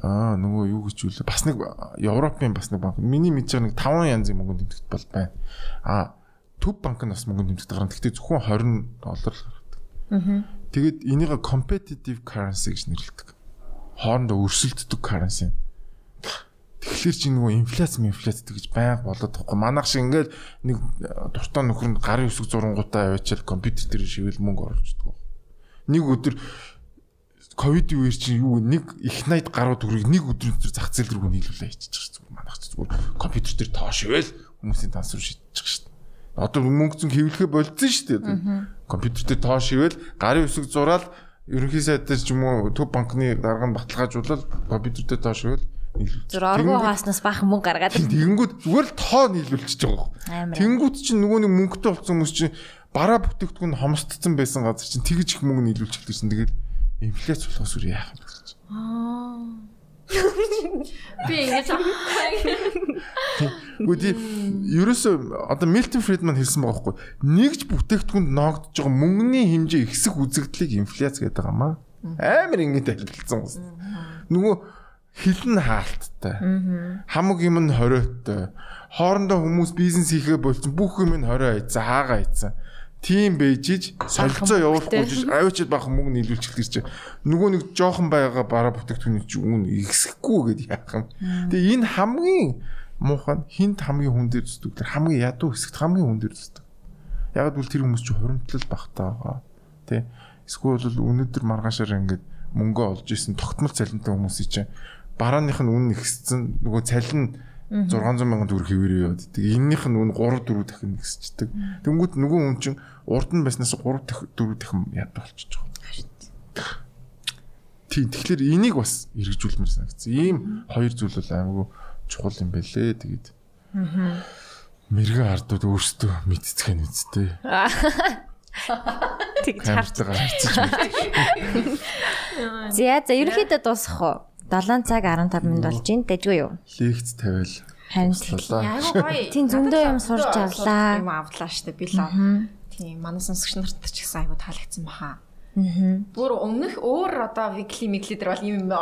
Аа нөгөө юу гэж үлээ бас нэг Европын бас нэг банк миний мэдж байгаа нэг 5 янзын мөнгөнд тэмдэгт бол байна. Аа Төв банк нь бас мөнгөнд тэмдэгт гарна. Гэхдээ зөвхөн 20 доллар л гаргадаг. Тэгээд энийг competitive currency гэж нэрлэдэг. Хоорондоо өрсөлддөг currency. Тэгэхээр чи нөгөө инфляц инфляц гэж байнга болоод тахгүй. Манайх шиг ингээд нэг дуртай нөхөр нь гарын үсэг зурангуудаа аваачаал компьютер дээр шивэл мөнгө оруулждаг. Нэг өдөр ковидын үеэр чинь юу нэг их 80 гаруй төгрөгийг нэг өдрийн дотор зах зээл рүү нийлүүлээ хийчих зүгээр манайх чинь зүгээр компьютер дээр тоошвол хүмүүсийн тансруу шийдчих шүү дээ. Одоо мөнгө зэн хэвлэхэ болцсон шүү дээ. Компьютер дээр тоошвол гарын үсэг зураал ерөнхий сайдаар ч юм уу төв банкны дарга нь баталгаажуулал компьютер дээр тоошвол. Зур оргуу хааснаас баахан мөнгө гаргаад Тэгэнгүүт зүгээр л тоо нийлүүлчихэж байгаа юм. Тэнгүүт чинь нөгөө нэг мөнгөтэй болсон хүмүүс чинь бараа бүтээгдэхүүн хомсдсон байсан газар чинь тэгж их мөнгө нийлүүлчихдэг чинь тэгээд инфляц болохоос үр яах юм бэ? Би ингэж Үгүй ерөөсөө одоо Milton Friedman хэлсэн байгаа байхгүй нэгж бүтээгдэхүүнд ноогдож байгаа мөнгөний хэмжээ ихсэх үзэгдлийг инфляц гэдэг юм аа. Амар ингэж тайлбарлсан хүмүүс. Нөгөө хилэн хаалттай. Хамаг юм нь хориоттой. Хоорондоо хүмүүс бизнес хийхээ болсон бүх юм нь хорио айцсан, хаагаа айцсан. Тийм бэжиж солилцоо явуулахгүй жиж авчид бах мөнгө нийлүүлчих гэж чинь нөгөө нэг жоохон байгаа бараа бүтээгдэхүүний чинь үн ихсэхгүй гэдээ яах юм. Тэгээ энэ хамгийн муухан хинт хамгийн хүн дээр зүтдэг тэр хамгийн ядуу хэсэгт хамгийн хүн дээр зүтдэг. Яг л тэр хүмүүс чинь хуримтлал багтаа байгаа. Тэ. Эсвэл бол өнөөдөр маргаашаар ингээд мөнгө олж исэн тогтмол цалинтай хүмүүсийн чинь барааных нь үн ихссэн нөгөө цалин 600 сая төгрөг хэвээр яваад. Тэгээ энэнийх нь үн 3 4 дахин ихсчихдэг. Тэнгүүд нөгөө хүн чинь урд нь байснаас 3 дахин 4 дахин ядуу болчихж байгаа. Тийм тэгэхээр энийг бас хэрэгжүүлмээр санагдсан. Ийм хоёр зүйл бол аймаггүй чухал юм бэлээ. Тэгээд мэрэгэн ардууд өөрсдөө мэдцэх нь үсттэй. тэгж харж. Мэдчих. За за ерөнхийдөө дуусах уу? 7 цаг 15 минут болж байна. Дэжгүй юу? Лекц тавиал. Харин гоё. Тийм, зөндөө юм сурч авлаа. Юм авлаа штэ би л. Тийм манай сонсогч нарт ч гэсэн айгу таалагдсан баха. Бүр өмнөх өөр одоо weekly weekly дээр бол юм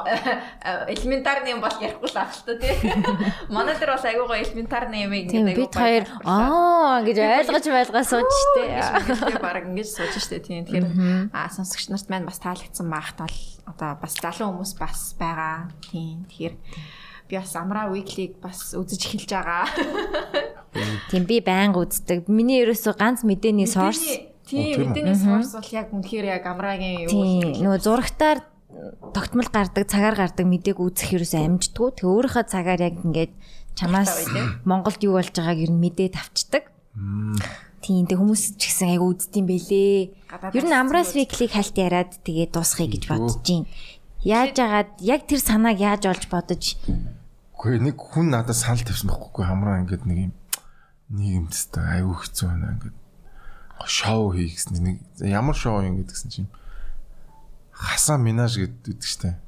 элементарны юм бол ярихгүй л ах л та тий. Манай дээр бол айгуу гоё элементарны юм Тийм ингээд бид хоёр аа гэж ойлгож байлгаа сууж штэ. Тэгээ баг ингэж сууж штэ тийм. Тэгэхээр аа сонсогч нарт маань бас таалагдсан байхт бол одоо бас залуу хүмүүс бас байгаа. Тийм. Тэгэхээр би бас амраа weekly бас үзэж эхэлж байгаа. Тийм би байнга үздэг. Миний ерөөсөө ганц мэдээний source Тийм мэдээний source бол яг үнэхээр яг амраагийн юу Тийм нөгөө зурагтаар тогтмол гардаг, цагаар гардаг мэдээг үзэх ерөөсөө амждггүй. Тэгээ өөрийнхөө цагаар яг ингээд чамаас? Монголд юу болж байгааг ер нь мэдээд авчдаг. Тийм тэг хүмүүс ч гэсэн айгу үздэм бэлээ. Ер нь Амрас? Weekly-г хальт яриад тэгээ дуусгая гэж бодож байна. Яаж агаад яг тэр санааг яаж олж бодож Гэхдээ нэг хүн надад санал тавьсан байхгүй хамраа ингээд нэг юм нийгэмдстэй аюу хэцүү байна ингээд шоу хий гэсэн нэг ямар шоу юм гэдгсэн чинь Хасан Минаж гэдэг штэ.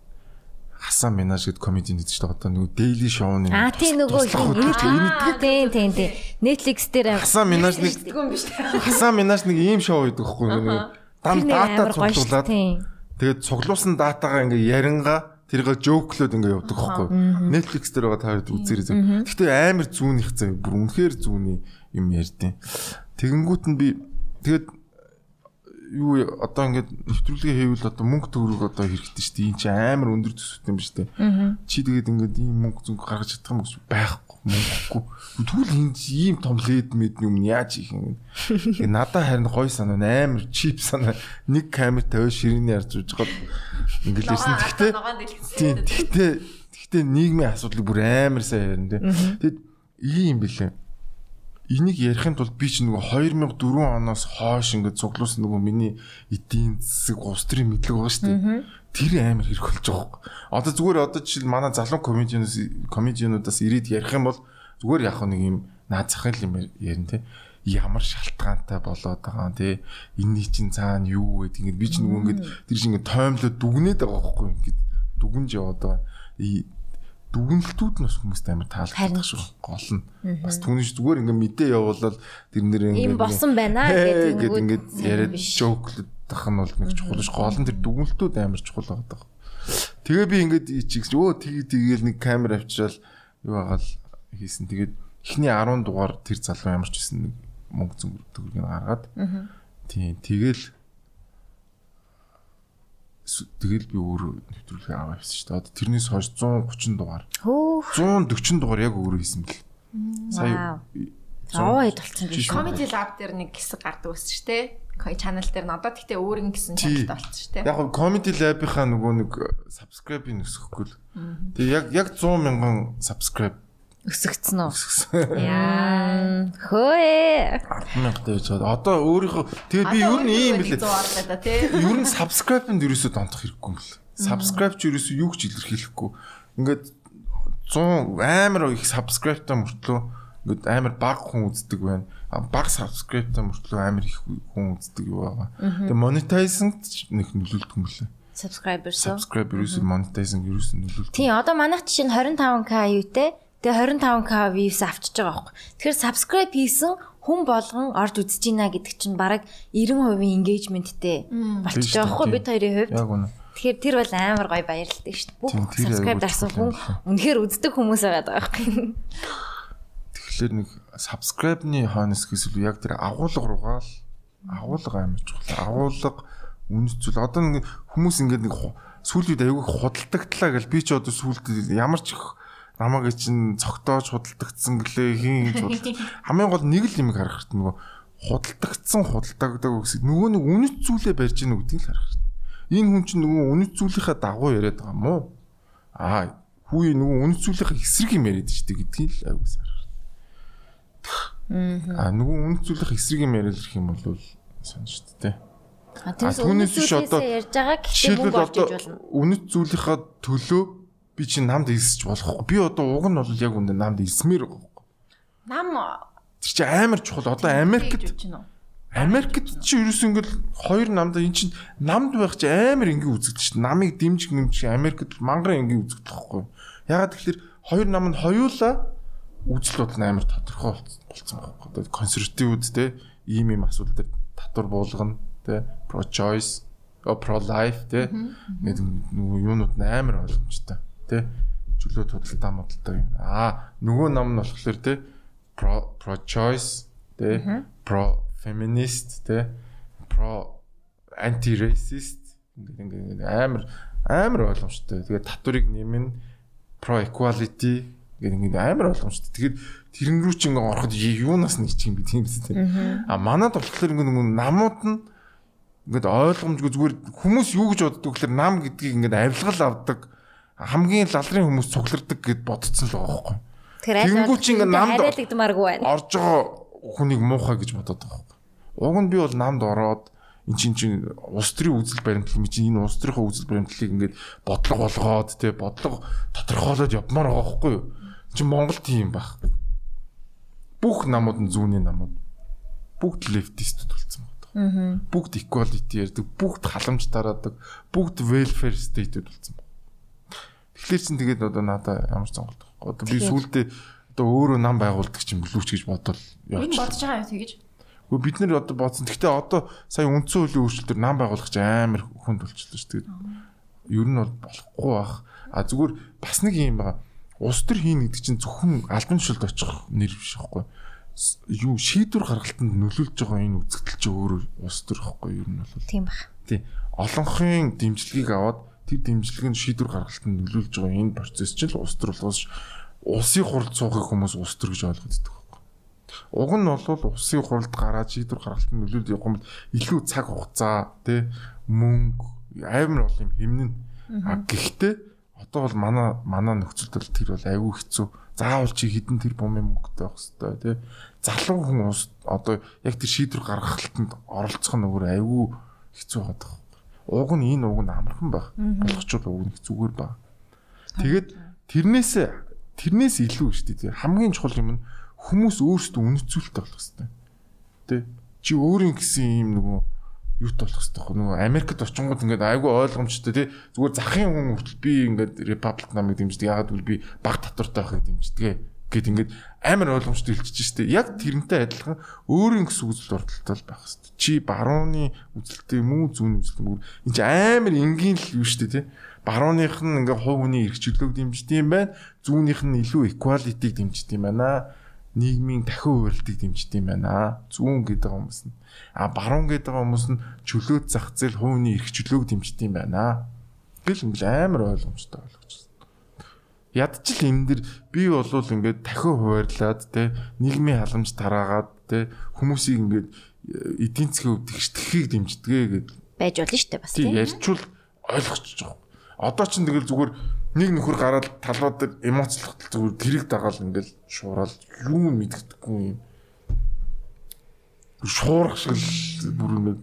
Хасан Минаж гэдэг комеди нэгдэг штэ. Одоо нөгөө daily show-ны Аа тийм нөгөө тийм тийм тийм Netflix дээр Хасан Минаж нэг? Хасан Минаж нэг ийм шоу хийдэг байхгүй нөгөө нэг дата цуглуулад. тэгээд цуглуулсан датагаа ингээ яринга тэргээ жоклоод ингээ явдаг байхгүй. Netflix дээр байгаа та хэд үзээрэй зөв. Гэхдээ амар зүүнийх зав. Бүр үнэхээр зүүний юм ярьдیں۔ Тэгэнгүүт нь би тэгээд юу одоо ингээд нэвтрүүлгээ хийвэл одоо мөнгө төгрөг одоо хэрэгтэй шүү дээ. Энд чи амар өндөр төсөвт юм биш үү? Чи тэгээд ингээд ийм мөнгө зүг гаргаж чадах юм уу байхгүй. мөнгөгүй. Тэгвэл энэ ийм том лед мэд юм яаж их юм. Надад харин гой санаа амар чип санаа нэг камер тавиад ширээний харж үж гол ингээл ирсэн. Тэгтээ тэгтээ тэгтээ нийгмийн асуудлыг бүр амар сайн ярина тий. Тэгэд ийм бэлээ. Энийг ярихын тулд би чинь нөгөө 2004 оноос хойш ингээд цуглуулсан нөгөө миний эдийн засаг улс төрийн мэдлэг байгаа шүү дээ. Тэр амар хэрэг болж байгаа юм. Одоо зүгээр одоо жишээл манай залуу комедианаас комедиануудаас ирээд ярих юм бол зүгээр яг нэг юм наад захын юм ярина те. Ямар шалтгаантай болоод байгаа юм те. Энэний чинь цаана юу вэ ингээд би ч нөгөө ингээд тэр чинь ингээд тоймлоо дүгнээд байгаа байхгүй ингээд дүгнж яваад байгаа дүгнэлтүүд нь бас хүмүүст амар таалагддаг шүү. гол нь. Бас түүнийш зүгээр ингээд мэдээ явуулаад тэр нэр юм босон байна гэдэг ингээд яриад жоклдах нь бол нэг чухал ш гол нь тэр дүгнэлтүүд амар чухал байгаа. Тэгээ би ингээд чигс өө тгий тгийл нэг камер авчирал юу агаал хийсэн. Тэгээд эхний 10 дугаар тэр залуу ямар ч байсан нэг мөнгө зөнгө төгрөгийг гаргаад. Тийм тэгэл тэгэл би өөрөө нэвтрүүлгээ аваа хийсэн шүү дээ. Одоо тэрнээс хойш 130 дугаар. Хөөх. 140 дугаар яг өөрөө хийсэн бэл. Сая аваа хэд болсон гэж. Comedy Lab дээр нэг хэсэг гардаг байсан шүү дээ. Channel дээр надад гэхдээ өөр юм гисэн channel болсон шүү дээ. Яг нь Comedy Lab-ийнхаа нөгөө нэг subscribe-ийг өсгөхгүй л. Тэгээ яг яг 100 мянган subscribe өсөгцсөн үү? Яа. Хөөе. 100000 дэж чад. Одоо өөрийнхөө тэгээ би ер нь ийм билээ. Ер нь subscribe-нд ерөөсөө донтох хэрэггүй юм л. Subscribe ч ерөөсөө юу ч илэрхийлэхгүй. Ингээд 100 амар их subscribe-тай мөртлөө ингээд амар бага хүн үздэг байна. Бага subscribe-тай мөртлөө амар их хүн үздэг юу байгаа. Тэгээ monetize-нд нэг нөлөөлдөг юм лээ. Subscribers. Subscribe ерөөсөө monetize-ing ерөөсөө нөлөөлдөг. Тийм, одоо манайх чинь 25k юутэй Тэгээ 25k views авчиж байгаа байхгүй. Тэгэхээр subscribe хийсэн хүн болгон орж үзэж байна гэдэг чинь бараг 90% engagementтэй болчихж байгаа байхгүй бид хоёрын хувьд. Яг үнэ. Тэгэхээр тэр бол амар гоё баярлалтай шүү дээ. Бүх subscribe дарсан хүн үнэхээр үздэг хүмүүс байгаа байхгүй. Тэгэхээр нэг subscribe-ны хойноос гэсэл яг тэр агуулга руугаа л агуулга амар чухал. Агуулга үнэт зүйл. Одоо нэг хүмүүс ингээд нэг сүүлийн үед аягүй худалдагдлаа гэл би ч одоо сүүлд ямар ч их намайг чинь цогтоож худалдагдсан гэлээ хин бодлоо. Хамгийн гол нэг л юм харах хэрэгтэй нөгөө худалдагдсан худалдагдаг гэсэн нөгөө нэг үнэт зүйлээ барьж ийн үгдгийг л харах хэрэгтэй. Энэ хүн чинь нөгөө үнэт зүйлийнхаа дагуу яриад байгаа мó. Аа хүү нөгөө үнэт зүйлийнхаа эсрэг юм яриад штэ гэдгийг л аюус харах хэрэгтэй. Аа нөгөө үнэт зүйлийнхаа эсрэг юм яриад ирэх юм бол сонь штэ тэ. А түүнээс биш одоо ярьж байгаа гэхдээ мөнгө олж иж болно. Үнэт зүйлийнхаа төлөө би чинь намд илсэж болохгүй. Би одоо уг нь бол яг үндэ намд илсмээр байгаа. Нам Тэр чи амар чухал. Одоо Америкт Америкт чи ерөөс ингээл хоёр намд эн чин намд байх чи амар ингээ үзэгдэж шин. Намыг дэмжих нэмж Америкт мангар ингээ үзэгдэх байхгүй. Ягаад тэгэхээр хоёр намд хоёулаа үзэл бодол нь амар тодорхой болцсон байхгүй. Одоо консервативуд те ийм ийм асуудал дээр татвар буулгана те pro choice pro life те нөгөө юунууд амар ойлгомжтой тий чөлөө тодалтаа модалтай юм. Аа нөгөө ном нь болохоор тий pro pro choice тий pro feminist тий pro anti racist ингээд ингээд амар амар ойлгомжтой. Тэгээд татварыг нэмэн pro equality гэдэг ингээд амар ойлгомжтой. Тэгээд тэрэн рүү чи ингээд ороход юунаас нэг ч юм би тийм үстэй. А манад болохоор ингээд намууд нь ингээд ойлгомжгүй зүгээр хүмүүс юу гэж боддог гэхээр нам гэдгийг ингээд авилгал авдаг хамгийн лалрын хүмүүс цуглардаг гэд бодцсон л байгаа байхгүй. Тэнгүү чи ингээ намд. Орж байгаа хүнийг муухай гэж бодоод байгаа байхгүй. Уг нь би бол намд ороод эн чин чин улс төрийн үзэл баримтлал чи энэ улс төрийнхөө үзэл баримтлалыг ингээд бодлого болгоод те бодлого тодорхойлоод явмаар байгаа байхгүй юу? Чи Монгол тийм байх. Бүх намууд нь зүүнний намууд. Бүгд лефтистүүд болсон байна. Бүгд equality ярьдаг, бүгд халамж тараадаг, бүгд welfare state-үүд болсон. Тэгэхээр чин тэгээд одоо надаа ямар сонголт байхгүй. Одоо би сүултээ одоо өөрөө нам байгуулдаг чинь бүлүүч гэж бодвол явчих. Энэ бодож байгаа юм тэгэж. Гэхдээ бид нэр одоо бодсон. Гэхдээ одоо сая үндсэн хуулийн өөрчлөлтөөр нам байгуулах чинь амар хүнд болчихлоо шүү дээ. Ер нь бол болохгүй бах. А зүгээр бас нэг юм байгаа. Улс төр хийн гэдэг чинь зөвхөн албан тушаалд очих нэр биш байхгүй юу шийдвэр гаргалтанд нөлөөлж байгаа энэ үзэгдэл чи өөрөө улс төр ихгүй ер нь бол тийм баг. Тий. Олонхын дэмжлэгийг аваад тэр дэмжлэг нь шийдвэр гаргалтанд нөлөөлж байгаа энэ процесс чинь улс төр болохоос усын хурд суугах хүмүүс ус төр гэж ойлгоод байдаг байхгүй. Уг нь бол усын хурд гараад шийдвэр гаргалтанд нөлөөлж явах юм бол илүү цаг хугацаа тий мөнгө амар бол юм хэмнэн. А гэхдээ одоо бол манай манай нөхцөлд бол тэр бол айгүй хэцүү. Заавал чи хідэн тэр бумын мөнгөтэй байх хэвээр тий. Залуу хүн одоо яг тэр шийдвэр гаргахтанд оролцох нь өөр айгүй хэцүү байдаг. Уг нь энэ уг нь амархан байх. Болгочвол уг нь зүгээр баг. Тэгээд тэрнээс тэрнээс илүү шүү дээ. Хамгийн чухал юм нь хүмүүс өөрсдөө үнэцүүлэлтэй болох хэрэгтэй. Тэ чи өөрийн гэсэн юм нөгөө юут болох хэрэгтэй нөгөө Америкт очингууд ингээд айгүй ойлгомжтой тий зүгээр захын хүн хүртэл би ингээд Republic намыг дэмждэг ягаад гэвэл би баг татвартай байхыг дэмждэг гэд ингээд амар ойлгомжтой хэлчихэж штэ яг тэрнтэй адилхан өөрийн гэсэн үзэл бодолтой байх хэрэгтэй чи барууны үзэлтэй юм уу зүүн үзэлтэй юм уу энэ чи амар энгийн л юу штэ тий барууных нь ингээ хувь хүний эрх чөлөөг дэмждэг юм байна. Зүүнийх нь илүү equality-г дэмждэг юм байна. Нийгмийн дахин хувирлтыг дэмждэг юм байна. Зүүн гэдэг хүмүүс нь а баруун гэдэг хүмүүс нь чөлөөт зах зээл хувь хүний эрх чөлөөг дэмждэг юм байна. Гэл ингээл амар ойлгомжтой болгочихсон. Ядчил энэ дэр би болвол ингээд дахин хуваарлаад те нийгмийн халамж тараагаад те хүмүүсийг ингээд э, эдийн засгийн хувьд тэгшдэхийг дэмждэгэ гэд байж болно шүү дээ бас тийм ярьчвал ойлгочих жоох. Одоо ч тэгэл зүгээр нэг нөхөр гараад талбай дээр эмоцлохтол зүгээр тэрийг дагаал ингээл шуурал юу мэддэггүй юм. Шуурах шиг бүр ингээд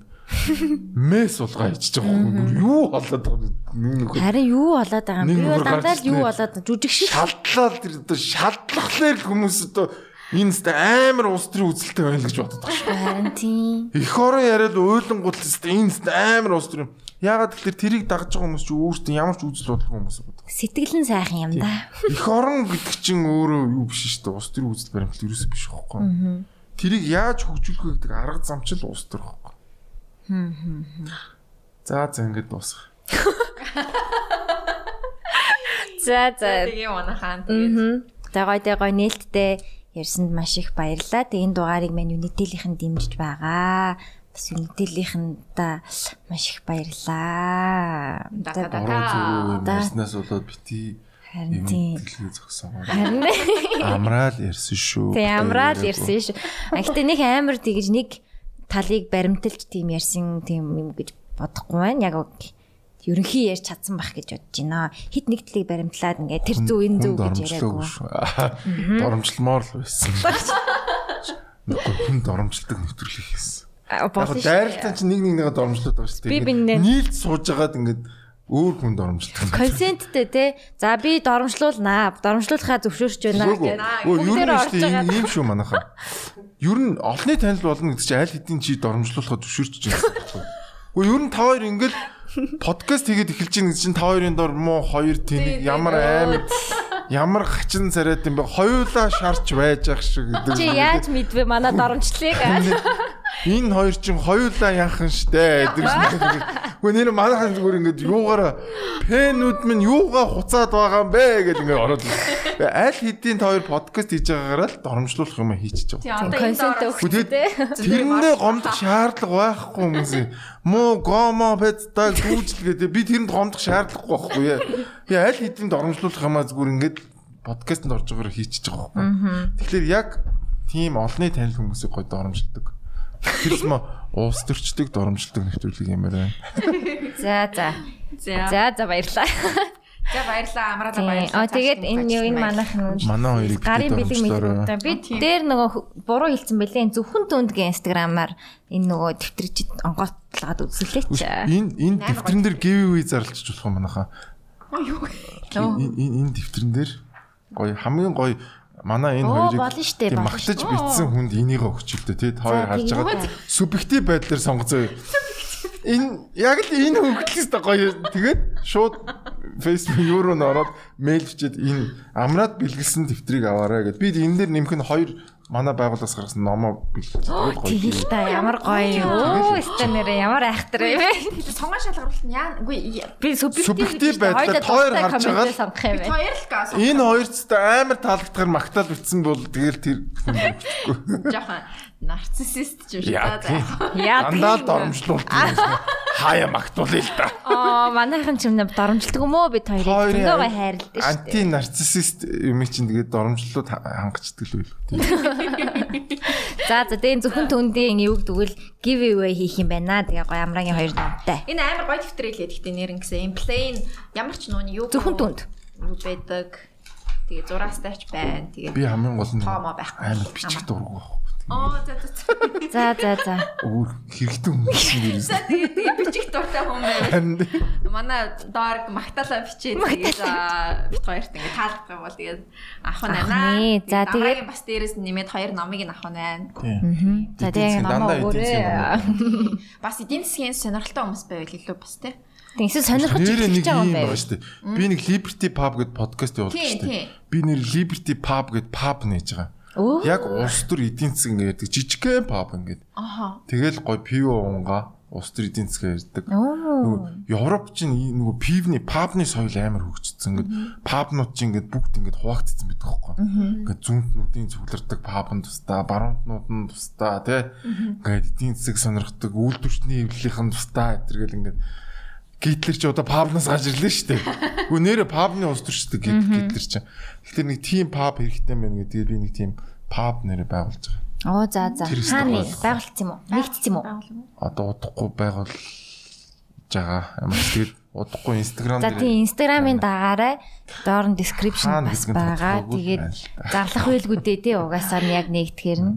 мэс сулгаа ичж байгаа юм. Бүр юу болоод байгаа нэг нөхөр. Харин юу болоод байгаа юм? Би бол дандаа л юу болоод жүжиг шиг Шалтлал тэр одоо шалтлахлаар л хүмүүс одоо энэ сте амар улс төрийн үзэлтэй байна гэж боддог шүү. харин тийм. Эх орон яриад ойлонгууд сте энэ сте амар улс төрийн Ягаад гэвэл тэрийг дагж байгаа хүмүүс чи өөртөө ямар ч үзэл бодлого хүмүүс байдаг. Сэтгэл нь сайхан юм да. Эх орон гэдэг чинь өөрөө юу биш шүү дээ. Улс төрийн үзэл баримтлал ерөөсөө биш байхгүй. Тэрийг яаж хөгжүүлэх вэ гэдэг арга зам ч л улс төр байхгүй. За за ингэж дуусах. За за. Тэгээ манайхаа тэгээд. За гой тэ гой нээлттэй ярьсанд маш их баярлалаа. Тэгээ энэ дугаарыг мань Unitel-ийнхэн дэмжиж байгаа. Бас Unitel-ийнхэндээ маш их баярлалаа. Да, За, да, да. Орон зүрөө Да. ярьснаас болоод бити Харин тийм. Амраал ярьсан шүү. Амраад Баяраагүй. ярьсан шүү. А гэтээ нэг амар тэгж нэг талыг баримталж тийм ярьсан тийм юм гэж бодохгүй байна. Яг. Ерөнхий ярьж чадсан байх гэж бодож байна. Хит нэг талыг баримтлаад ингээд тэр зүг энэ зүг гэж яриаггүй. Доромжлмоор л байсан. Нөгөө хүн доромжлдог нэвтрүүлэг хийсэн. Яг дайралтаа чи нэг нэг нэгэ доромжлоод байгаа шүү дээ. Нийлж сууж агаад ингээд өөр хүн доромжлдог. консенттэй те. За би доромжлуулнаа. Доромжлуулахаа зөвшөөрч байна гэдэг. юу ер нь шүү дээ ийм шүү манайхаа. Ер нь олонний танил болно гэдэг чинь аль хэдийн чи доромжлуулахад зөвшөөрч байна. Үгүй ер нь та хоёр ингээд подкаст хийгээд эхэлж байгаа гэсэн чинь та хоёрын дор муу хоёр тэнэг ямар амар ямар хачин царайд юм бэ? Хоёулаа шарч байж ах шиг гэдэг. Чи яаж мэдвэ манай доромжлыг? Энэ хоёр чинь хоёулаа яахан штэ. Гэхдээ нэр манайхан зүгээр ингээд юугаараа пэнүүд минь юугаа хуцаад байгаа юм бэ гэдэг ингээд ороод. Аль хэдийн та хоёр подкаст хийж байгаагаараа л доромжлуулах юм хийчихэж байгаа. Консент өгч те. тэрэндээ гомдох шаардлага байхгүй юм. Муу гомо пэцта гүйжл гэдэг би тэрэнд гомдох шаардлагагүй байхгүй яа. Би аль хэдийн доромжлуулах юмаа зүгээр ингээд подкастэнд орж байгаагаар хийчихэж байгаа байхгүй. Тэгэхээр яг тийм олонний танил хүмүүсийг гой доромжилдог. Тэрс ма уус төрчдөг доромжилдог нэвтрүүлэг юм байна. За за. За За баярлаа. за баярлаа амраалаа баярлаа. А тэгээд энэ юу энэ манайх нь Манай хоёрыг гарын бэлэг мэлэг. Би дээр нөгөө буруу хэлсэн бэлээ. Зөвхөн түндгийн инстаграмаар энэ нөгөө тэмдрэж онгоотлоод үзүүлээч. Энэ энэ дэвтрэн дээр giveaway зарлчих болох юм манайхаа. юу Энэ энэ дэвтрэн дээр гоё хамгийн гоё манай энэ хоёрыг тийм магтаж битсэн хүнд энийг өгч л дээ тий та хоёр харж байгаа субъектив байдлаар сонгоцоо. Энэ яг л энэ хөвгөлээс та гоё тэгээд шууд Facebook юу руу н ороод мэйл бичээд энэ амраад бэлгэлсэн дэвтрийг аваарай гэд. Би энэ дээр нэмэх нь хоёр манай байгууллагаас гаргасан номоо байгаа гоё. Тэгэл та ямар гоё юу. Өстө нэрээ ямар айхтар юм бэ? сонгон шалгаруулалт нь яа үгүй Би субъектив байдлаар дуртай харж байгаа л- сонгох юм байна. хоёр л гаас Энэ хоёр ч та амар таалагдахаар магтаал битсэн бол тэгэл тэр жоохон нарциссист юм шиг Яа, та тийм. Яа. дандаа юм. Хаяа магтуулъя л да. Аа манайхан ч юм доромжилдаг юм уу бид хоёрыг зөндөө гой хайрладаг шүү анти дээ. нарциссист юм чинь тэгээд доромжлууд хангацдаг л үйл. За за тэгээ зөвхөн төндийн эвг дгвэл give away хийх юм байна. Тэгээ гоё амрагийн хоёр номтой. Энэ амар гоё дэвтрэлээ гэхдээ нэр ингэсэн юм plain ямар ч нууны юу Зөвхөн түнд. юу байдаг. Тэгээ зураастайч байна. Тэгээ Би хамгийн гол нь Тоомоо байхгүй. амар бичих дургу байхгүй. Оо за за за. За за за. Өөр хэрэгтэй хүмүүс нэрээс. За тэгээ тэгээ бичих дуртай хүн байв. Харин Манай доор магтаалаа бичээд тэгээ за бит хоёрт ингэ таалдах юм бол тэгээд авах нь байна. За, тэгээд- бас дээрээс нэмээд хоёр номыг нь авах нь байна. За тэгээ Дандаа намаа өгөөрэй. Бас эдийн засгийн сонирхолтой хүмүүс байвал илүү бас тий. Тэг эсвэл сонирхож Нэрээ нэг хэлж байгаа юм юм байна шүү дээ. Би нэг Liberty Pub гэдэг подкаст явуулдаг шүү дээ. Би нэр Liberty Pub гэдэг pub нээж байгаа. Яг улс төр эдийн засаг ингээд жижигхэн pub ингээд. Аха. Тэгэл гой пиво унгаа улс төр эдийн засгаа ярьдаг. Оо. Нөгөө Европ чинь нөгөө пивны пабны соёл амар хөгжсөн. Ингээд пабнууд чинь ингээд бүгд ингээд хуваагдсан байдаг хөөхгүй. Ингээд зүүнтнүүдийн цуглардаг пабн тустаа, баруунтнууд нь тустаа тий. Ингээд эдийн засаг сонирхдаг, үйлдвэрчний эвлэлийнхэн тустаа гэтэргээл ингээд Гитлер ч одоо пабнаас гарч ирлээ шүү дээ. Гүр нэрэ пабны улс төрчдөг Гитлер чинь. Тэгэхээр нэг тим паб хэрэгтэй мэн гэдгийг би нэг тим паб нэрэ байгуулж байгаа. Оо за за. Өстө байгуулсан юм уу? Нэгдсэн юм уу? Одоо удахгүй байгуул жага. Ямар ч тэгээд удахгүй Instagram За тийм инстаграмын дагаарай. Доор нь description бас байгаа. Тэгээд зарлах байлгүүдээ тий угаасаар нь яг нэгтгэхэр нь.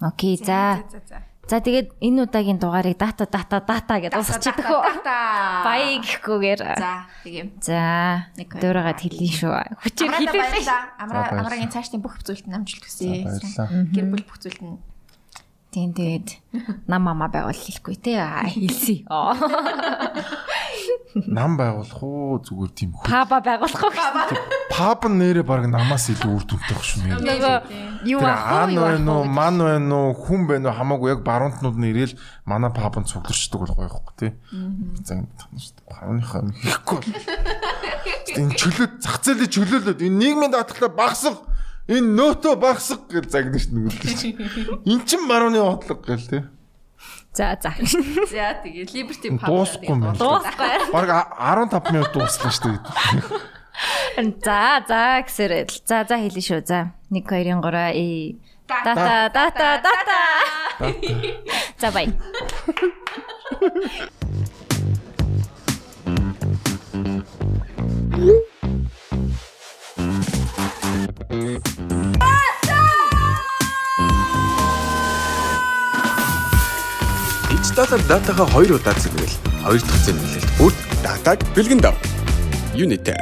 Аа. Окей за. За за. За тэгээд энэ удаагийн дугаарыг дата дата дата гэж дуусчихдаг хөө. Баяа гэхгүйгээр. За тийм. За. Дөөрөөгөө хэлэн шүү. Хүчээр хэлээ. За, амраагийн цаашдын бүх зүйлд нь амжилт хүсье. Гэр бүл бүх зүйлд нь Тийм тэгээд нам мама байгуул хэлэхгүй те. Аа. Нам байгуулах уу зүгээр тийм хөө. Паба байгуулах уу? Паб нь нэрэ баг намаас илүү үр дүнтэй байх шүү. Нөгөө юу аан байна уу, ман байна уу, хүн байна уу хамаагүй яг баруунтнууд нь ирээл манай пабанд цугларчдаг бол гоё ихгүй тий. За ингэ тахна шүү дээ. Барууныхаа хийхгүй. Энэ чөлөөт зах зээлийн чөлөөлөд энэ нийгмийн даатгалаа багсах энэ нөөтөө багсах гэж загнаж шүү нүгэлдэж. Эн чин барууны бодлого гэл тий. За за. За тэгээ Liberty Pub. Дуусахгүй. Дуусгүй. Бараг 15 минут дуусна шүү дээ. За за гэсээр л. За за хэлэн шүү. За 1 2 3 э дата дата дата. За бай. Digital датагаа хоёр удаа зэрэгэл хоёр дахь зэмлэлт бүр датаг бэлгэн дав. Unitel